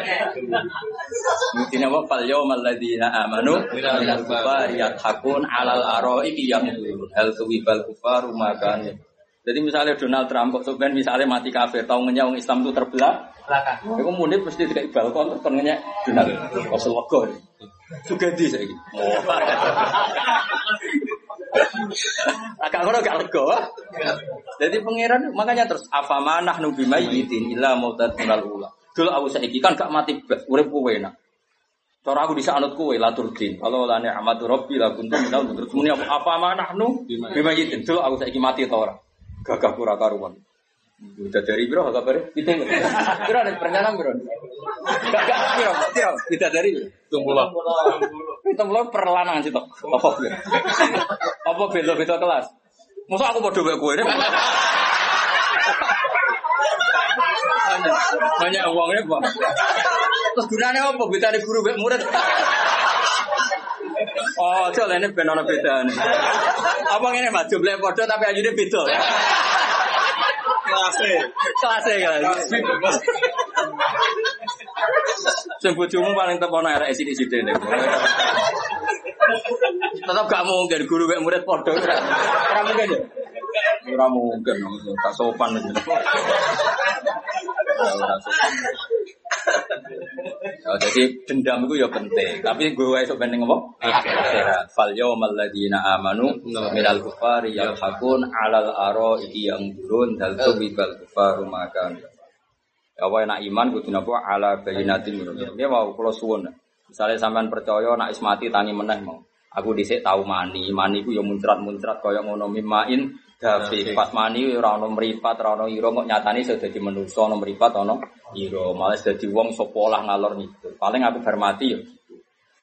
Intinya apa? Fal yawmal ladzina amanu minal kufari yathakun alal araiki yamdurun. Hal tuwibal kufaru makan. Jadi misalnya Donald Trump kok sebenarnya misalnya mati kafir, tahu orang Islam itu terbelah, belakang. Iku munib mesti dikai balkon terus kon ngenyek Donald. Rasulullah. Juga di saiki. *laughs* Agak ngono gak lega. wah. Jadi pangeran makanya terus afama nahnu bimayyitin illa mautat minal ula. Dulu aku saiki kan gak mati blas, urip kowe enak. Cara aku bisa anut kowe laturdin. Kalau la ni'matu rabbi la kuntum minal terus muni apa afama nahnu bimayyitin. Dulu aku saiki mati ta ora? Gagah pura karuan. Udah dari biro kabar kita biro ada perencanaan biro. Gagah biro. Biro. Kita dari Tunggu lah. kita mulai perlanan sih toh apa biro? Apa belo beda kelas? Masa aku bodoh kayak gue ini banyak uangnya pak. Terus gunanya apa? Bedanya guru mek murid. Oh, coba ini ben ana bedane. Apa ngene Mas, jumlahe padha tapi ajine beda. Kelasnya. Kelasnya kelas. Sing bojomu paling tepono arek sithik-sithik nek. Tetap gak mungkin guru mek murid padha. Ora mungkin ya. Ora mungkin, tak sopan. Ya, ora sopan. *laughs* Oh, jadi dendam itu ya penting, tapi gue wae sok penting apa? Akhirat. Fal yawmal ladzina amanu minal kufari yalhaqun alal ara'i yanzurun dal tubibal kufaru makan. Ya wae nak iman kudu napa ala bayinatin rabbih. Ya mau kula suwun. Misalnya sampean percaya nak ismati tani meneh mau. Aku dhisik tahu mani, mani ku ya muncrat-muncrat kaya ngono mimain Davi pas mani ora ono mripat, ora ono ira kok nyatane iso dadi manusa ono mripat ono ira, malah dadi wong sapa lah ngalor ngidul. Paling aku bar mati ya.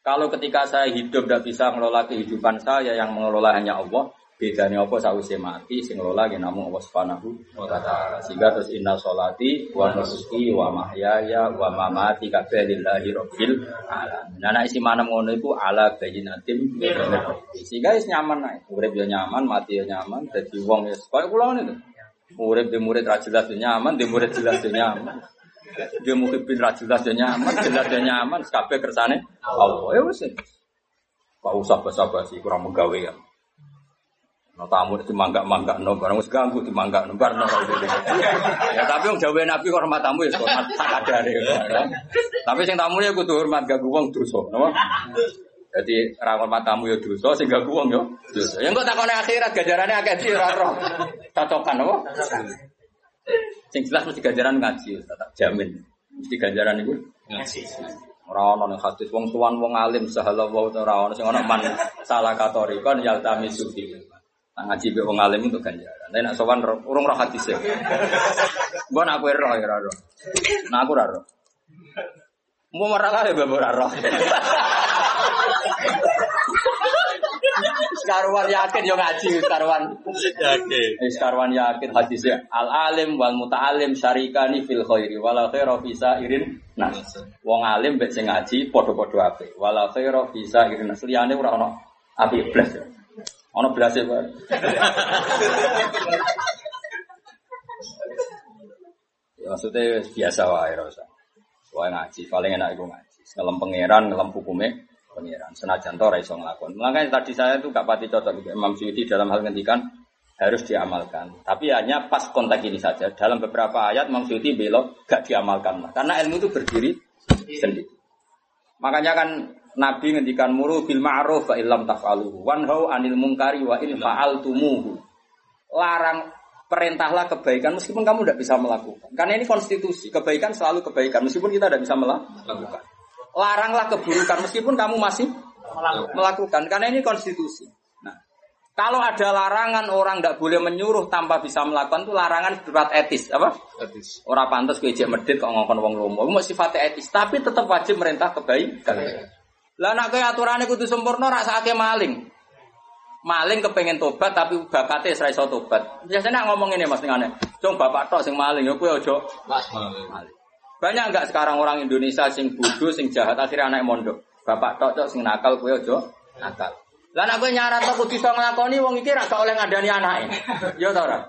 Kalau ketika saya hidup tidak bisa mengelola kehidupan saya yang mengelola hanya Allah, bedanya apa sausé mati sing ngelola ya namung Allah Subhanahu wa taala. Sehingga terus inna sholati wa nusuki wa mahyaya wa mamati kabeh lillahi rabbil alamin. Nah isi mana ngono iku ala bayyinatim Sehingga wis nyaman ae. Urip ya nyaman, mati ya nyaman, dadi wong ya kula ngene to. Urip di murid ya nyaman, di murid jelas ya nyaman. Dia jelas ya nyaman, jelas ya nyaman, kabeh kersane Allah. Ya wis. Kok usah basa-basi kurang menggawe ya. No tamu itu mangga mangga no barang wis ganggu di mangga no barang no Ya tapi yang jawab nabi hormat tamu ya hormat tak ada Tapi sing tamu ya kudu hormat ganggu wong dosa, napa? Jadi ra hormat tamu ya dosa, sing ganggu wong ya dosa. Ya engko akhirat gajarane akeh di ora roh. Cocokan napa? Sing jelas mesti gajaran ngaji, tak jamin. Mesti gajaran iku Ngaji. Ora wong tuan wong alim sahala wa ora ono sing ono man salah katori kon yaltami sufi. Nah, ngaji be wong alim untuk ganjaran. Nek nak sowan urung roh hadis ya. Mbok nak kowe roh ya roh. Nah aku ora roh. Mau marah lah ya bapak ora roh. Sekaruan yakin yo ngaji sekaruan. Yakin. Sekarwan yakin hadisnya al alim wal muta'alim syarikani fil khairi wala khaira fi sairin nas. Wong alim mbek sing ngaji padha-padha apik. Wala khaira fi sairin nas. Liyane ora ono apik blas. Ya. Ono blas e, Pak. Ya maksudnya biasa wae ora usah. Wae ngaji, paling enak iku ngaji. Ngelem pangeran, ngelem hukume pangeran. Senajan to ora iso nglakon. Makanya tadi saya tuh gak pati cocok dengan Imam Suyuti dalam hal ngendikan harus diamalkan. Tapi hanya pas konteks ini saja. Dalam beberapa ayat Imam Suyuti belok gak diamalkan. Karena ilmu itu berdiri sendiri. Makanya kan Nabi ngendikan muru bil ma'ruf fa illam taf'aluhu wanhau anil munkari wa in fa'altumuhu. Larang perintahlah kebaikan meskipun kamu tidak bisa melakukan. Karena ini konstitusi, kebaikan selalu kebaikan meskipun kita tidak bisa melakukan. Laranglah keburukan meskipun kamu masih melakukan. Karena ini konstitusi. Nah, kalau ada larangan orang tidak boleh menyuruh tanpa bisa melakukan itu larangan berat etis, apa? Hadis. Orang pantas gue medit kok ngongkon wong lomo. Itu sifatnya etis, tapi tetap wajib merintah kebaikan. Lah nak kaya aturannya kudu sempurna rak sakake maling. Maling kepengen tobat tapi bakatnya serai iso tobat. Biasanya nak ngomong ini Mas ngene. Cung bapak tok sing maling ya kowe aja maling. Banyak enggak sekarang orang Indonesia sing bodoh, sing jahat akhirnya anak mondok. Bapak tok tok sing nakal kowe aja nakal. Lah nek kowe nyarat tok kudu iso nglakoni wong iki ra gak oleh ngandani anake. Ya ta ora?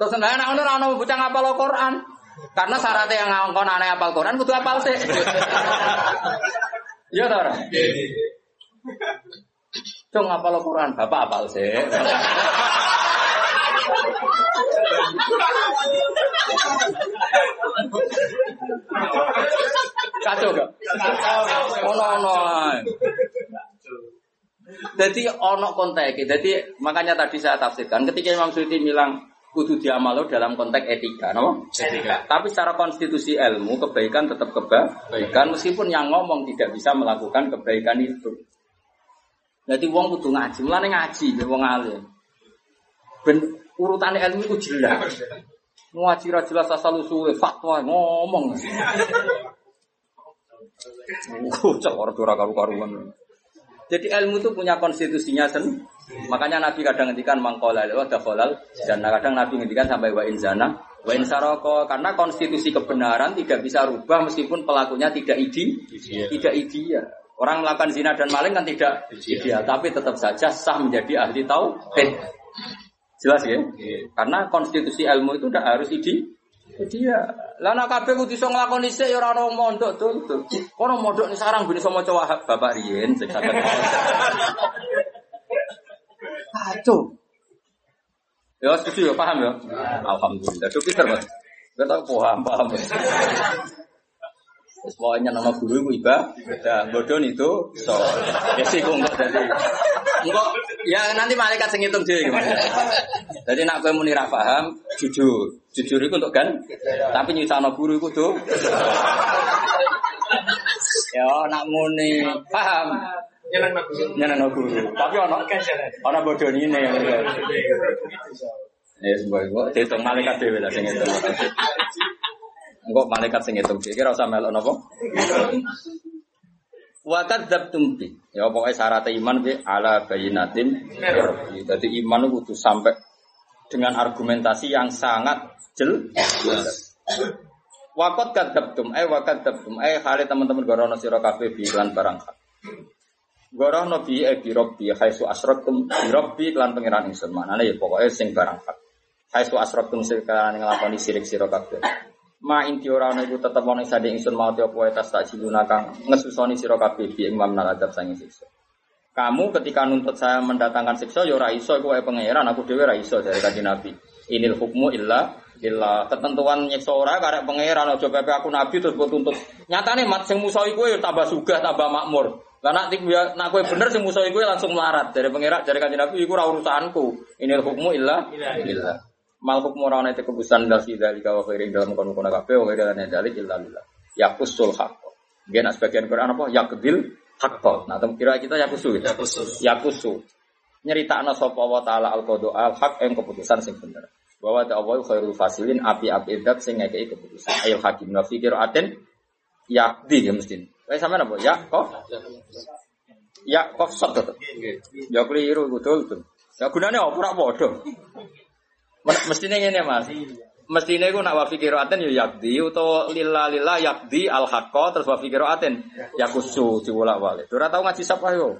Terus nek anak ngono ora ono bocah ngapal Al-Qur'an. Karena syaratnya yang ngongkon anak apal Quran kudu apal sih. *laughs* Iya ta ora? Cung apal Quran, bapak apal sih. Kacau gak? Ono ono. Jadi ono konteks. Jadi makanya tadi saya tafsirkan ketika Imam Suyuti bilang kudu diamalo dalam konteks etika, no? Etika. Tapi secara konstitusi ilmu kebaikan tetap kebaikan meskipun yang ngomong tidak bisa melakukan kebaikan itu. Jadi wong kudu ngaji, mulane ngaji be wong alim. Ben urutane ilmu itu jelas. Ngaji ra jelas asal usule fatwa ngomong. Ora karu-karuan. Jadi ilmu itu punya konstitusinya sendiri. Makanya Nabi kadang ngendikan mangkola ada kolal dan kadang Nabi ngendikan sampai wa inzana wa insaroko karena konstitusi kebenaran tidak bisa rubah meskipun pelakunya tidak idi, tidak ideal. Orang melakukan zina dan maling kan tidak ideal, tapi tetap saja sah menjadi ahli tauhid. Jelas ya? Karena konstitusi ilmu itu tidak harus. Dia, lah nak kabeh kudu iso nglakoni sik ya ora ono mondok tuntut. Kono mondok sarang ben iso maca wahab Bapak sing saged. *laughs* Kacau. Ya setuju ya paham ya? Alhamdulillah. Itu pinter Mas. Gak tau paham paham. Terus pokoknya nama guru ibu iba, beda bodoh itu, so, ya sih kok enggak jadi, enggak, ya nanti malaikat sing ngitung dia gimana. Jadi nak gue muni paham, jujur, jujur itu untuk kan, tapi nyusano guru itu tuh, ya nak muni paham, nyenang guru, tapi ono ono bodoh ini yang Ya sebuah itu, dihitung malaikat dewe lah sing ngitung. Enggak malaikat sing ngitung kira usah melok napa? Wa kadzabtum bi. Ya pokoknya syarat iman bi ala bayinatin. Jadi iman itu sampai dengan argumentasi yang sangat jelas. Wakot kadzabtum eh wa kadzabtum eh hale teman-teman gorono sira kabeh bi iklan barang hak. Gorono bi eh bi robbi khaisu asrakum bi robbi lan pangeran ingsun. Manane ya pokoknya sing barang hak. Khaisu asrakum sekarang nglakoni sirik sira kabeh. Ma inti ora ana iku tetep ana sade ingsun mau te apa tas tak ciluna kang ngesusoni sira kabeh bi ing mamnal sange siksa. Kamu ketika nuntut saya mendatangkan siksa ya ora iso kowe pangeran aku dhewe ora iso dari kanjeng Nabi. Inil hukmu illa illa ketentuan nyiksa ora karek pangeran aja pepe aku nabi terus mbok tuntut. Nyatane mat sing musuhi kowe ya tambah sugih tambah makmur. Lah nak ya nak kowe bener sing musuhi kowe langsung melarat dari pangeran dari kanjeng Nabi iku ora urusanku. Inil hukmu illa illa. Mal hukmu ora ana keputusan dal fi dalika wa khairin dalam kono-kono kabeh wa khairin dalik illa billah. Yaqusul haqq. Nggih nak sebagian Quran apa? Yaqdil haqq. Nah, tem kira kita yaqusu. Yaqusu. Nyeritakno sapa wa taala al qada al haq yang keputusan sing bener. Bahwa ta Allah khairul fasilin api-api dat sing ngekeki keputusan. Ayo hakim wa fikir aten yakdi ya mesti. Kayak sampean apa? Ya kok? Ya kok sot to. Ya keliru betul tuh. Ya gunane apa ora padha. Mestinya ngene Mas. Mestinya iku nak wa fi qiraatin ya yakdi utawa lillah lillah yakdi al haqqa terus wa fi qiraatin yakusu diwolak-walik. Ora tau ngaji sapa yo.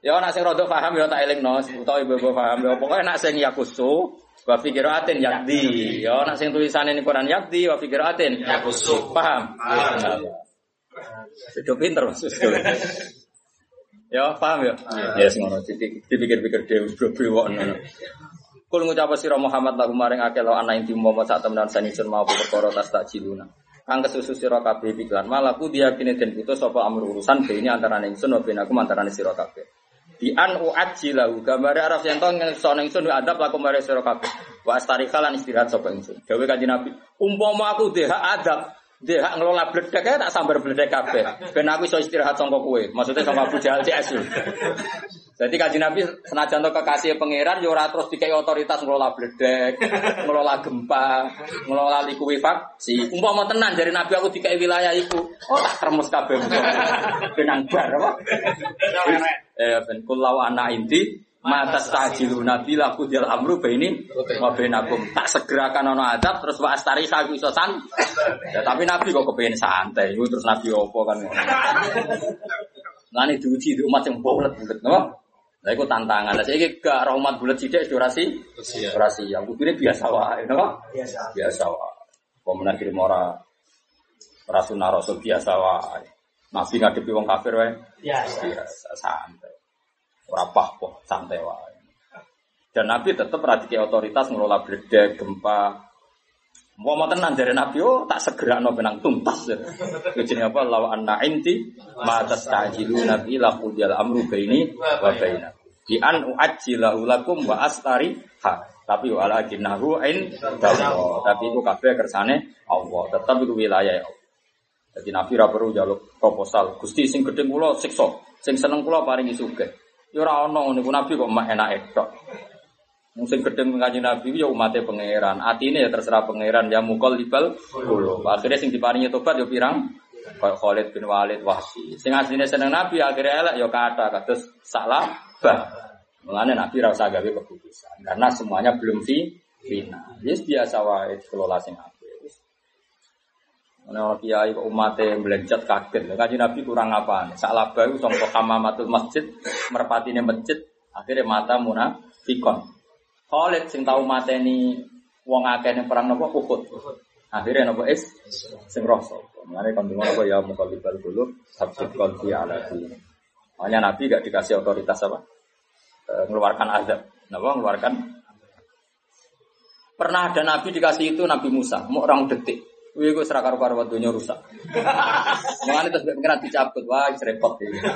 Ya nak sing rada paham ya tak elingno utawa ibu-ibu paham ya pokoke nak sing yakusu wa fi qiraatin yakdi. Ya nak sing tulisane ning Quran yakdi wa fi qiraatin yakusu. Paham? Sudah pinter Mas. Ya, paham ya? Ya, sing ngono dipikir-pikir dhewe bro-bro ngono. Kul ngucap sira Muhammad lagu maring akeh lo ana inti mau sak temenan sanisen mau perkara tas tak ciluna. Kang kesusu sira kabeh pikiran malaku diyakini den putus sapa amur urusan ini antara ingsun wa aku antara sira kabeh. Di an uajilahu gambare araf yen to ngeso ingsun adab laku mare sira. Wa istirahat sapa ingsun. Dawe kanjeng Nabi, umpama aku deh adab dia hak ngelola bledek ya tak sambar bledek kabeh. Ben aku iso istirahat sangka kowe. Maksudnya sama Abu Jahal CS. Jadi kaji Nabi senajan to kekasih pangeran yo ora terus dikai otoritas ngelola bledek, ngelola gempa, ngelola likuifaksi. Umpama tenan dari Nabi aku dikai wilayah iku, oh tak kremes kabeh. Benang bar apa? Eh ben kulau anak inti Mata stajilu nabi laku dial amru ini wa bainakum. Tak segerakan ono adab terus wa astari sagu iso san. Ya, tapi nabi kok kepengen santai. Itu terus nabi opo kan. Ngene diuji di umat yang bulet-bulet, napa? Lah iku tantangan. Lah saiki gak rahmat bulet sithik durasi. Durasi. Aku kira biasa wae, napa? Biasa. Biasa wae. Pemenang kirim ora rasul rasul biasa wae. Nabi ngadepi wong kafir wae. Biasa. Biasa santai. Ora kok santai wae. Dan Nabi tetap radiki otoritas ngelola bledek, gempa. Mau mau tenan dari Nabi, oh tak segera no benang tuntas. Jadi apa? Lawa anna inti matas tajilu Nabi laku dial amru baini wa baina. Di an uajilahu lakum wa astari ha. Tapi wala jinahu in Tapi itu kabeh kersane Allah. Tetap itu wilayah Allah. Jadi Nabi ra perlu jaluk proposal. Gusti sing gedhe kula siksa, sing seneng kula paringi sugih. Ya ora ono niku Nabi kok mak enak tok. Wong sing gedeng ngaji Nabi ya umate pangeran. Atine ya terserah pangeran ya mukol libal kulo. Akhirnya sing diparingi tobat ya pirang Kayak Khalid bin Walid Wahsi. Sing asline seneng Nabi akhirnya elek ya kata kados salah bah. Mulane Nabi ra usah gawe keputusan karena semuanya belum fi final. Yes biasa wae kelola sing Ana kiai kok umate melencet kaget. Kanjeng Nabi kurang apa? Salah bah iku sangka hamamatul masjid, merpatine masjid, akhirnya mata munafikon. Khalid sing tau mateni wong akeh ning perang napa Uhud. Akhirnya napa is sing rasa. Mulane kan apa ya mukallibal dulu sabit qalbi ala din. Makanya Nabi gak dikasih otoritas apa? Eh, mengeluarkan azab. Napa mengeluarkan Pernah ada Nabi dikasih itu Nabi Musa, mau orang detik. Wih, gue serakar karo dunia rusak. *laughs* Mengenai terus pengiran dicabut, wah repot ya.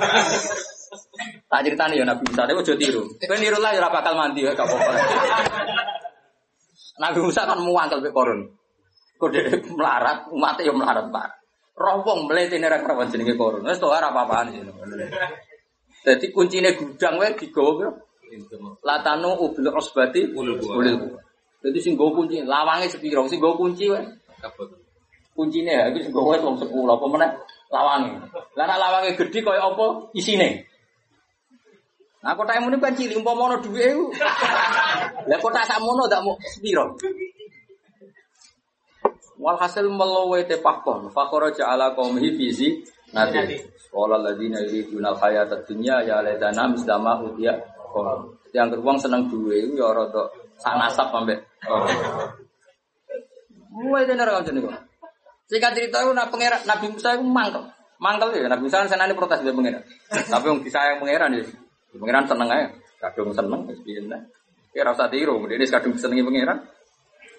Tak ceritanya ya Nabi Musa, dia ojo tiru. Kowe niru lah ya bakal mandi ya apa-apa. Nabi Musa kan muangkel be korun. Kode melarat, umatnya ya melarat pak. Rompong melete nih rakyat jenenge korun. Wes tuh ora apa-apaan sih. Jadi kuncinya gudang wae digawa piro? Latanu ubil osbati ulil. Jadi sing go kunci, lawange sepiro, sing go kunci wae. Kuncine ya sing go wae wong 10 apa meneh lawange. Lah nek lawange gedhe kaya apa isine? Nah kotak ini kan cilik, umpama ono duwe iku. Lah kotak sakmono tak mau sepiro. Walhasil melowe te pakon, fakoroja ala qaumihi fizi nanti. Qala alladziina yuriduna al-hayata dunya ya laitana mislama udiya qom. Yang gerbang seneng duwe iku ya rada sak nasab ambek. Mulai tenar kan jenenge. Singkat cerita itu nak pangeran Nabi Musa itu mangkel. Mangkel ya Nabi Musa senane protes dia pangeran. Tapi wong disayang pangeran ya. Pangeran seneng aja. Kadung seneng piye nah. Ya ora usah tiru, ini kadung senengi pangeran.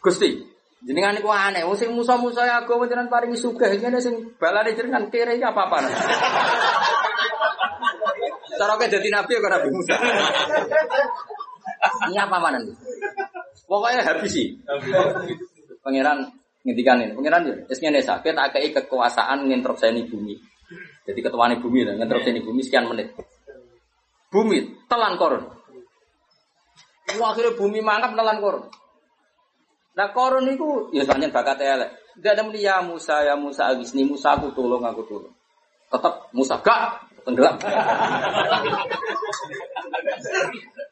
Gusti, jenengan iku aneh. Wong sing musa-musa ya agama jenengan paringi sugih, ngene sing balane jenengan kere iki apa-apa. Cara ke jadi nabi ya Nabi Musa. Ini apa mana nih? Pokoknya habis sih. Pangeran ngendikan ini. Pangeran ya, esnya nih sakit, akai kekuasaan nginterupsi bumi. Jadi ketuaan bumi lah, nginterupsi bumi sekian menit. Bumi telan korun. Wah, akhirnya bumi mangap telan korun. Nah korun itu ya sebenarnya bakat elek. Gak ada ya Musa ya Musa agisni Musa aku tolong aku tolong. Tetap Musa gak tenggelam.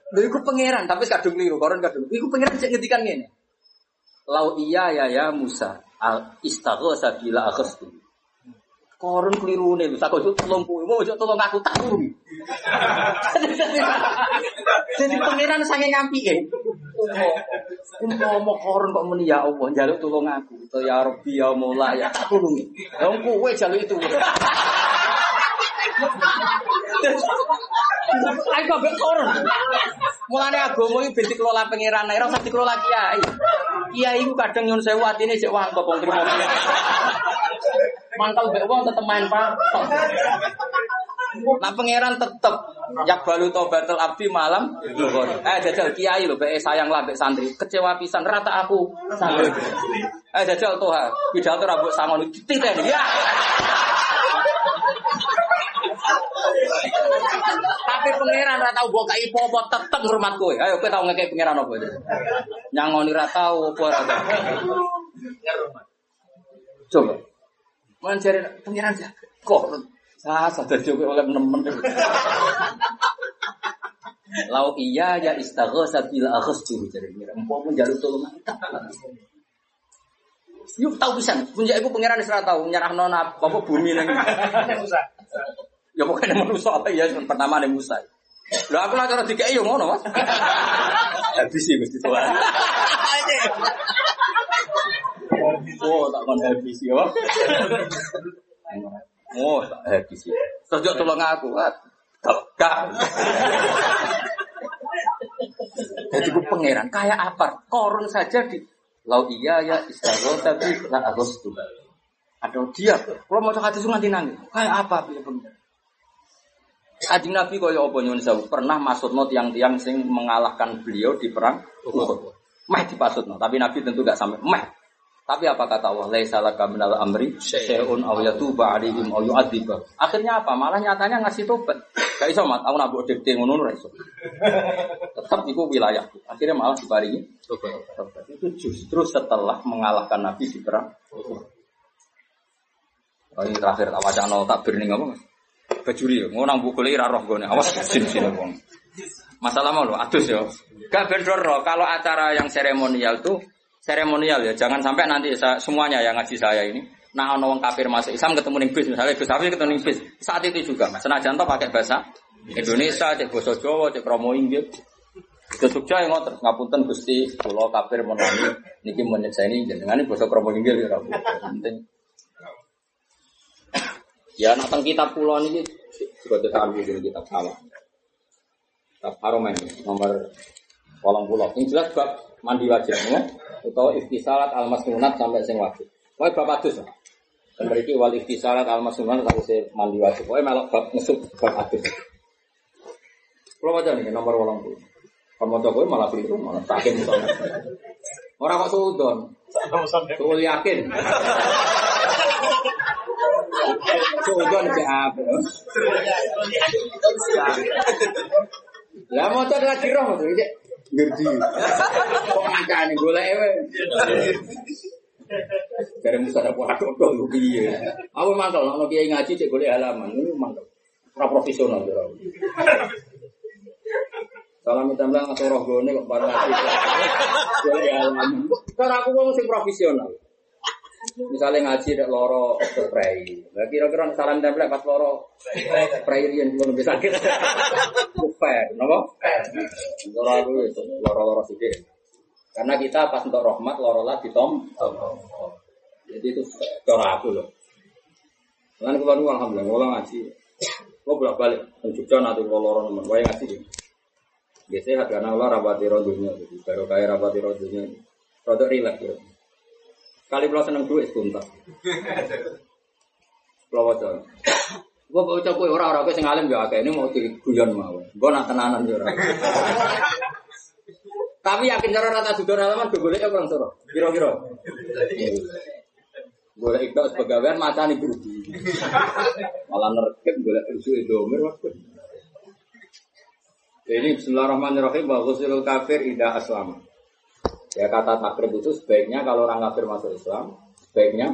Lha iku pangeran tapi kadung keliru, koron kadung. Iku pangeran sing ngendikan ngene. Lau iya ya ya Musa al istaghatsa bila akhstu. Koron keliru nih, bisa kau tolong kue, mau ojo tolong aku tak. Jadi pangeran sange ngampi ya. Umpama koron kok muni ya Allah, jaluk tolong aku. To ya Rabbi ya Mola ya tak turun. Wong kowe jaluk itu. Ayo kok mbek koron. Mulane agama iki ben dikelola pangeran, ora usah dikelola kiai. Kiai iku kadang nyun sewu atine sik wangkop wong trimo. Mangkal mbek wong tetep main pak. Nah pangeran tetep yak balu tobatul abdi malam. Eh jajal kiai lho mbek sayang lah mbek santri. Kecewa pisan rata aku santri. Eh jajal toha pidato rambut sangon dititen ya. Tapi pangeran ora tau mbok apa tetep ngurmat kowe. Ayo kowe tau ngekek pangeran apa? Nyangoni ora tau apa ora tau. Coba. Mencari pangeran ya. Kok saya sadar juga oleh nemen. Lau iya ya istaghosa bila akhstu jadi pangeran. Empok pun jalur tolong Yuk tahu bisa, punya ibu pangeran Isra tahu nyerah nona apa bumi lagi. Ya pokoknya manusia apa ya pertama ada Musa. Lah aku lah cara tiga yo ngono mas. Habis sih mesti tua. Oh tak mau habis yo. Oh tak habis sih. Terus tolong aku. Gak. Jadi gue pangeran kayak apa? Korun saja di Lau iya ya istighfar tapi lah Agustus. Ada dia. Kalau mau cakap itu nganti nangis. Kayak apa? Bila pangeran. Ajing Nabi kaya apa nyuwun sewu pernah maksudno tiang-tiang sing mengalahkan beliau di perang Uhud. Meh dipasutno, tapi Nabi tentu gak sampai meh. Tapi apa kata Allah? Laisa laka minal amri syai'un aw yatuba alaihim aw yu'adziba. Akhirnya apa? Malah nyatanya ngasih tobat. Gak iso mat, aku nabuk dikte ngono ora iso. Tetap itu wilayah. Akhirnya malah diparingi tobat. Itu justru setelah mengalahkan Nabi di perang. Oh, ini terakhir tak wacana tak berning apa mas? Bajuri, mau nang buku lagi roh gue awas *laughs* sin sin wong. Masalah mau lo, adus ya. Gak bendor roh. Kalau acara yang seremonial tuh seremonial ya. Jangan sampai nanti sa- semuanya yang ngaji saya ini. Nah, ono wong kafir masuk Islam ketemu ning bis misalnya Gus Hafiz ketemu ning bis. Saat itu juga, Mas. Senajan toh pakai bahasa Indonesia, cek bahasa Jawa, cek kromo Inggil. Ke Jogja yang ngotot ngapunten Gusti, kula kafir menani niki menyekseni jenengan basa kromo Inggil ya. Penting. Ya nak teng kitab kula niki juga cetakan buku kitab salah. Kitab Haromen nomor kolong pulau. Yang jelas bab mandi wajib ya. Atau ikhtisalat al masnunat sampai sing wajib. Pokoknya bab adus. ya. Dan berarti wal ikhtisalat al masnunat tak usah mandi wajib. Pokoknya melok bab mesuk bab adus. Kalau macam ini nomor kolong pulau. Kalau mau coba malah beli malah sakit misalnya. *laughs* Orang kok sudon, tuh yakin. *laughs* Sudon cek apa? Lah mau lagi roh tuh, cek ngerti. Kok ngakani golek ewe. Dari musa ada pola dodol lu piye. Aku mangkel nek kiai ngaji cek golek halaman, ini mangkel. Ora profesional ya. Salam temblang atau roh gone kok bareng ngaji. Halaman. Aku wong sing profesional. Misalnya ngaji dek loro spray. Lah kira-kira salam tempel pas loro spray riyen kulo bisa sakit. Fair, napa? Loro aku itu loro-loro sithik. Karena kita pas untuk rahmat loro lah ditom. Jadi itu cara aku loh. Lan kula nu alhamdulillah kula ngaji. Kula bolak-balik nang Jogja nanti kula loro nemen wae ngaji. Biasanya harga Allah rabati rodunya, jadi baru kaya rabati. Rodok rileks ya. Kali kalau seneng duit tuntas. Kalau wajah. Gue baca kue orang-orang gue sing alim ya akeh ini mau diguyon mau. Gue nak tenanan ya orang. Tapi yakin cara rata sudah halaman gue boleh kurang soro. Kira-kira. Boleh ikut sepegawaian maca nih berhenti. Malah nerkep boleh usul domir waktu. Ini Bismillahirrahmanirrahim. Ghusilul kafir ida aslama. Ya kata takrib itu sebaiknya kalau orang kafir masuk Islam, sebaiknya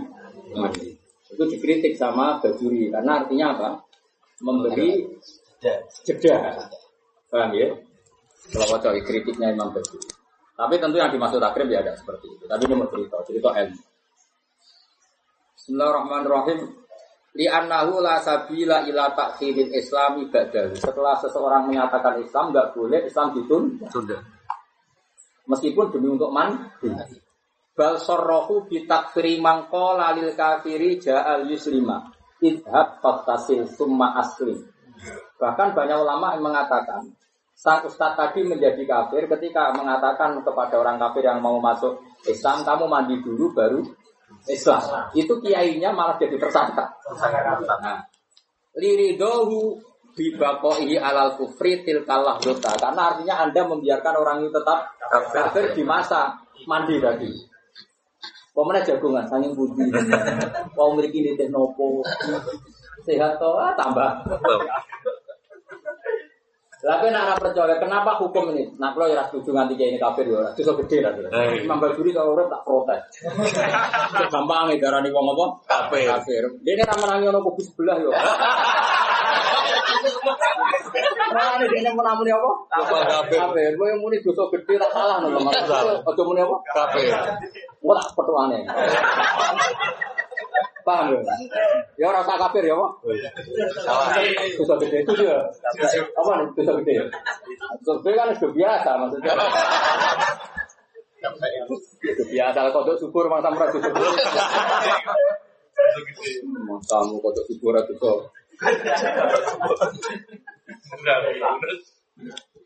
mandi. Itu dikritik sama Bajuri karena artinya apa? Memberi jeda. Paham ya? Kalau wajah kritiknya Imam Bajuri. Tapi tentu yang dimaksud takrib ya ada seperti itu. Tapi ini mau cerita, ilmu. Bismillahirrahmanirrahim. Li annahu la sabila ila takhiril islami ba'dahu. Setelah seseorang menyatakan Islam nggak boleh Islam ditunda. Meskipun demi untuk man bal sorrohu bitakfiri mangko lalil kafiri ja'al yuslima. Idhab faktasil summa aslim. Bahkan banyak ulama yang mengatakan sang ustadz tadi menjadi kafir ketika mengatakan kepada orang kafir yang mau masuk Islam kamu mandi dulu baru Islam. Itu kiainya malah jadi tersangka. Nah, liridohu bibakoi alal kufri tilkalah dota karena artinya anda membiarkan orang itu tetap kafir di masa mandi tadi Pemenang jagungan, sanging budi. Mau memiliki ini nopo, sehat toh ah, tambah. Tapi nak ora percaya, kenapa hukum ini? Nah, kalau ya setuju nganti kayak ini kafir ya, itu so gede lah. Eh. Imam Bajuri kalau urip tak protes. Gampang ya darani wong apa? Kafir. Kafir. Dia ini ramen ono kubu sebelah yo. Nah, ini dia menamuni apa? Kafir? Kafir. Gue yang muni dosa gede tak salah nih, Mas. Ojo muni apa? Kafir. Wah, petuane. Paham ya? Ya ora usah kafir ya, Pak. Salah. Dosa gede itu dia. Apa nih dosa gede? Dosa gede kan sudah biasa maksudnya. Sudah biasa kalau kodok syukur masa merah dosa gede. Kamu kodok syukur atau.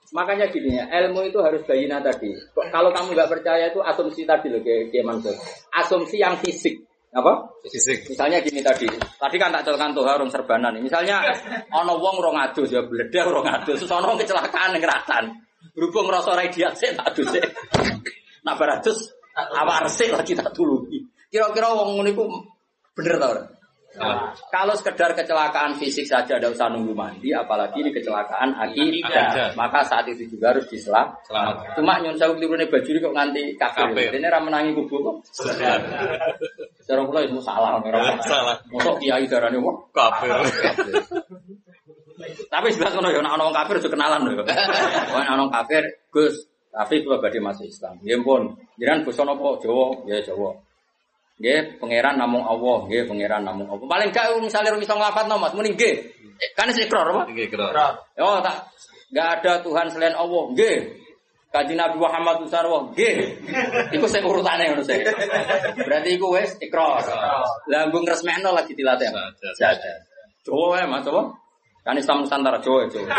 Makanya gini ya, ilmu itu harus bayina tadi. Kalau kamu nggak percaya itu asumsi tadi loh, kayak Mansur. Asumsi yang fisik. Apa? Fisik. Misalnya gini tadi, tadi kan tak celkan tuh harun serbanan. Misalnya ono wong rong adus ya bledah rong adus, terus ono wong kecelakaan yang keratan. Berhubung rai dia sih tak adus sih. Nah beratus awar sih lagi tak tulungi. Kira-kira wong ngono iku bener tau ora? Salah. Kalau sekedar kecelakaan fisik saja ada usah nunggu mandi, apalagi ini kecelakaan. Akibat. Maka saat itu juga harus diselam. Selamat. Cuma nyon sewu kelirune baju kok nganti kafir. Ini ra menangi kubu kok. Cara kula itu salah ora. *laughs* Salah. Mosok kiai darane wong Kafir. *laughs* Tapi jelas ngono ya, nek ana wong kafir aja kenalan lho. *laughs* Wong ana kafir, Gus, tapi kula badhe masuk Islam. Nggih pun, jenengan basa napa? Jawa, ya Jawa. Nggih, pangeran namung Allah, nggih pangeran namung Allah. Paling gak misalnya iso nglafadzno Mas, muni nggih. Eh, Kan sik ikrar apa? Iki kira. Oh, tak nggak ada Tuhan selain Allah, nggih. Kaji Nabi Muhammad Sarwo, nggih. Iku sing urutane ngono sih. Berarti iku wis ikrar. Lah nggo ngresmekno lagi dilatih. Jawa ya Mas, apa? Kan Islam Nusantara Jawa Jawa. *laughs*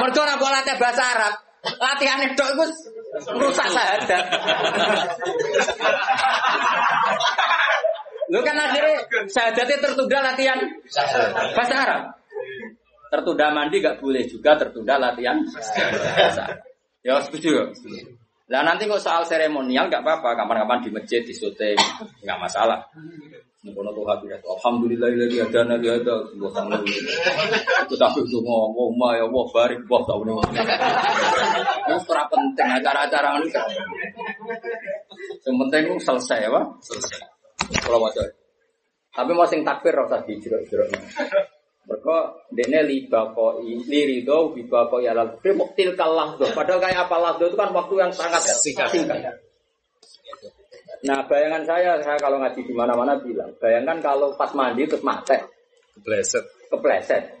Mergo ora kok latih bahasa Arab. Latihane tok iku rusak sahadat. Lu kan akhirnya sahadatnya tertunda latihan bahasa Arab. Tertunda mandi gak boleh juga tertunda latihan Arab. Ya setuju ya? Lah nanti kok soal seremonial gak apa-apa, kapan-kapan di masjid, di syuting, gak masalah. Nukono tuh hati ya, Alhamdulillah lagi ada nabi ada, sebuah sama Itu tapi itu ngomong, ma ya Allah barik, wah tahu nih. Itu kurang penting acara-acara ini. Yang penting selesai apa? Selesai. Kalau mau Tapi mau sing takbir rasa dijerok-jerok. Mereka dene liba koi lirido liba koi alal kufri muktil kalah Padahal kayak apa lahdo itu kan waktu yang sangat Singkat. singkat. Nah bayangan saya, saya kalau ngaji di mana-mana bilang, bayangkan kalau pas mandi terus mate, Bleset. kepleset.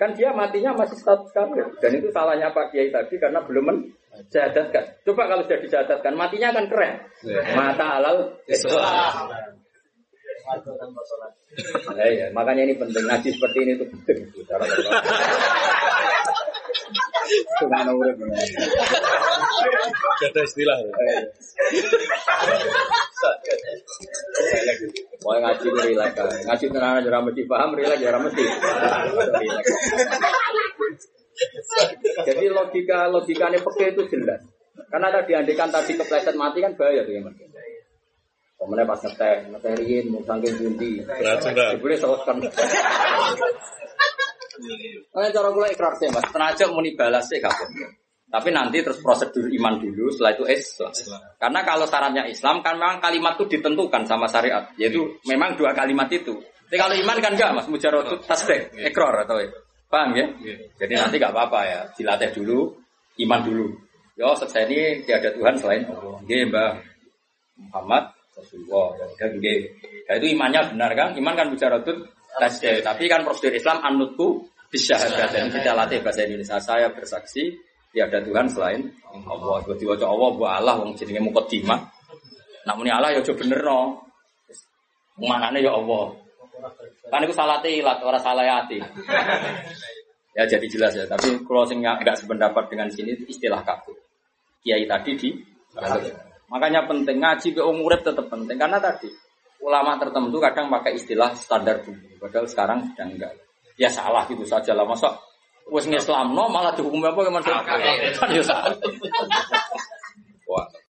Kan dia matinya masih status kafir. Dan itu salahnya Pak Kiai tadi karena belum menjadatkan. Coba kalau sudah dijadatkan, matinya kan keren. Iya. Mata halal Islam. Nah, iya. Makanya ini penting ngaji seperti ini tuh penting. *laughs* Subhanallah, urip, ada istilah. Mau ngaji ku relax kan. Ngaji tenan ora mesti paham, ya ora mesti. Jadi logika logikanya peke itu jelas. Karena tadi andikan tadi kepleset mati kan bahaya tuh ya mas. Kemudian pas ngeteh, ngetehin, mau saking bunti. Beracun, Boleh selesaikan. Nah, cara gue ikrar sih mas. Tenaga muni balas sih gak apa-apa. Tapi nanti terus prosedur iman dulu, setelah itu Islam. Karena kalau syaratnya Islam kan memang kalimat itu ditentukan sama syariat, yaitu memang dua kalimat itu. Tapi kalau iman kan enggak mas, mujarot itu tasbih, ikrar atau paham ya? Jadi nanti nggak apa-apa ya, dilatih dulu, iman dulu. Yo, selesai ini tiada Tuhan selain Allah. Nggih, Mbah Muhammad Rasulullah. Ya, nggih. Nah, itu imannya benar kan? Iman kan mujarot itu tasbih. Tapi kan prosedur Islam anutku bisa dan kita latih bahasa Indonesia. Saya bersaksi tiada Tuhan selain Allah. Gue diwaca Allah, buat Allah, wong jenenge mukadimah. Namun Allah ya coba bener no. Manane ya Allah. Kan itu salah ilat, orang salah hati. Ya jadi jelas ya. Tapi kalau sing nggak sependapat dengan sini istilah kafir. Kiai tadi di Makanya penting ngaji ke umurnya tetap penting karena tadi ulama tertentu kadang pakai istilah standar dulu. Padahal sekarang sudah enggak ya salah gitu saja lah. Masa wes ngislamno malah dihukum apa gimana kan *laughs* ya salah. *laughs*